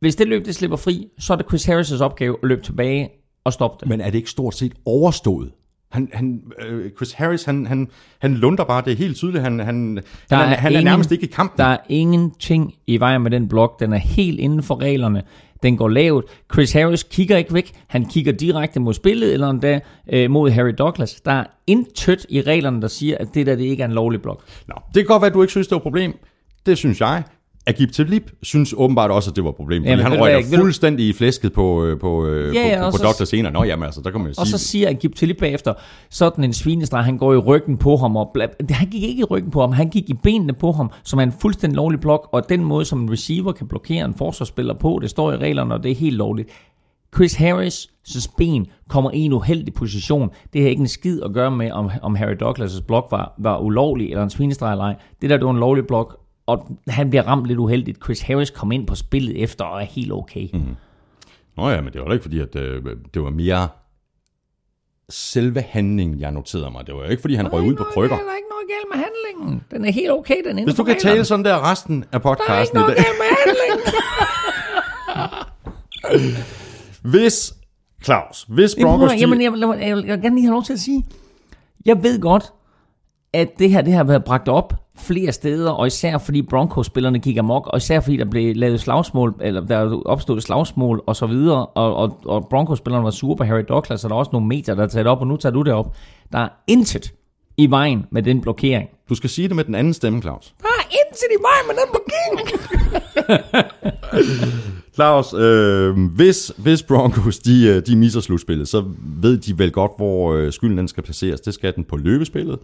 Hvis det løb, det slipper fri, så er det Chris Harris' opgave at løbe tilbage og stoppe det. Men er det ikke stort set overstået? Han, han, øh, Chris Harris, han, han, han lunder bare, det er helt tydeligt. Han, han, Der han, er, er han er ingen- nærmest ikke i kampen. Der er ingenting i vejen med den blok. Den er helt inden for reglerne. Den går lavt. Chris Harris kigger ikke væk. Han kigger direkte mod spillet, eller endda øh, mod Harry Douglas. Der er intet i reglerne, der siger, at det der det ikke er en lovlig blok. Nå, det kan godt være, at du ikke synes, det var et problem. Det synes jeg. Agib Talib synes åbenbart også, at det var et problem. Fordi han røg du- fuldstændig i flæsket på, øh, på, øh, Ja, ja, på, og på, så- på Dr. senere. Nå, jamen altså, der kan man jo Og sige... så siger Agib Talib bagefter, sådan en svinestreg, han går i ryggen på ham. Og bla, han gik ikke i ryggen på ham, han gik i benene på ham, som er en fuldstændig lovlig blok. Og den måde, som en receiver kan blokere en forsvarsspiller på, det står i reglerne, og det er helt lovligt. Chris Harris' ben kommer i en uheldig position. Det har ikke en skid at gøre med, om, om Harry Douglas' blok var, var ulovlig eller en svinestreg eller ej. Det der, det var en lovlig blok, og han bliver ramt lidt uheldigt. Chris Harris kom ind på spillet efter og er helt okay. Mm. Nå ja, men det var da ikke fordi, at øh, det var mere selve handlingen, jeg noterede mig. Det var ikke, fordi han røg ud på krykker. Der er ikke noget galt med handlingen. Den er helt okay, den Hvis du kan reglerne. tale sådan der resten af Der er ikke podcasten i noget dag. galt med handlingen. Hvis, Claus, hvis Jamen, Broncos... de- Jamen, jeg, jeg, jeg, vil- jeg vil gerne lige have lov til at sige, jeg ved godt, at det her det har været bragt op flere steder, og især fordi Broncos-spillerne gik amok, og især fordi der blev lavet slagsmål, eller der opstod slagsmål og så videre, og, og, og Broncos-spillerne var sure på Harry Douglas, og der er også nogle medier, der har taget det op, og nu tager du det op. Der er intet i vejen med den blokering. Du skal sige det med den anden stemme, Claus. Der er intet i vejen med den blokering. Claus, øh, hvis, hvis Broncos de, øh, de misser slutspillet, så ved de vel godt, hvor øh, skylden den skal placeres. Det skal den på løbespillet.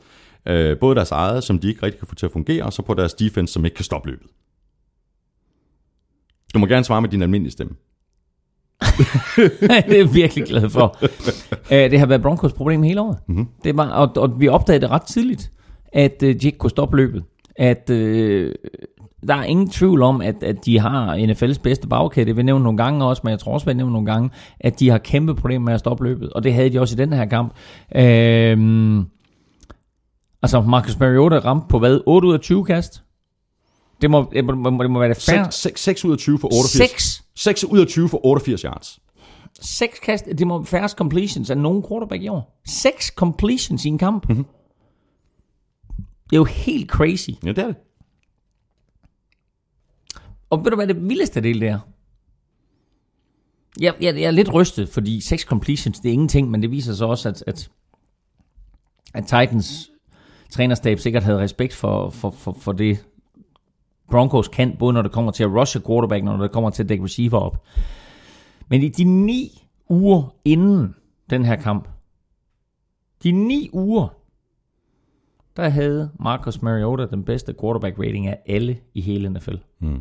Øh, både deres eget, som de ikke rigtig kan få til at fungere, og så på deres defense, som ikke kan stoppe løbet. Du må gerne svare med din almindelige stemme. det er jeg virkelig glad for. Øh, det har været Broncos problem hele året. Mm-hmm. Det var, og, og vi opdagede det ret tidligt, at øh, de ikke kunne stoppe løbet. At øh, der er ingen tvivl om, at, at de har NFL's bedste bagkæde. Jeg nævne nogle gange også, men jeg tror også, jeg nævne nogle gange, at de har kæmpe problemer med at stoppe løbet. Og det havde de også i den her kamp. Øh, altså, Marcus Mariota ramte på hvad? 8 ud af 20 kast? Det må, det må, det må være det færre. 6, 6 ud af 20 for 88. 6 6 ud af 20 for 88 yards. Seks kast, det må være færrest completions af nogen quarterback i år. Seks completions i en kamp. Mm-hmm. Det er jo helt crazy. Ja, det er det. Og ved du hvad det vildeste del det er? Jeg, jeg, jeg er lidt rystet, fordi seks completions, det er ingenting, men det viser sig også, at, at, at Titans trænerstab sikkert havde respekt for, for, for, for det, Broncos kan, både når det kommer til at rushe quarterback, når det kommer til at dække receiver op. Men i de ni uger inden den her kamp, de ni uger, der havde Marcus Mariota den bedste quarterback rating af alle i hele NFL. Mm.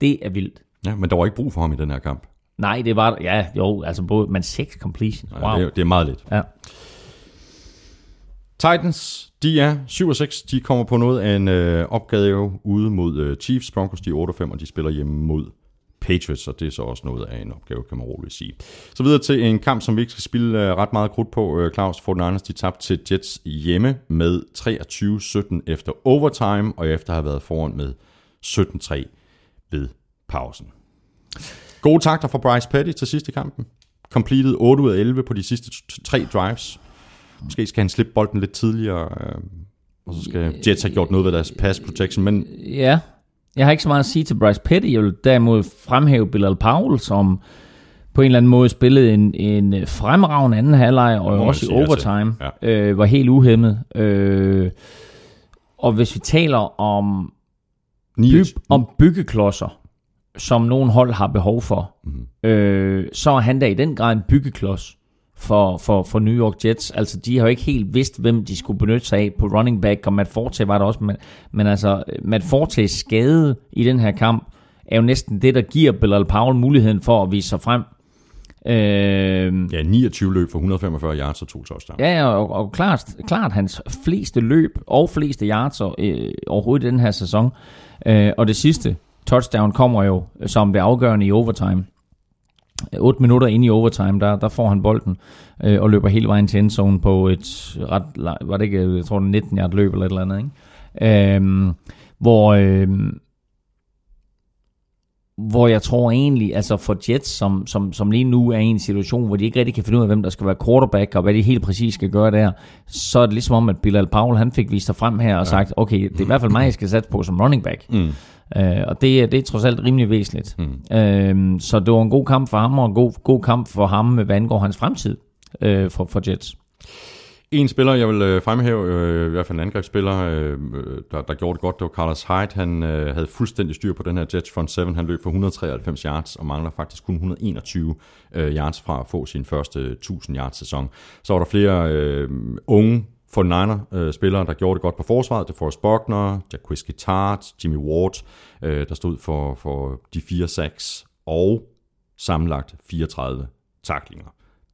Det er vildt. Ja, men der var ikke brug for ham i den her kamp. Nej, det var, ja, jo, altså både, men seks completion. Wow. det, er, det er meget lidt. Ja. Titans, de er 7 og 6. De kommer på noget af en øh, opgave ude mod øh, Chiefs. Broncos, de er 8 og 5, og de spiller hjemme mod Patriots, og det er så også noget af en opgave, kan man roligt sige. Så videre til en kamp, som vi ikke skal spille øh, ret meget krudt på. Øh, Claus 49ers, de tabte til Jets hjemme med 23-17 efter overtime, og efter at have været foran med 17-3 ved pausen. Gode takter fra Bryce Petty til sidste kampen. Completed 8 ud af 11 på de sidste tre drives. Måske skal han slippe bolden lidt tidligere, øh, og så skal Jets have gjort noget ved deres pass protection, men ja, jeg har ikke så meget at sige til Bryce Petty. Jeg vil derimod fremhæve Bilal Powell, som på en eller anden måde spillede en, en fremragende anden halvleg, og må også i altså. overtime. Ja. Øh, var helt uhemmet. Øh, og hvis vi taler om, 29, byg, om byggeklodser, som nogle hold har behov for, mm. øh, så er han da i den grad en byggeklods for, for, for New York Jets. Altså, de har jo ikke helt vidst, hvem de skulle benytte sig af på running back, og Matt Forte var der også, men, men altså, Matt Fortes skade i den her kamp, er jo næsten det, der giver Bilal Powell muligheden for at vise sig frem. Øh, ja, 29 løb for 145 yards og to touchdowns. Ja, og, og klart, klart hans fleste løb og fleste yards øh, overhovedet i den her sæson. Øh, og det sidste touchdown kommer jo som det afgørende i overtime. 8 minutter inde i overtime, der, der får han bolden øh, og løber hele vejen til endzone på et ret, var det ikke, jeg tror det er 19 yard løb eller et eller andet, ikke? Øh, hvor, øh, hvor jeg tror egentlig, altså for Jets, som, som, som lige nu er i en situation, hvor de ikke rigtig kan finde ud af, hvem der skal være quarterback, og hvad de helt præcis skal gøre der, så er det ligesom om, at Bilal Powell, han fik vist sig frem her og ja. sagt, okay, det er i hvert fald mig, jeg skal satse på som running back. Mm. Uh, og det, det er trods alt rimelig væsentligt. Mm. Uh, så det var en god kamp for ham, og en god, god kamp for ham, hvad angår hans fremtid uh, for, for Jets. En spiller, jeg vil øh, fremhæve, øh, i hvert fald en angrebsspiller, øh, der, der gjorde det godt, det var Carlos Hyde. Han øh, havde fuldstændig styr på den her Jets front 7. Han løb for 193 yards og mangler faktisk kun 121 øh, yards fra at få sin første 1000 yards sæson. Så var der flere øh, unge for Niner øh, spillere, der gjorde det godt på forsvaret. Det Forrest Buckner, Jacquizzi Tart, Jimmy Ward, øh, der stod for, for de fire sacks og sammenlagt 34 taklinger.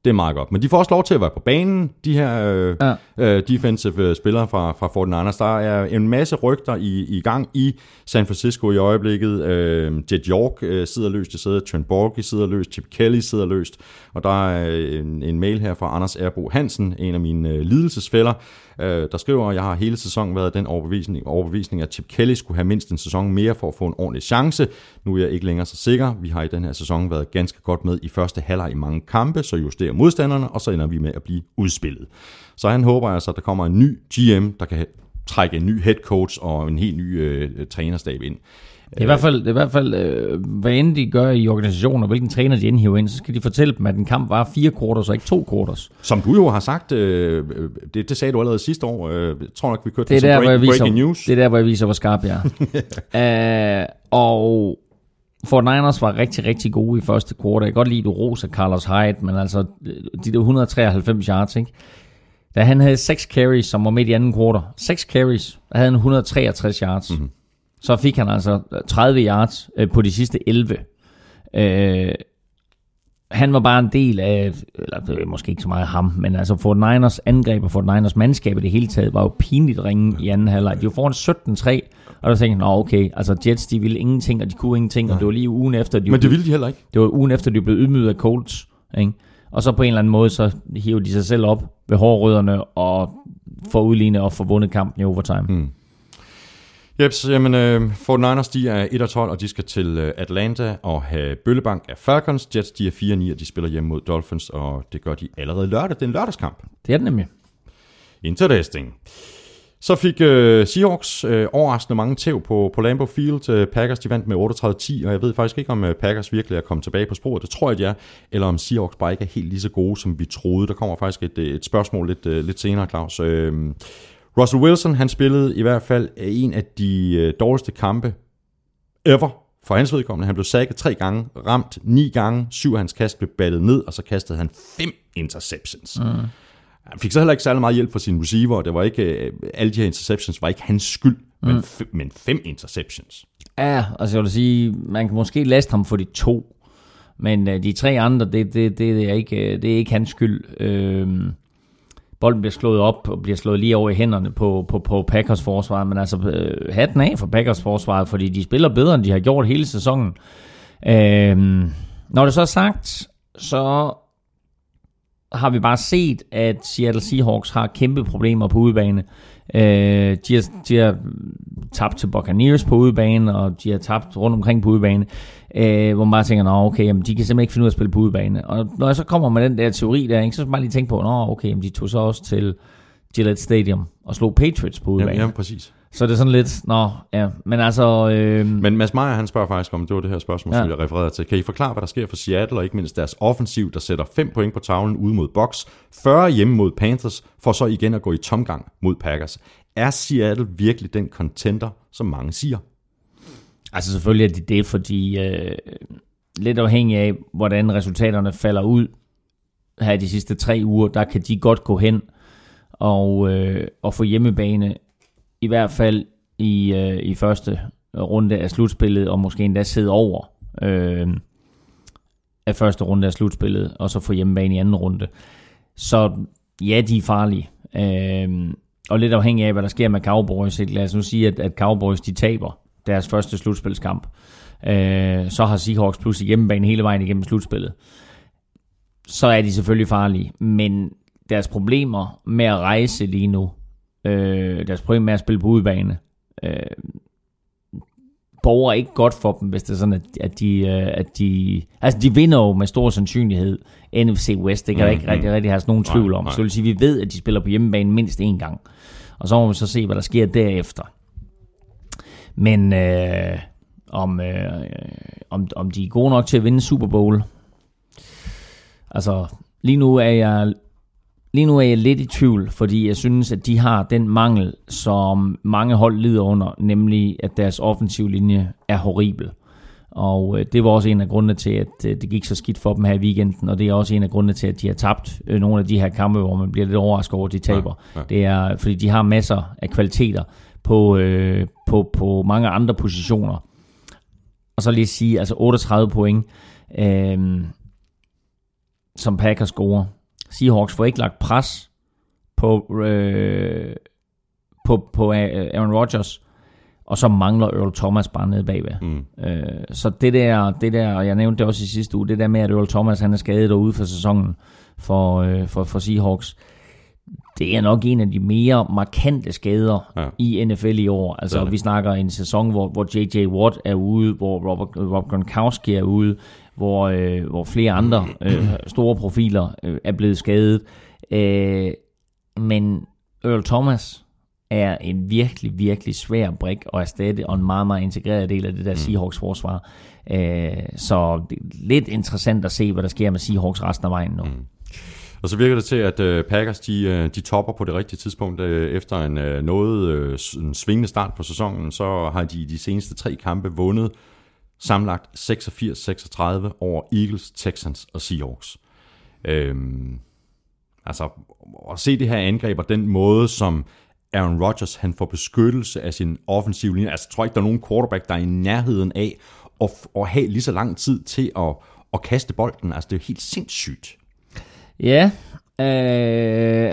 Det er meget godt. Men de får også lov til at være på banen, de her øh, ja. øh, defensive øh, spillere fra, fra 49ers. Der er en masse rygter i, i gang i San Francisco i øjeblikket. Øh, Jet York øh, sidder løst i sædet, Trent Borge sidder løst, Chip Kelly sidder løst. Og der er en, en mail her fra Anders Erbo Hansen, en af mine øh, lidelsesfælder, øh, der skriver, at jeg har hele sæsonen været den overbevisning, overbevisning, at Chip Kelly skulle have mindst en sæson mere for at få en ordentlig chance. Nu er jeg ikke længere så sikker. Vi har i den her sæson været ganske godt med i første halvleg i mange kampe, så justerer modstanderne, og så ender vi med at blive udspillet. Så han håber altså, at der kommer en ny GM, der kan trække en ny head coach og en helt ny øh, trænerstab ind. Det er i hvert fald, det er i hvert fald øh, hvad end de gør i organisationen, og hvilken træner de indhiver ind, så skal de fortælle dem, at en kamp var fire quarters og ikke to quarters. Som du jo har sagt, øh, det, det sagde du allerede sidste år, øh, jeg tror nok, vi kørte Det er, der, break, jeg viser, breaking news. det er der, hvor jeg viser, hvor skarp jeg er. uh, og Fort Niners var rigtig, rigtig gode i første kvartal. Jeg kan godt lide, at du roser Carlos Hyde, men altså de der 193 yards, ikke? Da han havde 6 carries, som var midt i anden kvartal, 6 carries, der havde han 163 yards. Mm-hmm. Så fik han altså 30 yards øh, på de sidste 11. Øh, han var bare en del af, eller det er måske ikke så meget ham, men altså Fort Niners angreb og Fort Niners mandskab i det hele taget var jo pinligt ringe i anden halvleg. De var foran 17-3, og der tænkte jeg, okay, altså Jets, de ville ingenting, og de kunne ingenting, og det var lige ugen efter, de Men det ville de heller ikke. det var ugen efter, de blev ydmyget af Colts, ikke? Og så på en eller anden måde, så hiver de sig selv op ved hårrødderne og får udlignet og får vundet kampen i overtime. Mm. Jeps, jamen, øh, Fort Niners, de er 1 12, og de skal til øh, Atlanta og have bøllebank af Falcons. Jets, de er 4 9, og de spiller hjemme mod Dolphins, og det gør de allerede lørdag. Det er en lørdagskamp. Det er det nemlig. Interesting. Så fik øh, Seahawks øh, overraskende mange tæv på, på Lambeau Field. Øh, Packers de vandt med 38-10, og jeg ved faktisk ikke, om øh, Packers virkelig er kommet tilbage på sporet. Det tror jeg, de er. Eller om Seahawks bare ikke er helt lige så gode, som vi troede. Der kommer faktisk et, et spørgsmål lidt, øh, lidt senere, Claus. Øh, Russell Wilson, han spillede i hvert fald en af de øh, dårligste kampe ever for hans vedkommende. Han blev sækket tre gange, ramt ni gange, syv af hans kast blev battet ned, og så kastede han fem interceptions. Mm. Han fik så heller ikke særlig meget hjælp fra sin receiver, det var ikke, øh, alle de her interceptions var ikke hans skyld, mm. men, f- men fem interceptions. Ja, altså jeg vil sige, man kan måske laste ham for de to, men øh, de tre andre, det, det, det, er, ikke, øh, det er ikke hans skyld. Øh, bolden bliver slået op og bliver slået lige over i hænderne på, på, på Packers forsvar, men altså øh, hatten af for Packers forsvar, fordi de spiller bedre, end de har gjort hele sæsonen. Øh, når det så er sagt, så har vi bare set, at Seattle Seahawks har kæmpe problemer på udebane. Øh, de, har, de har tabt til Buccaneers på udebane, og de har tabt rundt omkring på udebane, øh, hvor man bare tænker, nå okay, jamen, de kan simpelthen ikke finde ud af at spille på udebane. Og når jeg så kommer med den der teori der, ikke, så skal man bare lige tænke på, nå okay, jamen, de tog så også til Gillette Stadium og slog Patriots på udebane. Jamen, jamen, præcis. Så det er sådan lidt, nå ja, men altså... Øh, Men Mads Meyer, han spørger faktisk om, det var det her spørgsmål, ja. Som jeg refererede til. Kan I forklare, hvad der sker for Seattle, og ikke mindst deres offensiv, der sætter 5 point på tavlen ude mod Bucks, 40 hjemme mod Panthers, for så igen at gå i tomgang mod Packers. Er Seattle virkelig den contender, som mange siger? Altså selvfølgelig er det det, fordi øh, lidt afhængig af, hvordan resultaterne falder ud her de sidste tre uger, der kan de godt gå hen og, øh, og få hjemmebane, i hvert fald i, øh, i første runde af slutspillet, og måske endda sidde over øh, af første runde af slutspillet, og så få hjemmebane i anden runde. Så ja, de er farlige. Øh, og lidt afhængig af, hvad der sker med Cowboys. Ikke? Lad os nu sige, at, at Cowboys de taber deres første slutspilskamp. Øh, så har Seahawks pludselig hjemmebane hele vejen igennem slutspillet. Så er de selvfølgelig farlige. Men deres problemer med at rejse lige nu, øh, deres problemer med at spille på udebane, øh, borger ikke godt for dem, hvis det er sådan, at, at, de, øh, at de... Altså, de vinder jo med stor sandsynlighed NFC West. Det kan mm, ikke rigtig, rigtig have nogen tvivl om. nej. Så det vil sige, at vi ved, at de spiller på hjemmebane mindst én gang. Og så må vi så se, hvad der sker derefter. Men øh, om, øh, om, om de er gode nok til at vinde Super Bowl, altså lige nu er jeg Lige nu er jeg lidt i tvivl, fordi jeg synes, at de har den mangel, som mange hold lider under, nemlig at deres offensiv linje er horribel. Og øh, det var også en af grundene til, at øh, det gik så skidt for dem her i weekenden, og det er også en af grundene til, at de har tabt øh, nogle af de her kampe, hvor man bliver lidt overrasket over, at de taber. Ja, ja. Det er, fordi de har masser af kvaliteter på, øh, på, på mange andre positioner. Og så lige sige, altså 38 point, øh, som Packers scorer. Seahawks får ikke lagt pres på, øh, på, på øh, Aaron Rodgers, og så mangler Earl Thomas bare nede bagved. Mm. Øh, så det der, det der, og jeg nævnte det også i sidste uge, det der med, at Earl Thomas han er skadet derude for sæsonen for, øh, for, for Seahawks, det er nok en af de mere markante skader Ja. i NFL i år. Altså, Det det. vi snakker en sæson, hvor, hvor J.J. Watt er ude, hvor Robert, Rob Gronkowski er ude, hvor, øh, hvor flere andre øh, store profiler øh, er blevet skadet. Øh, men Earl Thomas er en virkelig, virkelig svær brik at erstatte, og en meget, meget integreret del af det der Seahawks forsvar. Øh, så det er lidt interessant at se, hvad der sker med Seahawks resten af vejen nu. Mm. Og så virker det til, at øh, Packers de, øh, de topper på det rigtige tidspunkt. Øh, efter en øh, noget øh, en svingende start på sæsonen, så har de de seneste tre kampe vundet samlet 86-36 over Eagles, Texans og Seahawks. Øhm, altså, at se det her angreb og den måde, som Aaron Rodgers han får beskyttelse af sin offensive linje. Altså, jeg tror ikke, der er nogen quarterback, der er i nærheden af at, at have lige så lang tid til at, at kaste bolden. Altså, det er jo helt sindssygt. Ja, øh,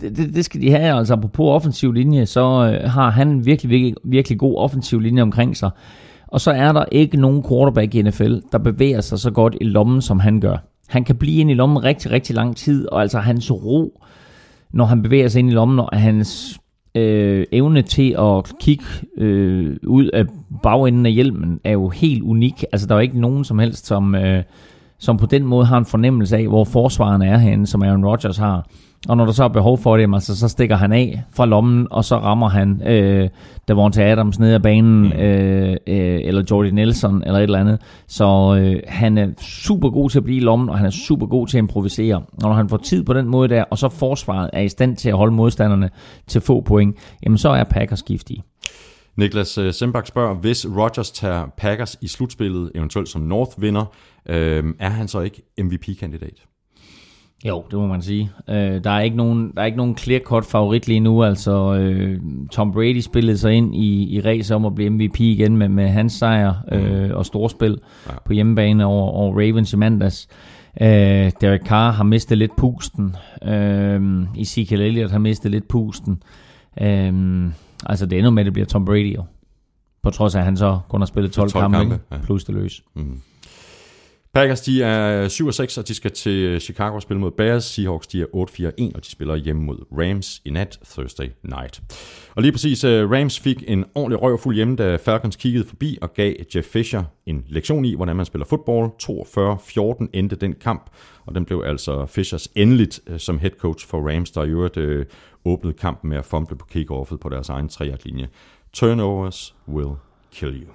det, det- skal de have. Altså på offensiv linje, så øh, har han virkelig, virkelig, virkelig god offensiv linje omkring sig. Og så er der ikke nogen quarterback i NFL, der bevæger sig så godt i lommen, som han gør. Han kan blive inde i lommen rigtig, rigtig lang tid, og altså hans ro, når han bevæger sig ind i lommen, og hans øh, evne til at kigge øh, ud af bagenden af hjelmen, er jo helt unik. Altså der er jo ikke nogen som helst, som... Øh, som på den måde har en fornemmelse af, hvor forsvaren er henne, som Aaron Rodgers har. Og når der så er behov for det, altså, så stikker han af fra lommen, og så rammer han øh, Davante Adams ned ad banen, øh, øh, eller Jordy Nelson, eller et eller andet. Så øh, han er super god til at blive i lommen, og han er super god til at improvisere. Og når han får tid på den måde der, og så forsvaret er i stand til at holde modstanderne til få point, jamen så er Packers giftige. Niklas øh, Sembach spørger, hvis Rodgers tager Packers i slutspillet, eventuelt som North vinder, øh, er han så ikke MVP-kandidat? Jo, det må man sige. Øh, der, er ikke nogen, der er ikke nogen clear-cut favorit lige nu. Altså, øh, Tom Brady spillede sig ind i, i race om at blive MVP igen med, med hans sejr øh, og storspil ja. på hjemmebane over, over Ravens i mandags. Øh, Derek Carr har mistet lidt pusten. Øh, Ezekiel Elliott har mistet lidt pusten. Øh, altså, det ender med, at det bliver Tom Brady jo. På trods af, at han så kun har spillet 12, 12 kampe, kampe, ja. plus det løs. Packers, de er 7-6, og de skal til Chicago og spille mod Bears. Seahawks, de er 8-4-1, og de spiller hjemme mod Rams i nat, Thursday night. Og lige præcis, øh, Rams fik en ordentlig røvfuld hjemme, da Falcons kiggede forbi og gav Jeff Fisher en lektion i, hvordan man spiller fodbold. 42-14 endte den kamp, og den blev altså Fishers endeligt øh, som head coach for Rams, der i øvrigt øh, åbnede kampen med at fumble på kickoffet på deres egen 3 linje Turnovers will kill you.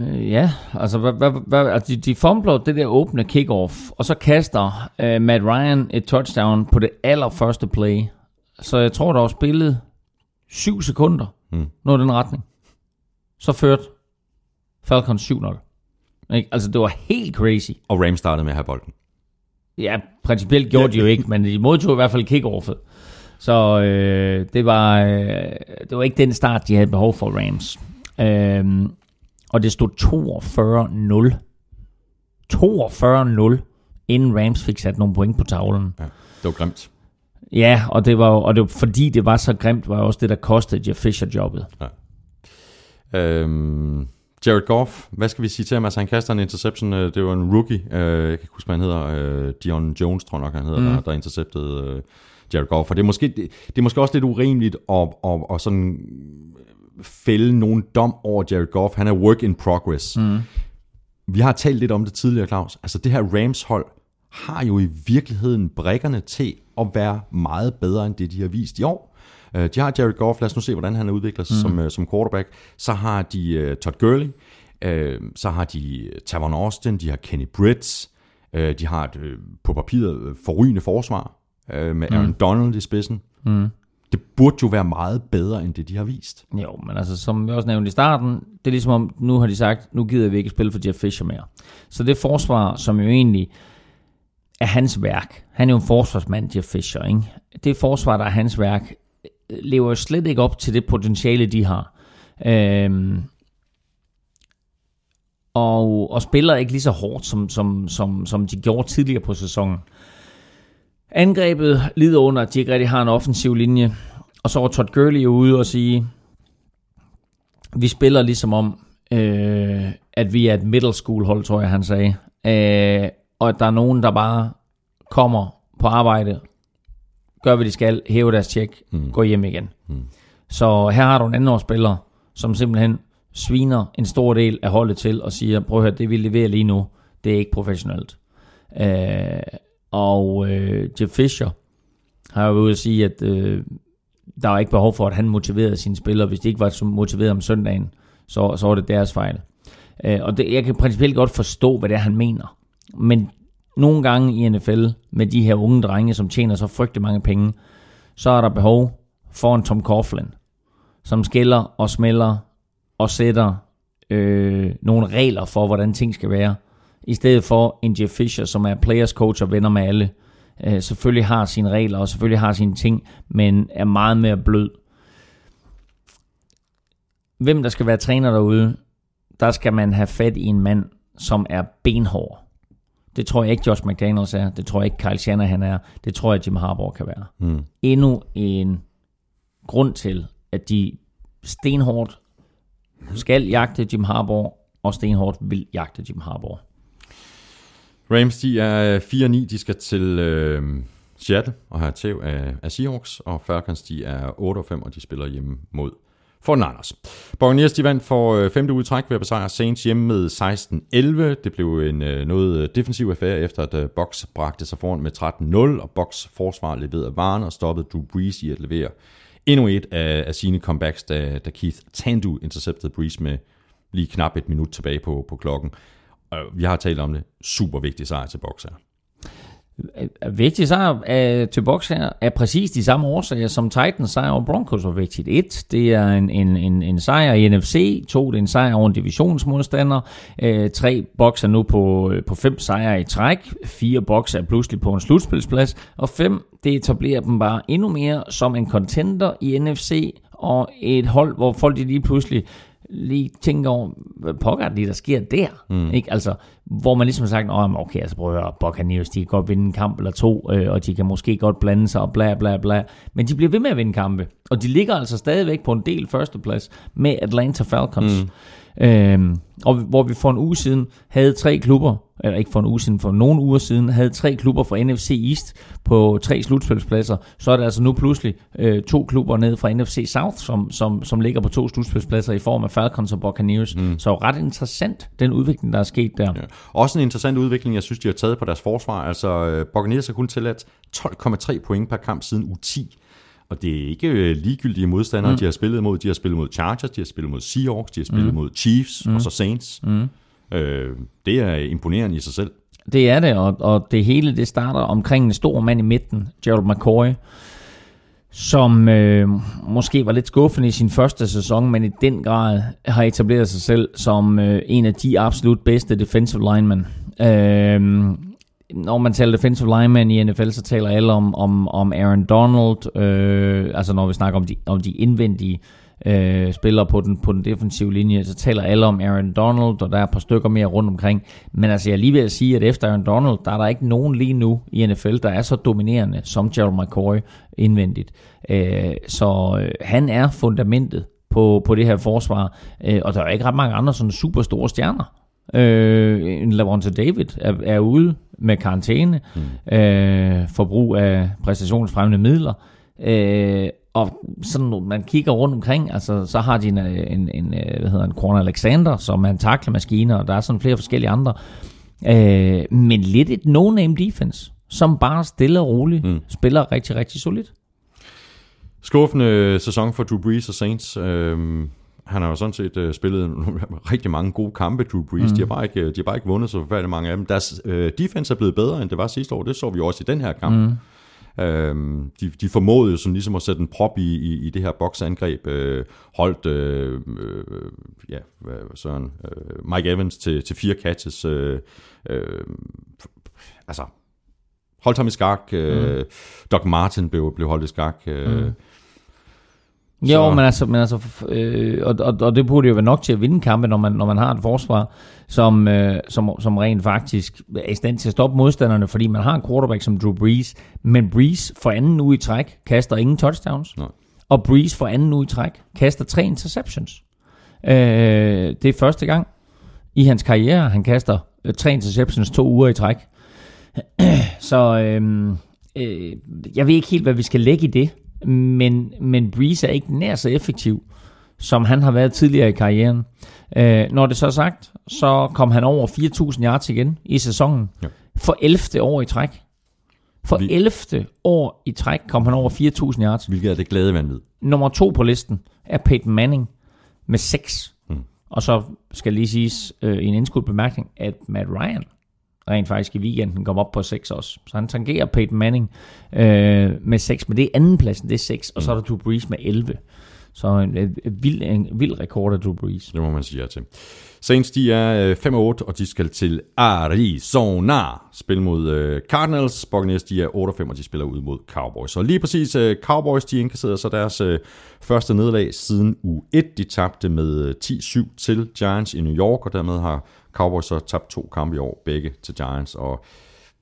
Øh, Ja, altså, hvad, hvad, hvad, altså de, de fumbler det der åbne kickoff, og så kaster øh, Matt Ryan et touchdown på det allerførste play. Så jeg tror, der var spillet 7 sekunder, Mm. noget i den retning. Så førte Falcons 7-0. Ikke? Altså, det var helt crazy. Og Rams startede med at have bolden. Ja, principielt gjorde de jo ikke, men de modtog i hvert fald kickoffet. Så øh, det, var, øh, det var ikke den start, de havde behov for Rams. Øh, og det stod 42-0. 42-0, inden Rams fik sat nogle point på tavlen. Ja, det var grimt. Ja, og det var, og det var, fordi det var så grimt, var også det, der kostede Jeff Fisher jobbet. Øhm, Jared Goff, hvad skal vi sige til ham? Altså, han kaster en interception. øh, Det var en rookie. Øh, jeg kan ikke huske, hvad han hedder. Øh, Dion Jones, tror jeg nok, han hedder, mm. der, der interceptede øh, Jared Goff. Og det er, måske, det, det er måske også lidt urimeligt at, at, at sådan fælde nogen dom over Jared Goff. Han er work in progress. Mm. Vi har talt lidt om det tidligere, Claus. Altså det her Rams-hold har jo i virkeligheden brækkerne til at være meget bedre end det, de har vist i år. Øh, De har Jared Goff, lad os nu se, hvordan han udvikler sig mm. som, øh, som quarterback. Så har de uh, Todd Gurley, uh, så har de Tavon Austin, de har Kenny Britt, uh, de har et, uh, på papiret forrygende forsvar uh, med Aaron mm. Donald i spidsen. Mm. Det burde jo være meget bedre end det, de har vist. Jo, men altså, som vi også nævnte i starten, det er ligesom om, nu har de sagt, nu gider vi ikke spille for Jeff Fisher mere. Så det forsvar, som jo egentlig er hans værk, han er jo en forsvarsmand, Jeff Fisher, ikke? Det forsvar, der er hans værk, lever jo slet ikke op til det potentiale, de har. Øhm, og, og spiller ikke lige så hårdt, som, som, som, som de gjorde tidligere på sæsonen. Angrebet lider under, at de ikke rigtig har en offensiv linje. Og så var Todd Gurley ude og sige, vi spiller ligesom om, øh, at vi er et middle school hold, tror jeg han sagde. Øh, og at der er nogen, der bare kommer på arbejde, gør hvad de skal, hæver deres tjek, mm. går hjem igen. Mm. Så her har du en anden spiller, som simpelthen sviner en stor del af holdet til og siger, prøv at høre, det vi leverer lige nu, det er ikke professionelt. Øh, og øh, Jeff Fisher har jo været ude at sige, at øh, der er ikke behov for, at han motiverede sine spillere. Hvis de ikke var så motiveret om søndagen, så, så var det deres fejl. Øh, og det, jeg kan principielt godt forstå, hvad det er, han mener. Men nogle gange i NFL, med de her unge drenge, som tjener så frygtelig mange penge, så er der behov for en Tom Coughlin, som skiller og smelter og sætter øh, nogle regler for, hvordan ting skal være, i stedet for en Jeff Fisher, som er players coach og venner med alle. Øh, selvfølgelig har sine regler, og selvfølgelig har sine ting, men er meget mere blød. Hvem der skal være træner derude, der skal man have fat i en mand, som er benhård. Det tror jeg ikke Josh McDaniels er. Det tror jeg ikke Kyle Shanahan er. Det tror jeg Jim Harbaugh kan være. Mm. Endnu en grund til, at de stenhårdt skal jagte Jim Harbaugh, og stenhårdt vil jagte Jim Harbaugh. Rams, de er øh, 4-9, de skal til øh, Seattle og har tæv af, af Seahawks, og Falcons, de er 8-5, og de spiller hjemme mod for Niners. Buccaneers, de vandt for øh, femte udtræk ved at besejre Saints hjemme med 16-11. Det blev en øh, noget defensiv affære, efter at Box bragte sig foran med 13-0, og Box forsvar leverede varen og stoppede Drew Brees i at levere endnu et af, af sine comebacks, da, da Keith Tandu interceptede Brees med lige knap et minut tilbage på, på klokken. Vi har talt om det. Super vigtig sejr til Boxer. Øh, vigtig sejr er, til Boxer er præcis de samme årsager, som Titans sejr over Broncos var vigtigt. Et, det er en, en, en, en sejr i NFC. To, det er en sejr over en divisionsmodstander. Øh, tre, Boxer er nu på, øh, på fem sejre i træk. Fire, Boxer er pludselig på en slutspilsplads. Og fem, det etablerer dem bare endnu mere som en contender i NFC, og et hold, hvor folk lige pludselig lige tænker over, hvad pokker er det, der sker der? Mm. Ikke? Altså, hvor man ligesom har sagt, oh, okay, altså prøv at høre, Buccaneers, de kan godt vinde en kamp eller to, øh, og de kan måske godt blande sig og bla bla bla. Men de bliver ved med at vinde kampe, og de ligger altså stadigvæk på en del førsteplads med Atlanta Falcons. Mm. Øhm, og hvor vi for en uge siden havde tre klubber, eller ikke for en uge siden, for nogle uger siden, havde tre klubber fra NFC East på tre slutspilspladser, så er der altså nu pludselig øh, to klubber ned fra NFC South, som, som, som ligger på to slutspilspladser i form af Falcons og Buccaneers. Mm. Så ret interessant, den udvikling, der er sket der. Ja. Også en interessant udvikling, jeg synes, de har taget på deres forsvar. Altså, øh, Buccaneers har kun tilladt 12,3 point per kamp siden u 10. Og det er ikke øh, ligegyldige modstandere, mm. de har spillet mod. De har spillet mod Chargers, de har spillet mod Seahawks, de har spillet mm. mod Chiefs mm. og så Saints. Mm. Øh, det er imponerende i sig selv. Det er det, og, og det hele det starter omkring en stor mand i midten, Gerald McCoy, som øh, måske var lidt skuffende i sin første sæson, men i den grad har etableret sig selv som øh, en af de absolut bedste defensive linemen. Øh, når man taler defensive linemen i NFL, så taler alle om, om, om Aaron Donald, øh, altså når vi snakker om de, om de indvendige øh, spillere på den, på den defensive linje, så taler alle om Aaron Donald, og der er et par stykker mere rundt omkring. Men altså, jeg er lige ved at sige, at efter Aaron Donald, der er der ikke nogen lige nu i NFL, der er så dominerende som Gerald McCoy indvendigt. Øh, så øh, han er fundamentet på, på det her forsvar, øh, og der er ikke ret mange andre sådan super store stjerner. Øh, en Lavonte David er, er ude med karantæne, mm. øh, forbrug af præstationsfremmende midler, øh, og sådan, når man kigger rundt omkring, altså, så har de en, en, en øh, hvad hedder en Corner Alexander, som er en taklemaskine, og der er sådan flere forskellige andre. Øh, men lidt et no-name defense, som bare stille og roligt mm. spiller rigtig, rigtig solidt. Skuffende sæson for Drew Brees og Saints. Øhm, han har jo sådan set øh, spillet rigtig mange gode kampe, Drew Brees. Mm. De, har bare ikke, de har bare ikke vundet så forfærdeligt mange af dem. Deres øh, defense er blevet bedre, end det var sidste år. Det så vi også i den her kamp. Mm. Øhm, de, de formåede jo sådan ligesom at sætte en prop i, i, i det her boksangreb. Øh, holdt øh, øh, ja, hvad- Søren, øh, Mike Evans til, til fire catches. Øh, øh, altså, holdt ham i skak. Øh, Doc Martin blev, blev holdt i skak. Øh, mm. Jo, Så- men altså, men altså øh, og, og, og det burde jo være nok til at vinde kampe, når man, når man har et forsvar, som, øh, som, som rent faktisk er i stand til at stoppe modstanderne, fordi man har en quarterback som Drew Brees, men Brees for anden uge i træk kaster ingen touchdowns, Nej. og Brees for anden uge i træk kaster tre interceptions. Øh, det er første gang i hans karriere, han kaster øh, tre interceptions to uger i træk. Så øh, øh, jeg ved ikke helt, hvad vi skal lægge i det, men, men Breeze er ikke nær så effektiv, som han har været tidligere i karrieren. Øh, når det så er sagt, så kom han over 4.000 yards igen i sæsonen. Ja. For 11. år i træk. For Vi- 11. år i træk kom han over 4.000 yards. hvilket er det glade vanvid. Nummer to på listen er Peyton Manning med 6. Mm. Og så skal lige siges øh, i en indskudt bemærkning, at Matt Ryan rent faktisk i weekenden kom op på 6 også. Så han tangerer Peyton Manning øh, med 6, men det er andenpladsen, det er 6, og så er der Drew Brees med 11. Så en, en, en, vild, en vild rekord af Drew Brees. Det må man sige ja til. Saints, de er øh, 5 og 8, og de skal til Arizona spille mod øh, Cardinals. Buccaneers, de er 8 og 5, og de spiller ud mod Cowboys. Så lige præcis, øh, Cowboys, de indkasserede så deres øh, første nederlag siden u 1. De tabte med øh, 10-7 til Giants i New York, og dermed har Cowboys så tabt to kampe i år, begge til Giants, og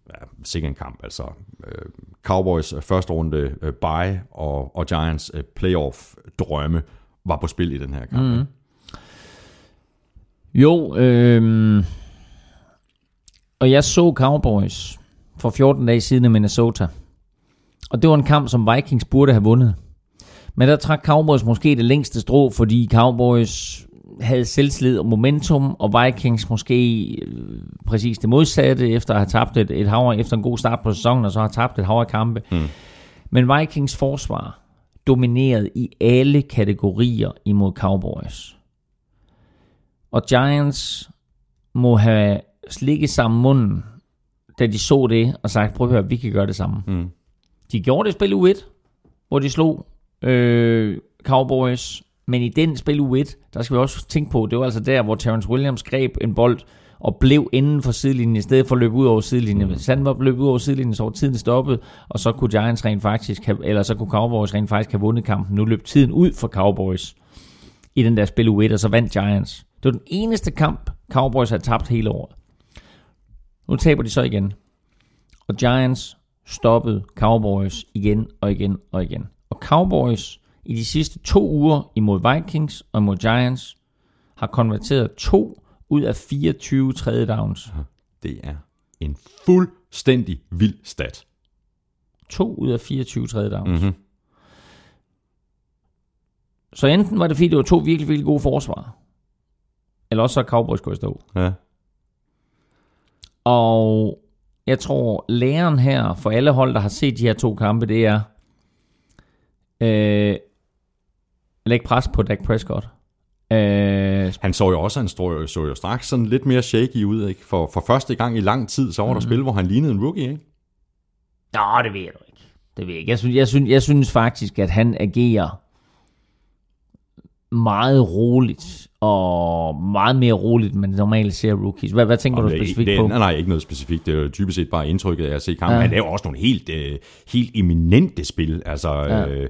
ja, sikkert en kamp. Altså, øh, Cowboys øh, første runde øh, bye, og, og Giants øh, playoff drømme var på spil i den her kamp. Mm. Jo, øh, og jeg så Cowboys for 14 dage siden i Minnesota. Og det var en kamp, som Vikings burde have vundet. Men der trak Cowboys måske det længste strå, fordi Cowboys havde selvslid og momentum, og Vikings måske øh, præcis det modsatte, efter at have tabt et, et hav, efter en god start på sæsonen, og så har tabt et hav af kampe. Mm. Men Vikings forsvar dominerede i alle kategorier imod Cowboys. Og Giants må have slikket sammen munden, da de så det, og sagt, prøv at høre, vi kan gøre det samme. Mm. De gjorde det i spil U1, hvor de slog øh, Cowboys, men i den spil U1, der skal vi også tænke på, det var altså der, hvor Terrence Williams greb en bold og blev inden for sidelinjen, i stedet for at løbe ud over sidelinjen. Hvis han var løbet ud over sidelinjen, så var tiden stoppet, og så kunne Giants rent faktisk, have, eller så kunne Cowboys rent faktisk have vundet kampen. Nu løb tiden ud for Cowboys i den der spil U1, og så vandt Giants. Det var den eneste kamp, Cowboys har tabt hele året. Nu taber de så igen. Og Giants stoppede Cowboys igen og igen og igen. Og Cowboys i de sidste to uger imod Vikings og imod Giants har konverteret to ud af 24 tredje downs. Det er en fuldstændig vild stat. To ud af 24 tredje downs. Mm-hmm. Så enten var det fordi, det var to virkelig, virkelig gode forsvar. Eller også så er Cowboys gået stå. Ja. Og jeg tror, læren her for alle hold, der har set de her to kampe, det er, øh, læg pres på Dak Prescott. Øh, Han så jo også, han så, så jo straks sådan lidt mere shaky ud, ikke? For, for første gang i lang tid, så var der mm. spil, hvor han lignede en rookie, ikke? Nå, det ved jeg du ikke. Det ved jeg ikke. Jeg synes, jeg synes, jeg synes faktisk, at han agerer meget roligt, og meget mere roligt, end man normalt ser rookies. Hvad, hvad tænker Og du det, specifikt det, på? nej, nej, ikke noget specifikt. Det er jo typisk set bare indtrykket af at se kampen. Ja. Han laver også nogle helt, øh, helt eminente spil. Altså, ja. øh,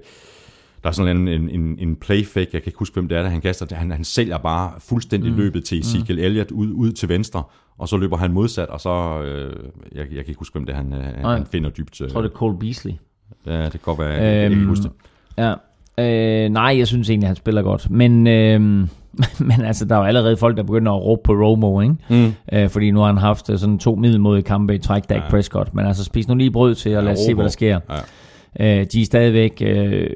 der er sådan en, en, en, en playfake, jeg kan ikke huske, hvem det er, der han kaster. Han, han sælger bare fuldstændig mm. løbet til Ezekiel mm. Elliott ud, ud til venstre, og så løber han modsat, og så, øh, jeg, jeg kan ikke huske, hvem det er, han, øh, han, finder dybt. Øh, Jeg tror, det er Cole Beasley. Ja, det kan godt være, øhm, jeg kan Øhm, huske det. Ja. Øh, nej, jeg synes egentlig, han spiller godt. Men, øh, men altså, der er jo allerede folk, der begynder at råbe på Romo, ikke? Mm. Øh, fordi nu har han haft øh, sådan to middelmodige kampe i træk, Dak ja. Ja. Prescott. Men altså, spis nu lige brød til, og lad os Ja, se, hvad der sker. Øh, de er stadigvæk øh,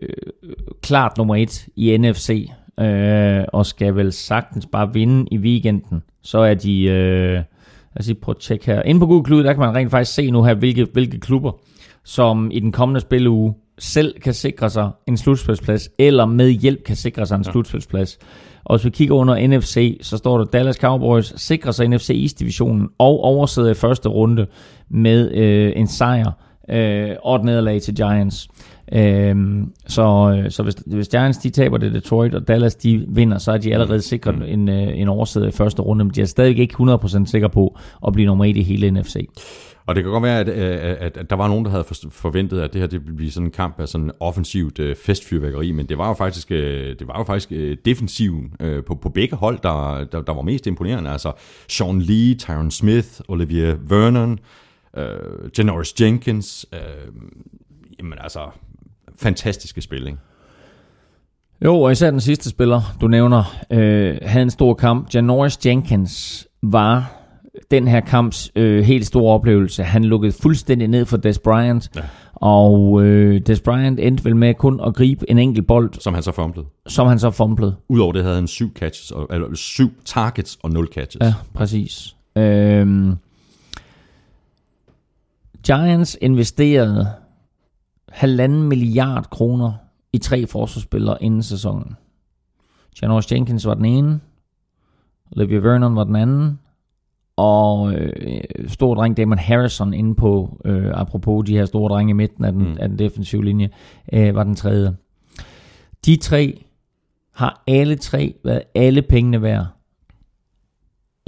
klart nummer et i NFC, øh, og skal vel sagtens bare vinde i weekenden. Så er de... Øh, lad os lige prøve at tjekke her. Inde på Google Klud, der kan man rent faktisk se nu her, hvilke, hvilke klubber, som i den kommende spilleuge selv kan sikre sig en slutspilsplads, eller med hjælp kan sikre sig en ja. slutspilsplads. Og hvis vi kigger under NFC, så står der Dallas Cowboys sikrer sig NFC East-divisionen og oversidder i første runde med øh, en sejr øh, og et nederlag til Giants. Øhm, så så hvis, hvis Giants de taber det Detroit, og Dallas de vinder, så er de allerede sikret mm. en, øh, en overside i første runde, men de er stadig ikke 100% sikre på at blive nummer 1 i hele NFC. Og det kan godt være, at, at, at der var nogen, der havde forventet, at det her det ville blive sådan en kamp af sådan offensivt øh, festfyrværkeri, men det var jo faktisk, øh, det var jo faktisk øh, defensiven øh, på, på begge hold, der, der, der var mest imponerende. Altså Sean Lee, Tyron Smith, Olivier Vernon, øh, Janoris Jenkins, øh, jamen altså, fantastiske spil, ikke? Jo, og især den sidste spiller, du nævner, øh, havde en stor kamp. Janoris Jenkins var den her kamps øh, helt store oplevelse. Han lukkede fuldstændig ned for Des Bryant, ja. og øh, Des Bryant endte vel med kun at gribe en enkelt bold. Som han så fumblede. Som han så fumblede. Udover det havde han syv, catches, og, eller syv targets og nul catches. Ja, præcis. Øhm, Giants investerede halvanden milliard kroner i tre forsvarsspillere inden sæsonen. Janoris Jenkins var den ene, Olivia Vernon var den anden, og øh, stor dreng Damon Harrison inde på, øh, apropos de her store drenge i midten af den, mm. af den defensive linje, øh, var den tredje. De tre har alle tre været alle pengene værd.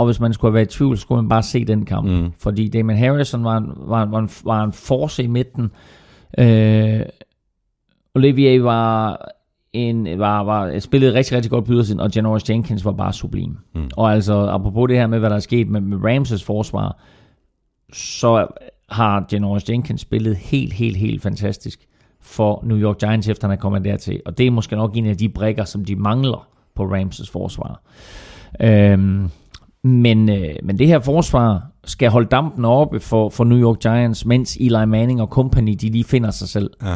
Og hvis man skulle have været i tvivl, så skulle man bare se den kamp. Mm. Fordi Damon Harrison var, en, var, var, en, var en force i midten. Øh, Olivier var en, var, var, spillede rigtig, rigtig godt på ydersiden, og Janoris Jenkins var bare sublim. Mm. Og altså, apropos det her med, hvad der er sket med, med Ramses forsvar, så har Janoris Jenkins spillet helt, helt, helt fantastisk for New York Giants, efter han er kommet dertil. Og det er måske nok en af de brækker, som de mangler på Ramses forsvar. Øhm, men, øh, men det her forsvar skal holde dampen oppe for, for New York Giants, mens Eli Manning og company, de lige finder sig selv. Ja.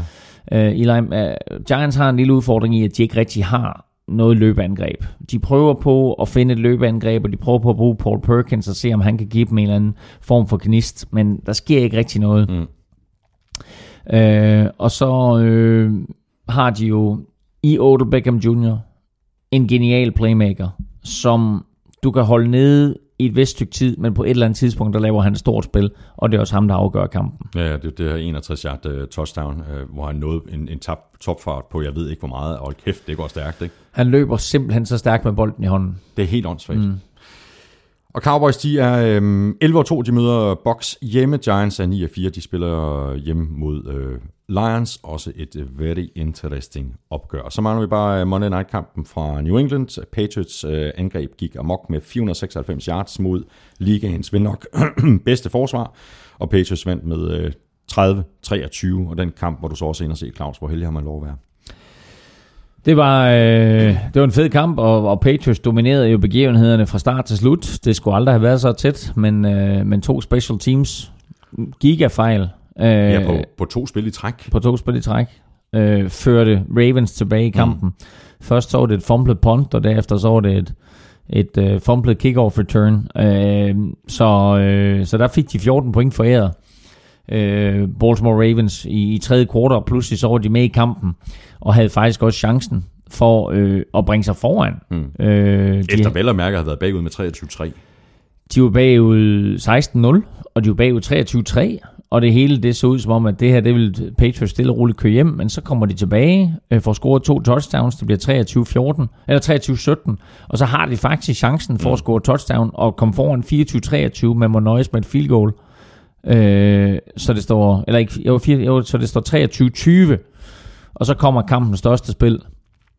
Uh, Eli, uh, Giants har en lille udfordring i, at de ikke rigtig har noget løbeangreb. De prøver på at finde et løbeangreb, og de prøver på at bruge Paul Perkins og se, om han kan give dem en eller anden form for knist, men der sker ikke rigtig noget. Mm. Uh, og så uh, har de jo i Odell Beckham Jr. en genial playmaker, som du kan holde nede i et vist stykke tid, men på et eller andet tidspunkt, der laver han et stort spil, og det er også ham, der afgør kampen. Ja, det, det her 61 yard uh, touchdown, uh, hvor han nåede en, en top, topfart på, jeg ved ikke hvor meget, og kæft, det går stærkt, ikke? Han løber simpelthen så stærkt med bolden i hånden. Det er helt åndssvagt. Mm. Og Cowboys, de er øhm, 11-2, de møder Bucks hjemme. Giants er 9-4, de spiller øh, hjemme mod øh, Lions. Også et øh, very interesting opgør. Så mangler vi bare øh, Monday Night-kampen fra New England. Patriots øh, angreb gik amok med 496 yards mod ligaens vel nok bedste forsvar. Og Patriots vandt med øh, 30-23. Og den kamp, hvor du så også ind og se, Claus, hvor heldig har man lov at være. Det var, øh, det var en fed kamp, og, og Patriots dominerede jo begivenhederne fra start til slut. Det skulle aldrig have været så tæt, men, øh, men to special teams gigafejl. Øh, ja, på, på to spil i træk. På to spil i træk. Øh, førte Ravens tilbage i kampen. Mm. Først så var det et fumblet punt, og derefter så var det et, et uh, fumblet kickoff return. Øh, så, øh, så der fik de 14 point foræret. Øh, Baltimore Ravens i, i tredje kvartal, og pludselig så var de med i kampen og havde faktisk også chancen for øh, at bringe sig foran. Mm. Øh, Efter vel og mærke havde været bagud med 23-3. De var bagud 16-0, og de var bagud 23-3, og det hele det så ud som om, at det her, det vil Patriots stille og roligt køre hjem, men så kommer de tilbage, øh, får scoret to touchdowns, det bliver 23-14, eller 23-17, og så har de faktisk chancen for mm. at score touchdown og komme foran 24-23 med Monois med et field goal. Øh, så det står, eller ikke, jo, 4, jo, så det står 23-20, og så kommer kampens største spil,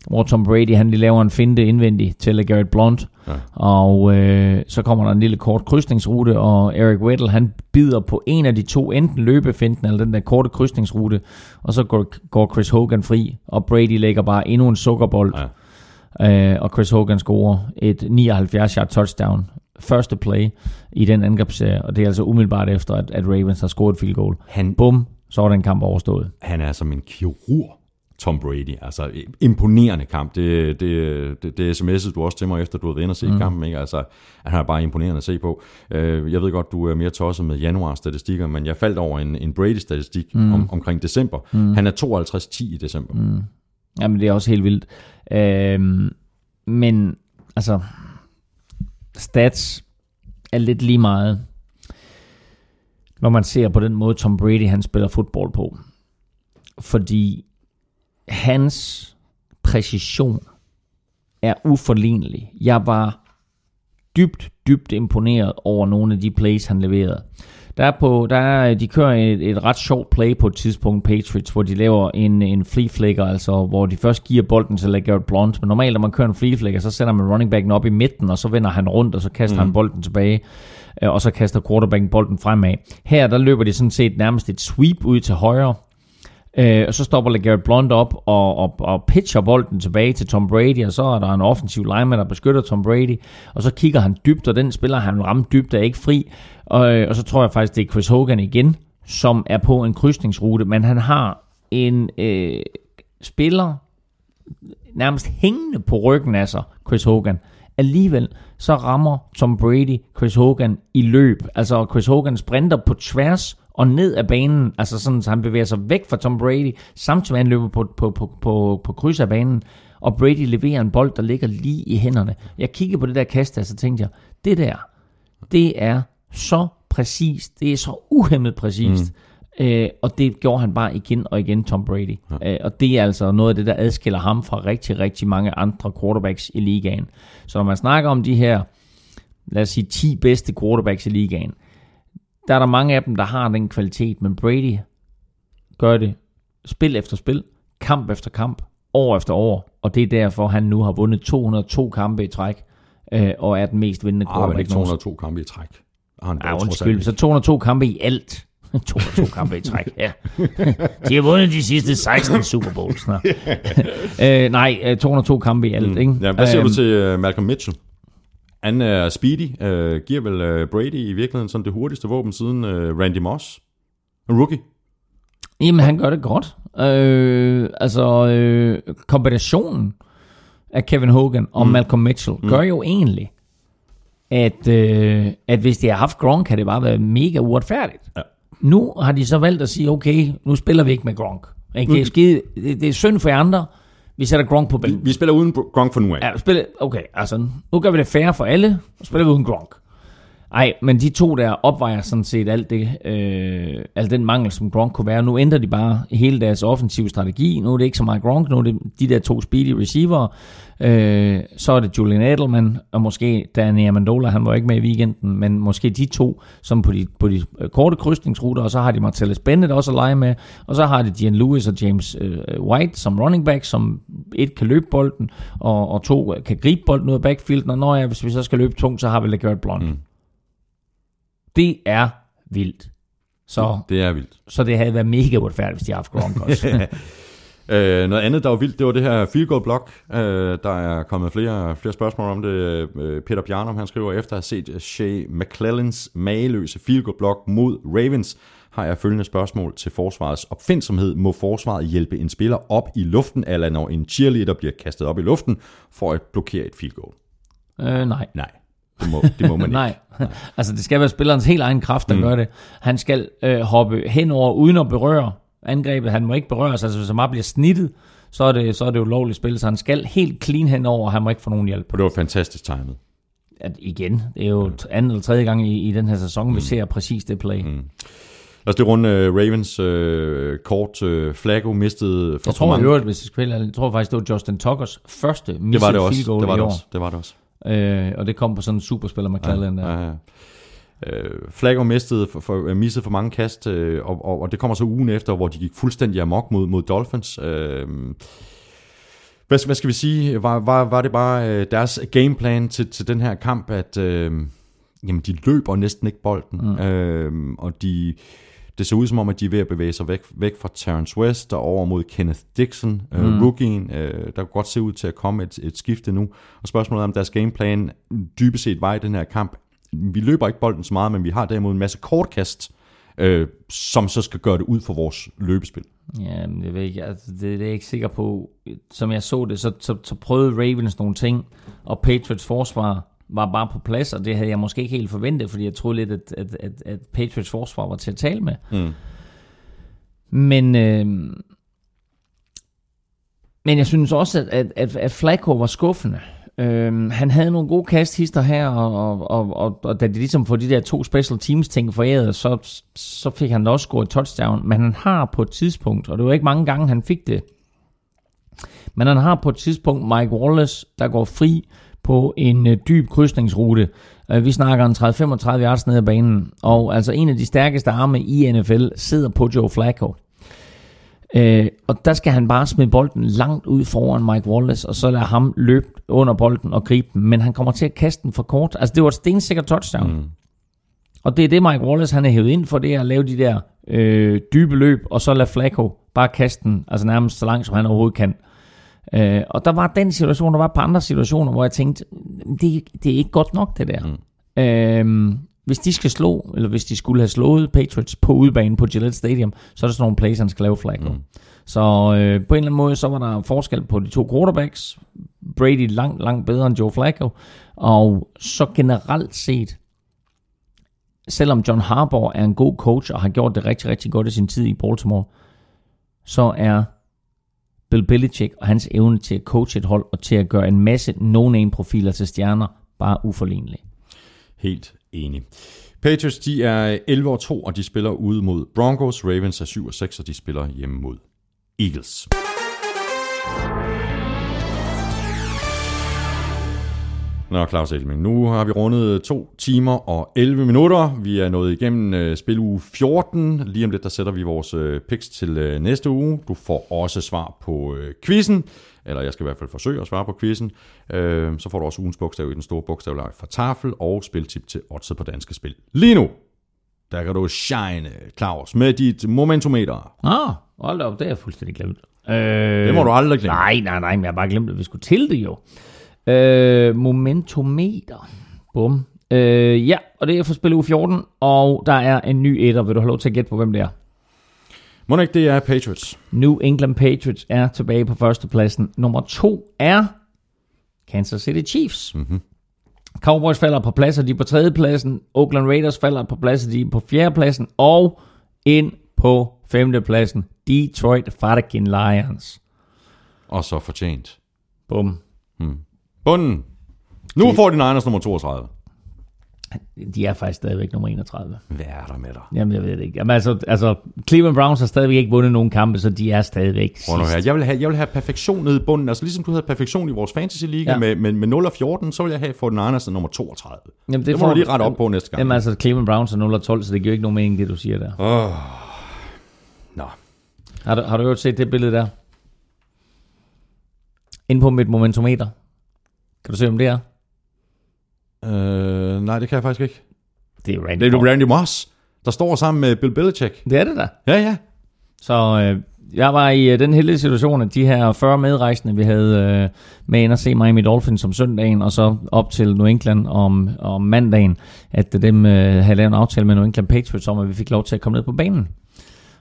hvor Tom Brady han lige laver en finte indvendig til Garrett Blunt. Ja. Og øh, så kommer der en lille kort krydsningsrute, og Eric Weddle han bider på en af de to, enten løbefinten eller den der korte krydsningsrute, og så går, går Chris Hogan fri, og Brady lægger bare endnu en sukkerbold. Ja. Øh, og Chris Hogan scorer et 79-yard touchdown første play i den angrebsserie, og det er altså umiddelbart efter, at, at Ravens har scoret et field goal. Han, Bum, så var den kamp overstået. Han er som en kirurg, Tom Brady. Altså, imponerende kamp. Det, det, det, det sms'ede du også til mig, efter du havde været inde og set mm. kampen. Ikke? Altså, han er bare imponerende at se på. Øh, Jeg ved godt, du er mere tosset med januar-statistikker, men jeg faldt over en, en Brady-statistik mm. om, omkring december. Mm. Han er 52-10 i december. Mm. Jamen, det er også helt vildt. Øhm, men, altså, stats er lidt lige meget, når man ser på den måde, Tom Brady han spiller fodbold på. Fordi hans præcision er uforlignelig. Jeg var dybt, dybt imponeret over nogle af de plays, han leverede. Der er på, der er, de kører et, et ret sjovt play på et tidspunkt, Patriots, hvor de laver en, en flea flicker, altså hvor de først giver bolden til LeGarrette Blunt, men normalt, når man kører en flea flicker, så sender man running backen op i midten, og så vender han rundt, og så kaster mm. han bolden tilbage, øh, og så kaster quarterbacken bolden fremad. Her, der løber de sådan set nærmest et sweep ud til højre, Øh, og så stopper LeGarrette Blunt op og, og, og pitcher bolden tilbage til Tom Brady, og så er der en offensiv lineman, der beskytter Tom Brady, og så kigger han dybt, og den spiller han ramt dybt, er ikke fri. Og, øh, og så tror jeg faktisk, det er Chris Hogan igen, som er på en krydsningsrute, men han har en øh, spiller nærmest hængende på ryggen af sig, Chris Hogan. Alligevel så rammer Tom Brady Chris Hogan i løb. Altså Chris Hogan sprinter på tværs og ned af banen, altså sådan, så han bevæger sig væk fra Tom Brady, samtidig med han løber på, på, på, på, på kryds af banen, og Brady leverer en bold, der ligger lige i hænderne. Jeg kiggede på det der kast, og så tænkte jeg, det der, det er så præcist, det er så uhemmet præcist, mm. øh, og det gjorde han bare igen og igen, Tom Brady. Ja. Øh, og det er altså noget af det, der adskiller ham fra rigtig, rigtig mange andre quarterbacks i ligaen. Så når man snakker om de her, lad os sige, 10 bedste quarterbacks i ligaen, der er der mange af dem, der har den kvalitet, men Brady gør det spil efter spil, kamp efter kamp, år efter år, og det er derfor, han nu har vundet 202 kampe i træk, øh, og er den mest vindende Ah, men ikke 202 kampe i træk. Ah, han trods undskyld, så 202 kampe i alt. 202 kampe i træk, ja. De har vundet de sidste 16 Super Bowls. Øh, nej, øh, 202 kampe i alt, mm. ikke? Ja, hvad siger Øhm, du til uh, Malcolm Mitchell? Han er speedy, uh, giver vel uh, Brady i virkeligheden sådan det hurtigste våben siden uh, Randy Moss. En rookie. Jamen, han gør det godt. Øh, altså, øh, kombinationen af Kevin Hogan og mm. Malcolm Mitchell mm. gør jo egentlig, at, øh, at hvis de har haft Gronk, kan det bare være mega uretfærdigt. Ja. Nu har de så valgt at sige, okay, nu spiller vi ikke med Gronk. Ikke? Det, er skide, det, det er synd for jer andre. Vi sætter Gronk på bænken. Vi spiller uden Gronk for nu af. Ja, spille, okay, altså, nu gør vi det fair for alle, og spiller vi uden Gronk. Ej, men de to der opvejer sådan set alt det, øh, alt den mangel, som Gronk kunne være. Nu ændrer de bare hele deres offensive strategi. Nu er det ikke så meget Gronk, nu er det de der to speedy receiver. Øh, så er det Julian Edelman, og måske Danny Amendola, han var ikke med i weekenden, men måske de to, som på de, på de øh, korte krydsningsruter, og så har de Martellus Bennett også at lege med, og så har de Gian Lewis og James øh, White som running back, som et kan løbe bolden, og, og to kan gribe bolden ud af backfielden, og når ja, hvis vi så skal løbe tungt, så har vi LeGarrette Blunt. Mm. Det er vildt. Så, Det er vildt. så det havde været mega uretfærdigt, hvis de havde haft Gronk også. Øh, noget andet, der var vildt, det var det her field goal block. Øh, der er kommet flere, flere spørgsmål om det. Øh, Peter Bjarnum, han skriver, efter at have set Shea McClellans mageløse field goal block mod Ravens, har jeg følgende spørgsmål til forsvarets opfindsomhed. Må forsvaret hjælpe en spiller op i luften, eller når en cheerleader bliver kastet op i luften, for at blokere et field goal? øh, nej. Nej, det må, det må man ikke. Nej. altså det skal være spillerens helt egen kraft, der mm. gør det. Han skal øh, hoppe henover uden at berøre angrebet. Han må ikke berøres. Altså hvis han bare bliver snittet, så er det, så er det ulovligt spil. Så han skal helt clean henover, og han må ikke få nogen hjælp. Og det var fantastisk timet. At igen, det er jo anden eller tredje gang i, i den her sæson, mm. vi ser præcis det play. Mm. Lad os det runde uh, Ravens uh, kort. Uh, Flacco mistede for Jeg tror, i mange. øvrigt, hvis jeg, spiller, jeg tror faktisk, det var Justin Tuckers første Det missed var det field også. goal Det var i det år. også. Det var det også. Øh, og det kom på sådan en superspiller McClellan der. Ja, ja. Øh, Flacco mistede for, for, øh, missede for mange kast, øh, og, og, og det kommer så ugen efter, hvor de gik fuldstændig amok mod, mod Dolphins. Øh, hvad, hvad skal vi sige? Var, var, var det bare øh, deres gameplan til, til den her kamp, at øh, jamen, de løber næsten ikke bolden, mm. øh, og de, det ser ud som om, at de er ved at bevæge sig væk, væk fra Terrence West og over mod Kenneth Dixon, øh, Mm. rookien. Øh, der kunne godt se ud til at komme et, et skifte nu. Og spørgsmålet er, om deres gameplan dybest set var i den her kamp. Vi løber ikke bolden så meget, men vi har derimod en masse kortkast, øh, som så skal gøre det ud for vores løbespil. Ja, men jeg ved ikke, altså, det, det er jeg ikke sikker på. Som jeg så det, så, så, så prøvede Ravens nogle ting, og Patriots forsvar var bare på plads, og det havde jeg måske ikke helt forventet, fordi jeg troede lidt, at, at, at, at Patriots forsvar var til at tale med. Mm. Men, øh, men jeg synes også, at, at, at, Flacco var skuffende. Øhm, han havde nogle gode kasthister her, og, og, og, og, og da de ligesom får de der to special teams ting foræret, så, så fik han også scoret touchdown. Men han har på et tidspunkt, og det var ikke mange gange, han fik det, men han har på et tidspunkt Mike Wallace, der går fri på en øh, dyb krydsningsrute. Øh, vi snakker en 30-35 yards ned ad banen, og altså en af de stærkeste arme i NFL sidder på Joe Flacco. Øh, og der skal han bare smide bolden langt ud foran Mike Wallace, og så lade ham løbe under bolden og gribe den. Men han kommer til at kaste den for kort. Altså det var et stensikkert touchdown. Mm. Og det er det, Mike Wallace han er hævet ind for, det er at lave de der øh, dybe løb, og så lade Flacco bare kaste den, altså nærmest så langt, som han overhovedet kan. Øh, og der var den situation, der var på andre situationer, hvor jeg tænkte, det, det er ikke godt nok det der. Mm. Øh, hvis de skal slå, eller hvis de skulle have slået Patriots på udbanen på Gillette Stadium, så er der sådan nogle plays, han skal lave Flacco. Mm. Så øh, på en eller anden måde, så var der forskel på de to quarterbacks. Brady langt, langt bedre end Joe Flacco. Og så generelt set, selvom John Harbaugh er en god coach og har gjort det rigtig, rigtig godt i sin tid i Baltimore, så er Bill Belichick og hans evne til at coache et hold og til at gøre en masse no-name-profiler til stjerner bare uforlignelig. Helt enig. Patriots, de er 11 og 2, og de spiller ude mod Broncos. Ravens er 7 og 6, og de spiller hjemme mod Eagles. Nå, Claus Elming, nu har vi rundet to timer og 11 minutter. Vi er nået igennem uh, spil uge 14. Lige om lidt, der sætter vi vores uh, picks til uh, næste uge. Du får også svar på uh, quizzen, eller jeg skal i hvert fald forsøge at svare på quizzen. Uh, så får du også ugens bogstav i den store bogstavleg fra Tafel og spiltip til Oddset på Danske Spil. Lige nu, der kan du shine, Claus, med dit momentometer. Ah, hold da op, det er jeg fuldstændig glemt. Øh, Det må du aldrig glemme. Nej, nej, nej, men jeg har bare glemt, at vi skulle til det jo. Øh, momentometer. Bum. Øh, ja, og det er for spil uge 14, og der er en ny etter. Vil du have lov til at gætte på, hvem det er? Må ikke, det er Patriots. New England Patriots er tilbage på førstepladsen. Nummer to er Kansas City Chiefs. Mm-hmm. Cowboys falder på plads, og de er på tredjepladsen. Oakland Raiders falder på plads, og de er på fjerdepladsen. Og ind på femtepladsen, Detroit fucking Lions. Og så fortjent. Bum. Bunden. Nu får de Niners nummer 32. De er faktisk stadigvæk nummer 31. Hvad er der med dig? Jamen, jeg ved det ikke. Jamen, altså, altså, Cleveland Browns har stadigvæk ikke vundet nogen kampe, så de er stadigvæk Prøv nu her. Jeg vil, have, jeg vil have perfektion nede i bunden. Altså ligesom du havde perfektion i vores fantasy liga Ja. med, med, med 0 og 14, så vil jeg have for den Niners nummer 32. Jamen, Det, det må får- du lige rette op på næste gang. Jamen, altså, Cleveland Browns er 0 og 12, så det giver ikke nogen mening, det du siger der. Nå. Har du, har du jo set det billede der? Inde på mit momentometer. Kan du se, om det er? Øh, nej, det kan jeg faktisk ikke. Det er Randy Det er jo Randy Moss, der står sammen med Bill Belichick. Det er det da. Ja, ja. Så øh, jeg var i øh, den heldige situation, at de her 40 medrejsende, vi havde øh, med ind at se Miami Dolphins om søndagen, og så op til New England om, om mandagen, at dem øh, havde lavet en aftale med New England Patriots om, at vi fik lov til at komme ned på banen.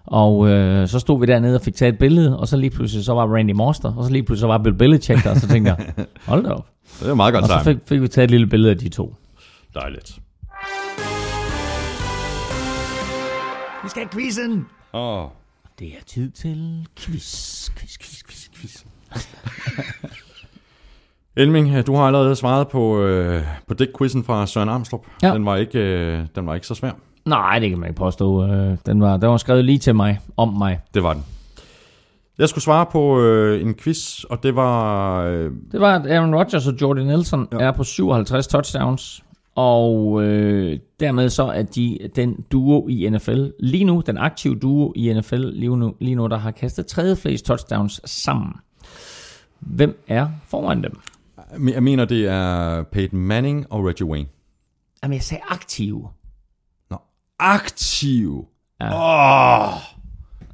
Og øh, så stod vi dernede og fik taget et billede, og så lige pludselig så var Randy Moss der, og så lige pludselig så var Bill Belichick der, og så tænkte jeg, hold da op. Det er meget godt Og så fik, fik vi taget et lille billede af de to. Dejligt. Vi skal have quizzen! Åh. Det er tid til quiz, quiz, quiz, quiz, quiz. Elming, du har allerede svaret på, øh, på dæk-quizzen fra Søren Armstrong. Ja. Den, var ikke, øh, den var ikke så svær. Nej, det kan man ikke påstå. Øh, Den var, den var skrevet lige til mig, om mig. Det var den. Jeg skulle svare på øh, en quiz, og det var... Øh, Det var, at Aaron Rodgers og Jordan Nelson ja. Er på 57 touchdowns. Og øh, dermed så er de den duo i NFL, lige nu, den aktive duo i NFL, lige nu, lige nu der har kastet tredje flest touchdowns sammen. Hvem er foran dem? jeg mener, det er Peyton Manning og Reggie Wayne. Jamen, jeg sagde aktive. Nå, aktiv. Ja. Åh.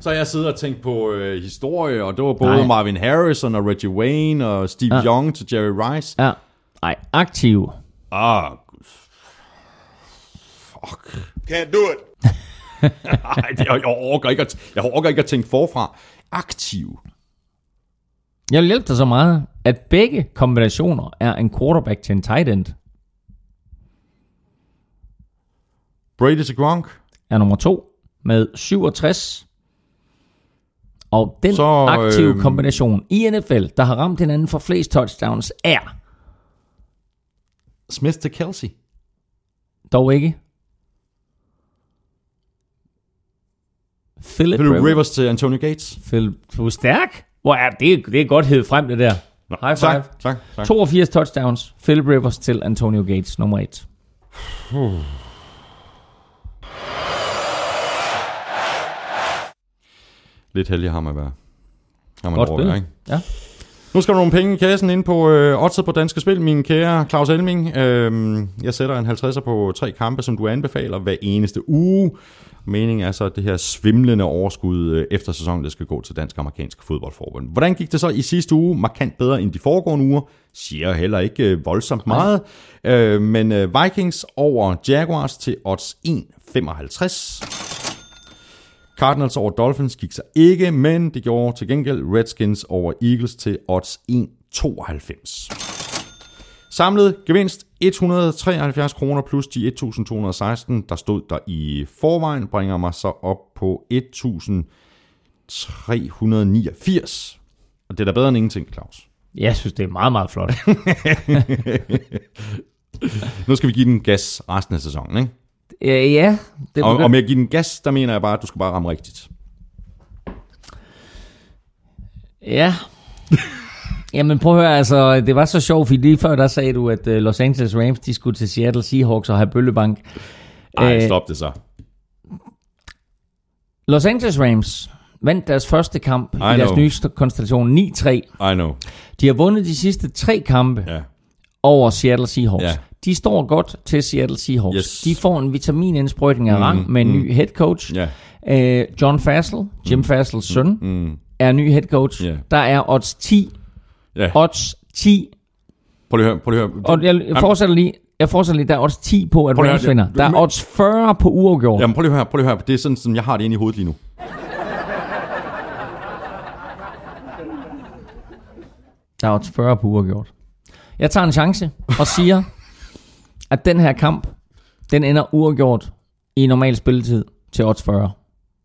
Så jeg sidder og tænkt på øh, historie, og det var både Nej. Marvin Harrison og Reggie Wayne og Steve Ja. Young til Jerry Rice. Ja, nej, aktive. Ah, Can't do it. Nej, jeg, jeg, orker ikke at, jeg orker ikke at tænke forfra. Aktiv. Jeg vil hjælpe dig så meget, at begge kombinationer er en quarterback til en tight end. Brady til Gronk. Er nummer to med 67. Og den Så, aktive øhm, kombination i NFL, der har ramt hinanden for flest touchdowns, er Smith til Kelsey. dog ikke Philip, Philip Rivers. Rivers til Antonio Gates. Philip, du er stærk. Hvor er det, det er godt hed frem, det der. High five. Tak, tak, tak. 82 touchdowns. Philip Rivers til Antonio Gates, nummer 1. Lidt heldig har man været. Har man Godt spil. ikke? Ja. Nu skal der nogle penge i kassen ind på øh, oddset på Danske Spil, min kære Claus Elming. Øh, jeg sætter en 50'er på tre kampe, som du anbefaler hver eneste uge. Meningen er så, at det her svimlende overskud øh, efter sæsonen, det skal gå til Dansk-Amerikansk Fodboldforbund. Hvordan gik det så i sidste uge? Markant bedre end de foregående uger. Siger heller ikke øh, voldsomt meget. Øh, men øh, Vikings over Jaguars til odds 1,55. Cardinals over Dolphins gik så ikke, men det gjorde til gengæld Redskins over Eagles til odds 1,92. Samlet gevinst 173 kroner plus de 1216, der stod der i forvejen, bringer mig så op på 1389. Og det er da bedre end ingenting, Claus. Jeg synes, det er meget, meget flot. Nu skal vi give den gas resten af sæsonen, ikke? Ja, ja, det Og, og med at give den gas, der mener jeg bare, at du skal bare ramme rigtigt. Ja. Jamen prøv at høre, altså, det var så sjovt, fordi lige før der sagde du, at uh, Los Angeles Rams, de skulle til Seattle Seahawks og have bøllebank. Ej, Øh, stop det så. Los Angeles Rams vandt deres første kamp i, I deres nye st- konstellation 9-3. I know. De har vundet de sidste tre kampe Ja. over Seattle Seahawks. Ja. De står godt til Seattle Seahawks. Yes. De får en vitaminindsprøjtning af Mm, rang med en ny head coach. Ja. Øh, John Fassel, Jim Fassels søn, Mm. er ny head coach. Ja. Der er odds 10. Ja. Odds 10 Prøv lige at høre. Prøv lige at høre. Og jeg, fortsætter lige. Jeg fortsætter lige. Der er odds 10 på, at Rams vinder. Der er odds 40 på uafgjort. Jamen prøv lige at høre, prøv lige at høre. Det er sådan, som jeg har det inde i hovedet lige nu. Der er odds 40 på uafgjort. Jeg tager en chance og siger, at den her kamp, den ender uafgjort i normal spilletid til odds 40.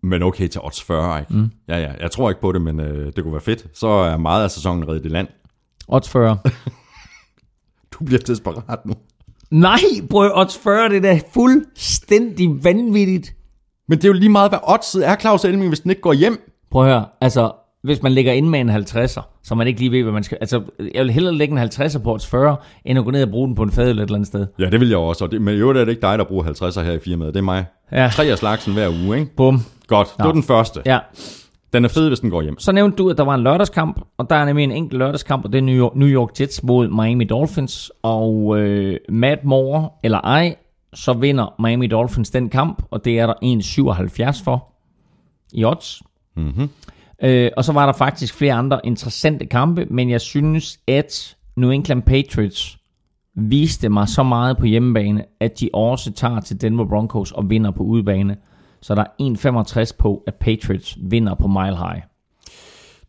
Men okay til odds 40, ikke? Mm. Ja, ja. Jeg tror ikke på det, men øh, det kunne være fedt. Så er meget af sæsonen reddet i land. Odds 40. Du bliver desperat nu. Nej, brød, odds 40, det er da fuldstændig vanvittigt. Men det er jo lige meget, hvad oddset er, Claus Elming, hvis den ikke går hjem. Prøv at høre, altså, hvis man ligger ind med en 50'er, så man ikke lige ved, hvad man skal... Altså, jeg vil hellere lægge en 50'er på odds 40, end at gå ned og bruge den på en fadøl et eller andet sted. Ja, det vil jeg også. Og det, men jo, det er det ikke dig, der bruger 50'er her i firmaet. Det er mig. Ja. Tre af slagsen hver uge, ikke? Bum. Godt. Det Nå. var den første. Ja, Den er fed, hvis den går hjem. Så nævnte du, at der var en lørdagskamp, og der er nemlig en enkelt lørdagskamp, og det er New York, New York Jets mod Miami Dolphins. Og øh, Matt Moore, eller ej, så vinder Miami Dolphins den kamp, og det er der 1,77 for i odds. Mm-hmm. Øh, og så var der faktisk flere andre interessante kampe, men jeg synes, at New England Patriots viste mig så meget på hjemmebane, at de også tager til Denver Broncos og vinder på udebane. Så der er 1,65 på, at Patriots vinder på Mile High.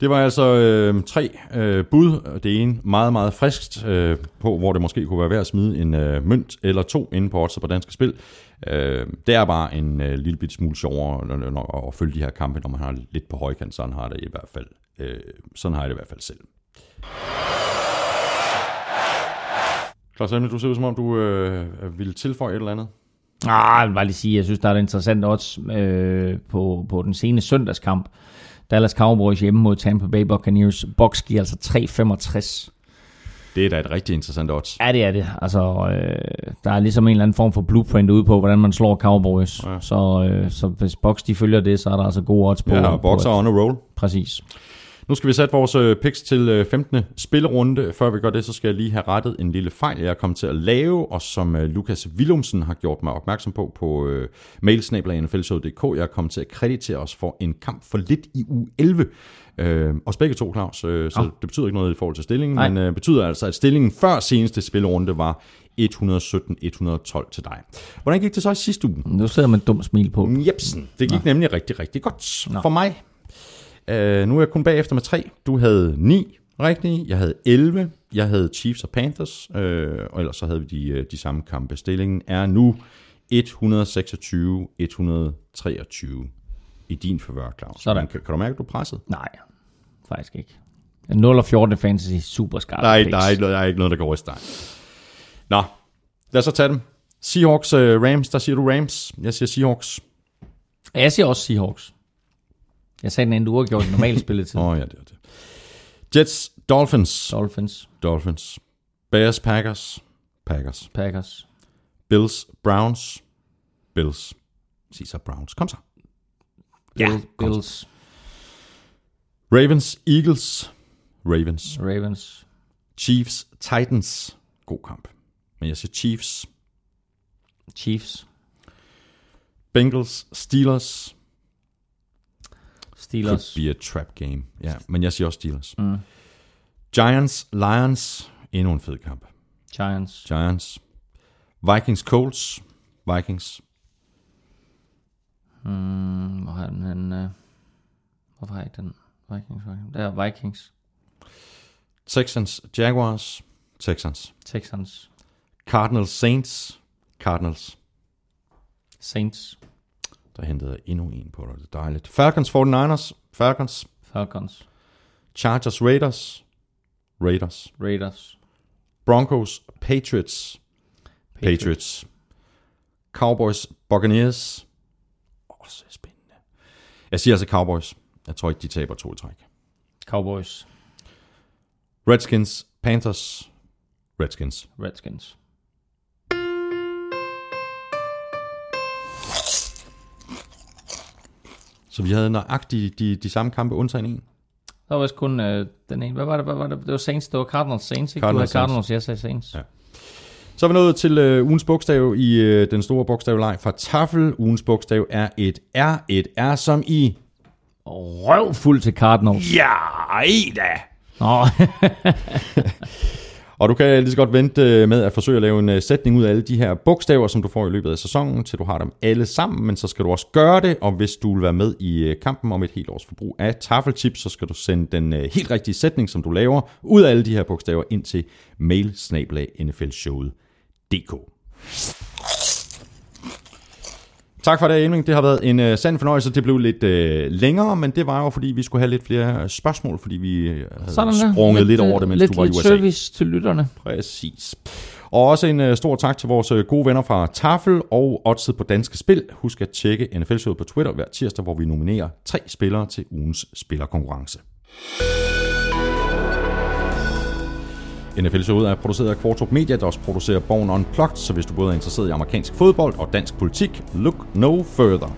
Det var altså øh, tre øh, bud. Det ene meget, meget friskt øh, på, hvor det måske kunne være værd at smide en øh, mønt eller to inde på odds på danske spil. Øh, det er bare en øh, lille bit smule sjovere når, når, at følge de her kampe, når man har lidt på højkant. Sådan har det i hvert fald. Øh, sådan har jeg det i hvert fald selv. Klaus Emne, du ser ud som om, du øh, ville tilføje et eller andet. Ah, jeg vil bare lige sige, jeg synes, der er et interessant odds øh, på, på den sene søndagskamp. Dallas Cowboys hjemme mod Tampa Bay Buccaneers. Box giver altså 3,65. Det er da et rigtig interessant odds. Ja, det er det. Altså, øh, der er ligesom en eller anden form for blueprint ude på, hvordan man slår Cowboys. Ja. Så, øh, så hvis Box de følger det, så er der altså gode odds på. Ja, og boxer at- on a roll. Præcis. Nu skal vi sætte vores øh, picks til øh, 15. spillerunde. Før vi gør det, så skal jeg lige have rettet en lille fejl, jeg er kommet til at lave, og som øh, Lukas Willumsen har gjort mig opmærksom på på øh, mailsnabla.nflshow.dk. Jeg er kommet til at kreditere os for en kamp for lidt i uge 11. Øh, også begge to, Claus, øh, så Ja. det betyder ikke noget i forhold til stillingen, Nej. men øh, betyder altså, at stillingen før seneste spillerunde var 117-112 til dig. Hvordan gik det så i sidste uge? Nu sidder man et dumt smil på. Jepsen, det gik Nå. nemlig rigtig, rigtig godt Nå. for mig. Uh, nu er jeg kun bagefter med tre. Du havde 9 rigtige, jeg havde 11, jeg havde Chiefs og Panthers, uh, og ellers så havde vi de, øh, de samme kampe. Stillingen er nu 126-123 i din favør, Claus. Sådan. Kan, kan du mærke, at du er presset? Nej, faktisk ikke. 0 og 14 fantasy, super skarp. Nej, der er, ikke, noget- der er ikke noget, der går i steg. Nå, lad os så tage dem. Seahawks, uh, Rams, der siger du Rams. Jeg siger Seahawks. Jeg siger også Seahawks. Jeg sagde den endte uafgjort i normal spilletid. Åh oh, ja, det er det. Jets, Dolphins. Dolphins, Dolphins. Bears, Packers. Packers. Packers, Bills, Browns. Bills. Sig så Browns. Kom så. Bill, så. Bills, Ravens, Eagles. Ravens. Ravens, Chiefs, Titans. God kamp. Men jeg siger Chiefs. Chiefs, Bengals, Steelers. Steelers, Could be a trap game. Ja, men jeg siger også Steelers. Mm. Giants, Lions. Endnu en fed kamp. Giants, Giants. Vikings, Colts. Vikings. mm, hvor har den en, uh, hvorfor har jeg den? Vikings, Vikings. Der er Vikings, Texans, Jaguars. Texans. Texans, Cardinals, Saints. Cardinals. Saints, Der hentede jeg endnu en på dig. Det er dejligt. Falcons, 49ers. Falcons. Falcons, Chargers, Raiders. Raiders. Raiders, Broncos, Patriots. Patriots. Cowboys, Buccaneers. Også spændende. Jeg siger altså Cowboys. Jeg tror ikke, de taber to i træk. Cowboys, Redskins, Panthers. Redskins. Redskins. Så vi havde nøjagtigt de, de samme kampe, undtagen en. Der var vist kun øh, den ene. Hvad var det? Hvad var det? Det var Saints. Det var Cardinals Saints, ikke? Cardinals du havde Cardinals, jeg sagde Saints. Ja. Så er vi nået til øh, ugens bogstav i øh, den store bogstavleg fra Tafel. Ugens bogstav er et R. Et R som i... Røvfuld til Cardinals. Ja, da! Nå, og du kan lige så godt vente øh, med at forsøge at lave en øh, sætning ud af alle de her bogstaver, som du får i løbet af sæsonen, til du har dem alle sammen, men så skal du også gøre det, og hvis du vil være med i øh, kampen om et helt års forbrug af taffelchips, så skal du sende den helt rigtige sætning, som du laver, ud af alle de her bogstaver ind til mail nflshowet.dk. Tak for det, Emling. Det har været en øh, sand fornøjelse. Det blev lidt øh, længere, men det var jo, fordi vi skulle have lidt flere øh, spørgsmål, fordi vi øh, havde sådan sprunget lidt, lidt øh, over det, mens lidt, du var i lidt USA. service til lytterne. Præcis. Og også en øh, stor tak til vores øh, gode venner fra Tafel og Oddset på Danske Spil. Husk at tjekke NFL-showet på Twitter hver tirsdag, hvor vi nominerer tre spillere til ugens spillerkonkurrence. NFL-showet er produceret af Kvartrup Media, der også producerer Born Unplugged, så hvis du både er interesseret i amerikansk fodbold og dansk politik, look no further.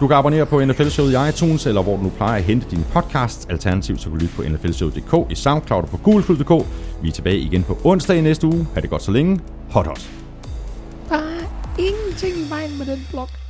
Du kan abonnere på NFL-showet i iTunes, eller hvor du nu plejer at hente dine podcasts. Alternativt så kan du lytte på nflshowet.dk, i SoundCloud og på Google.dk. Vi er tilbage igen på onsdag i næste uge. Ha' det godt så længe. Hot hot. Der er ingenting i vejen med den blok.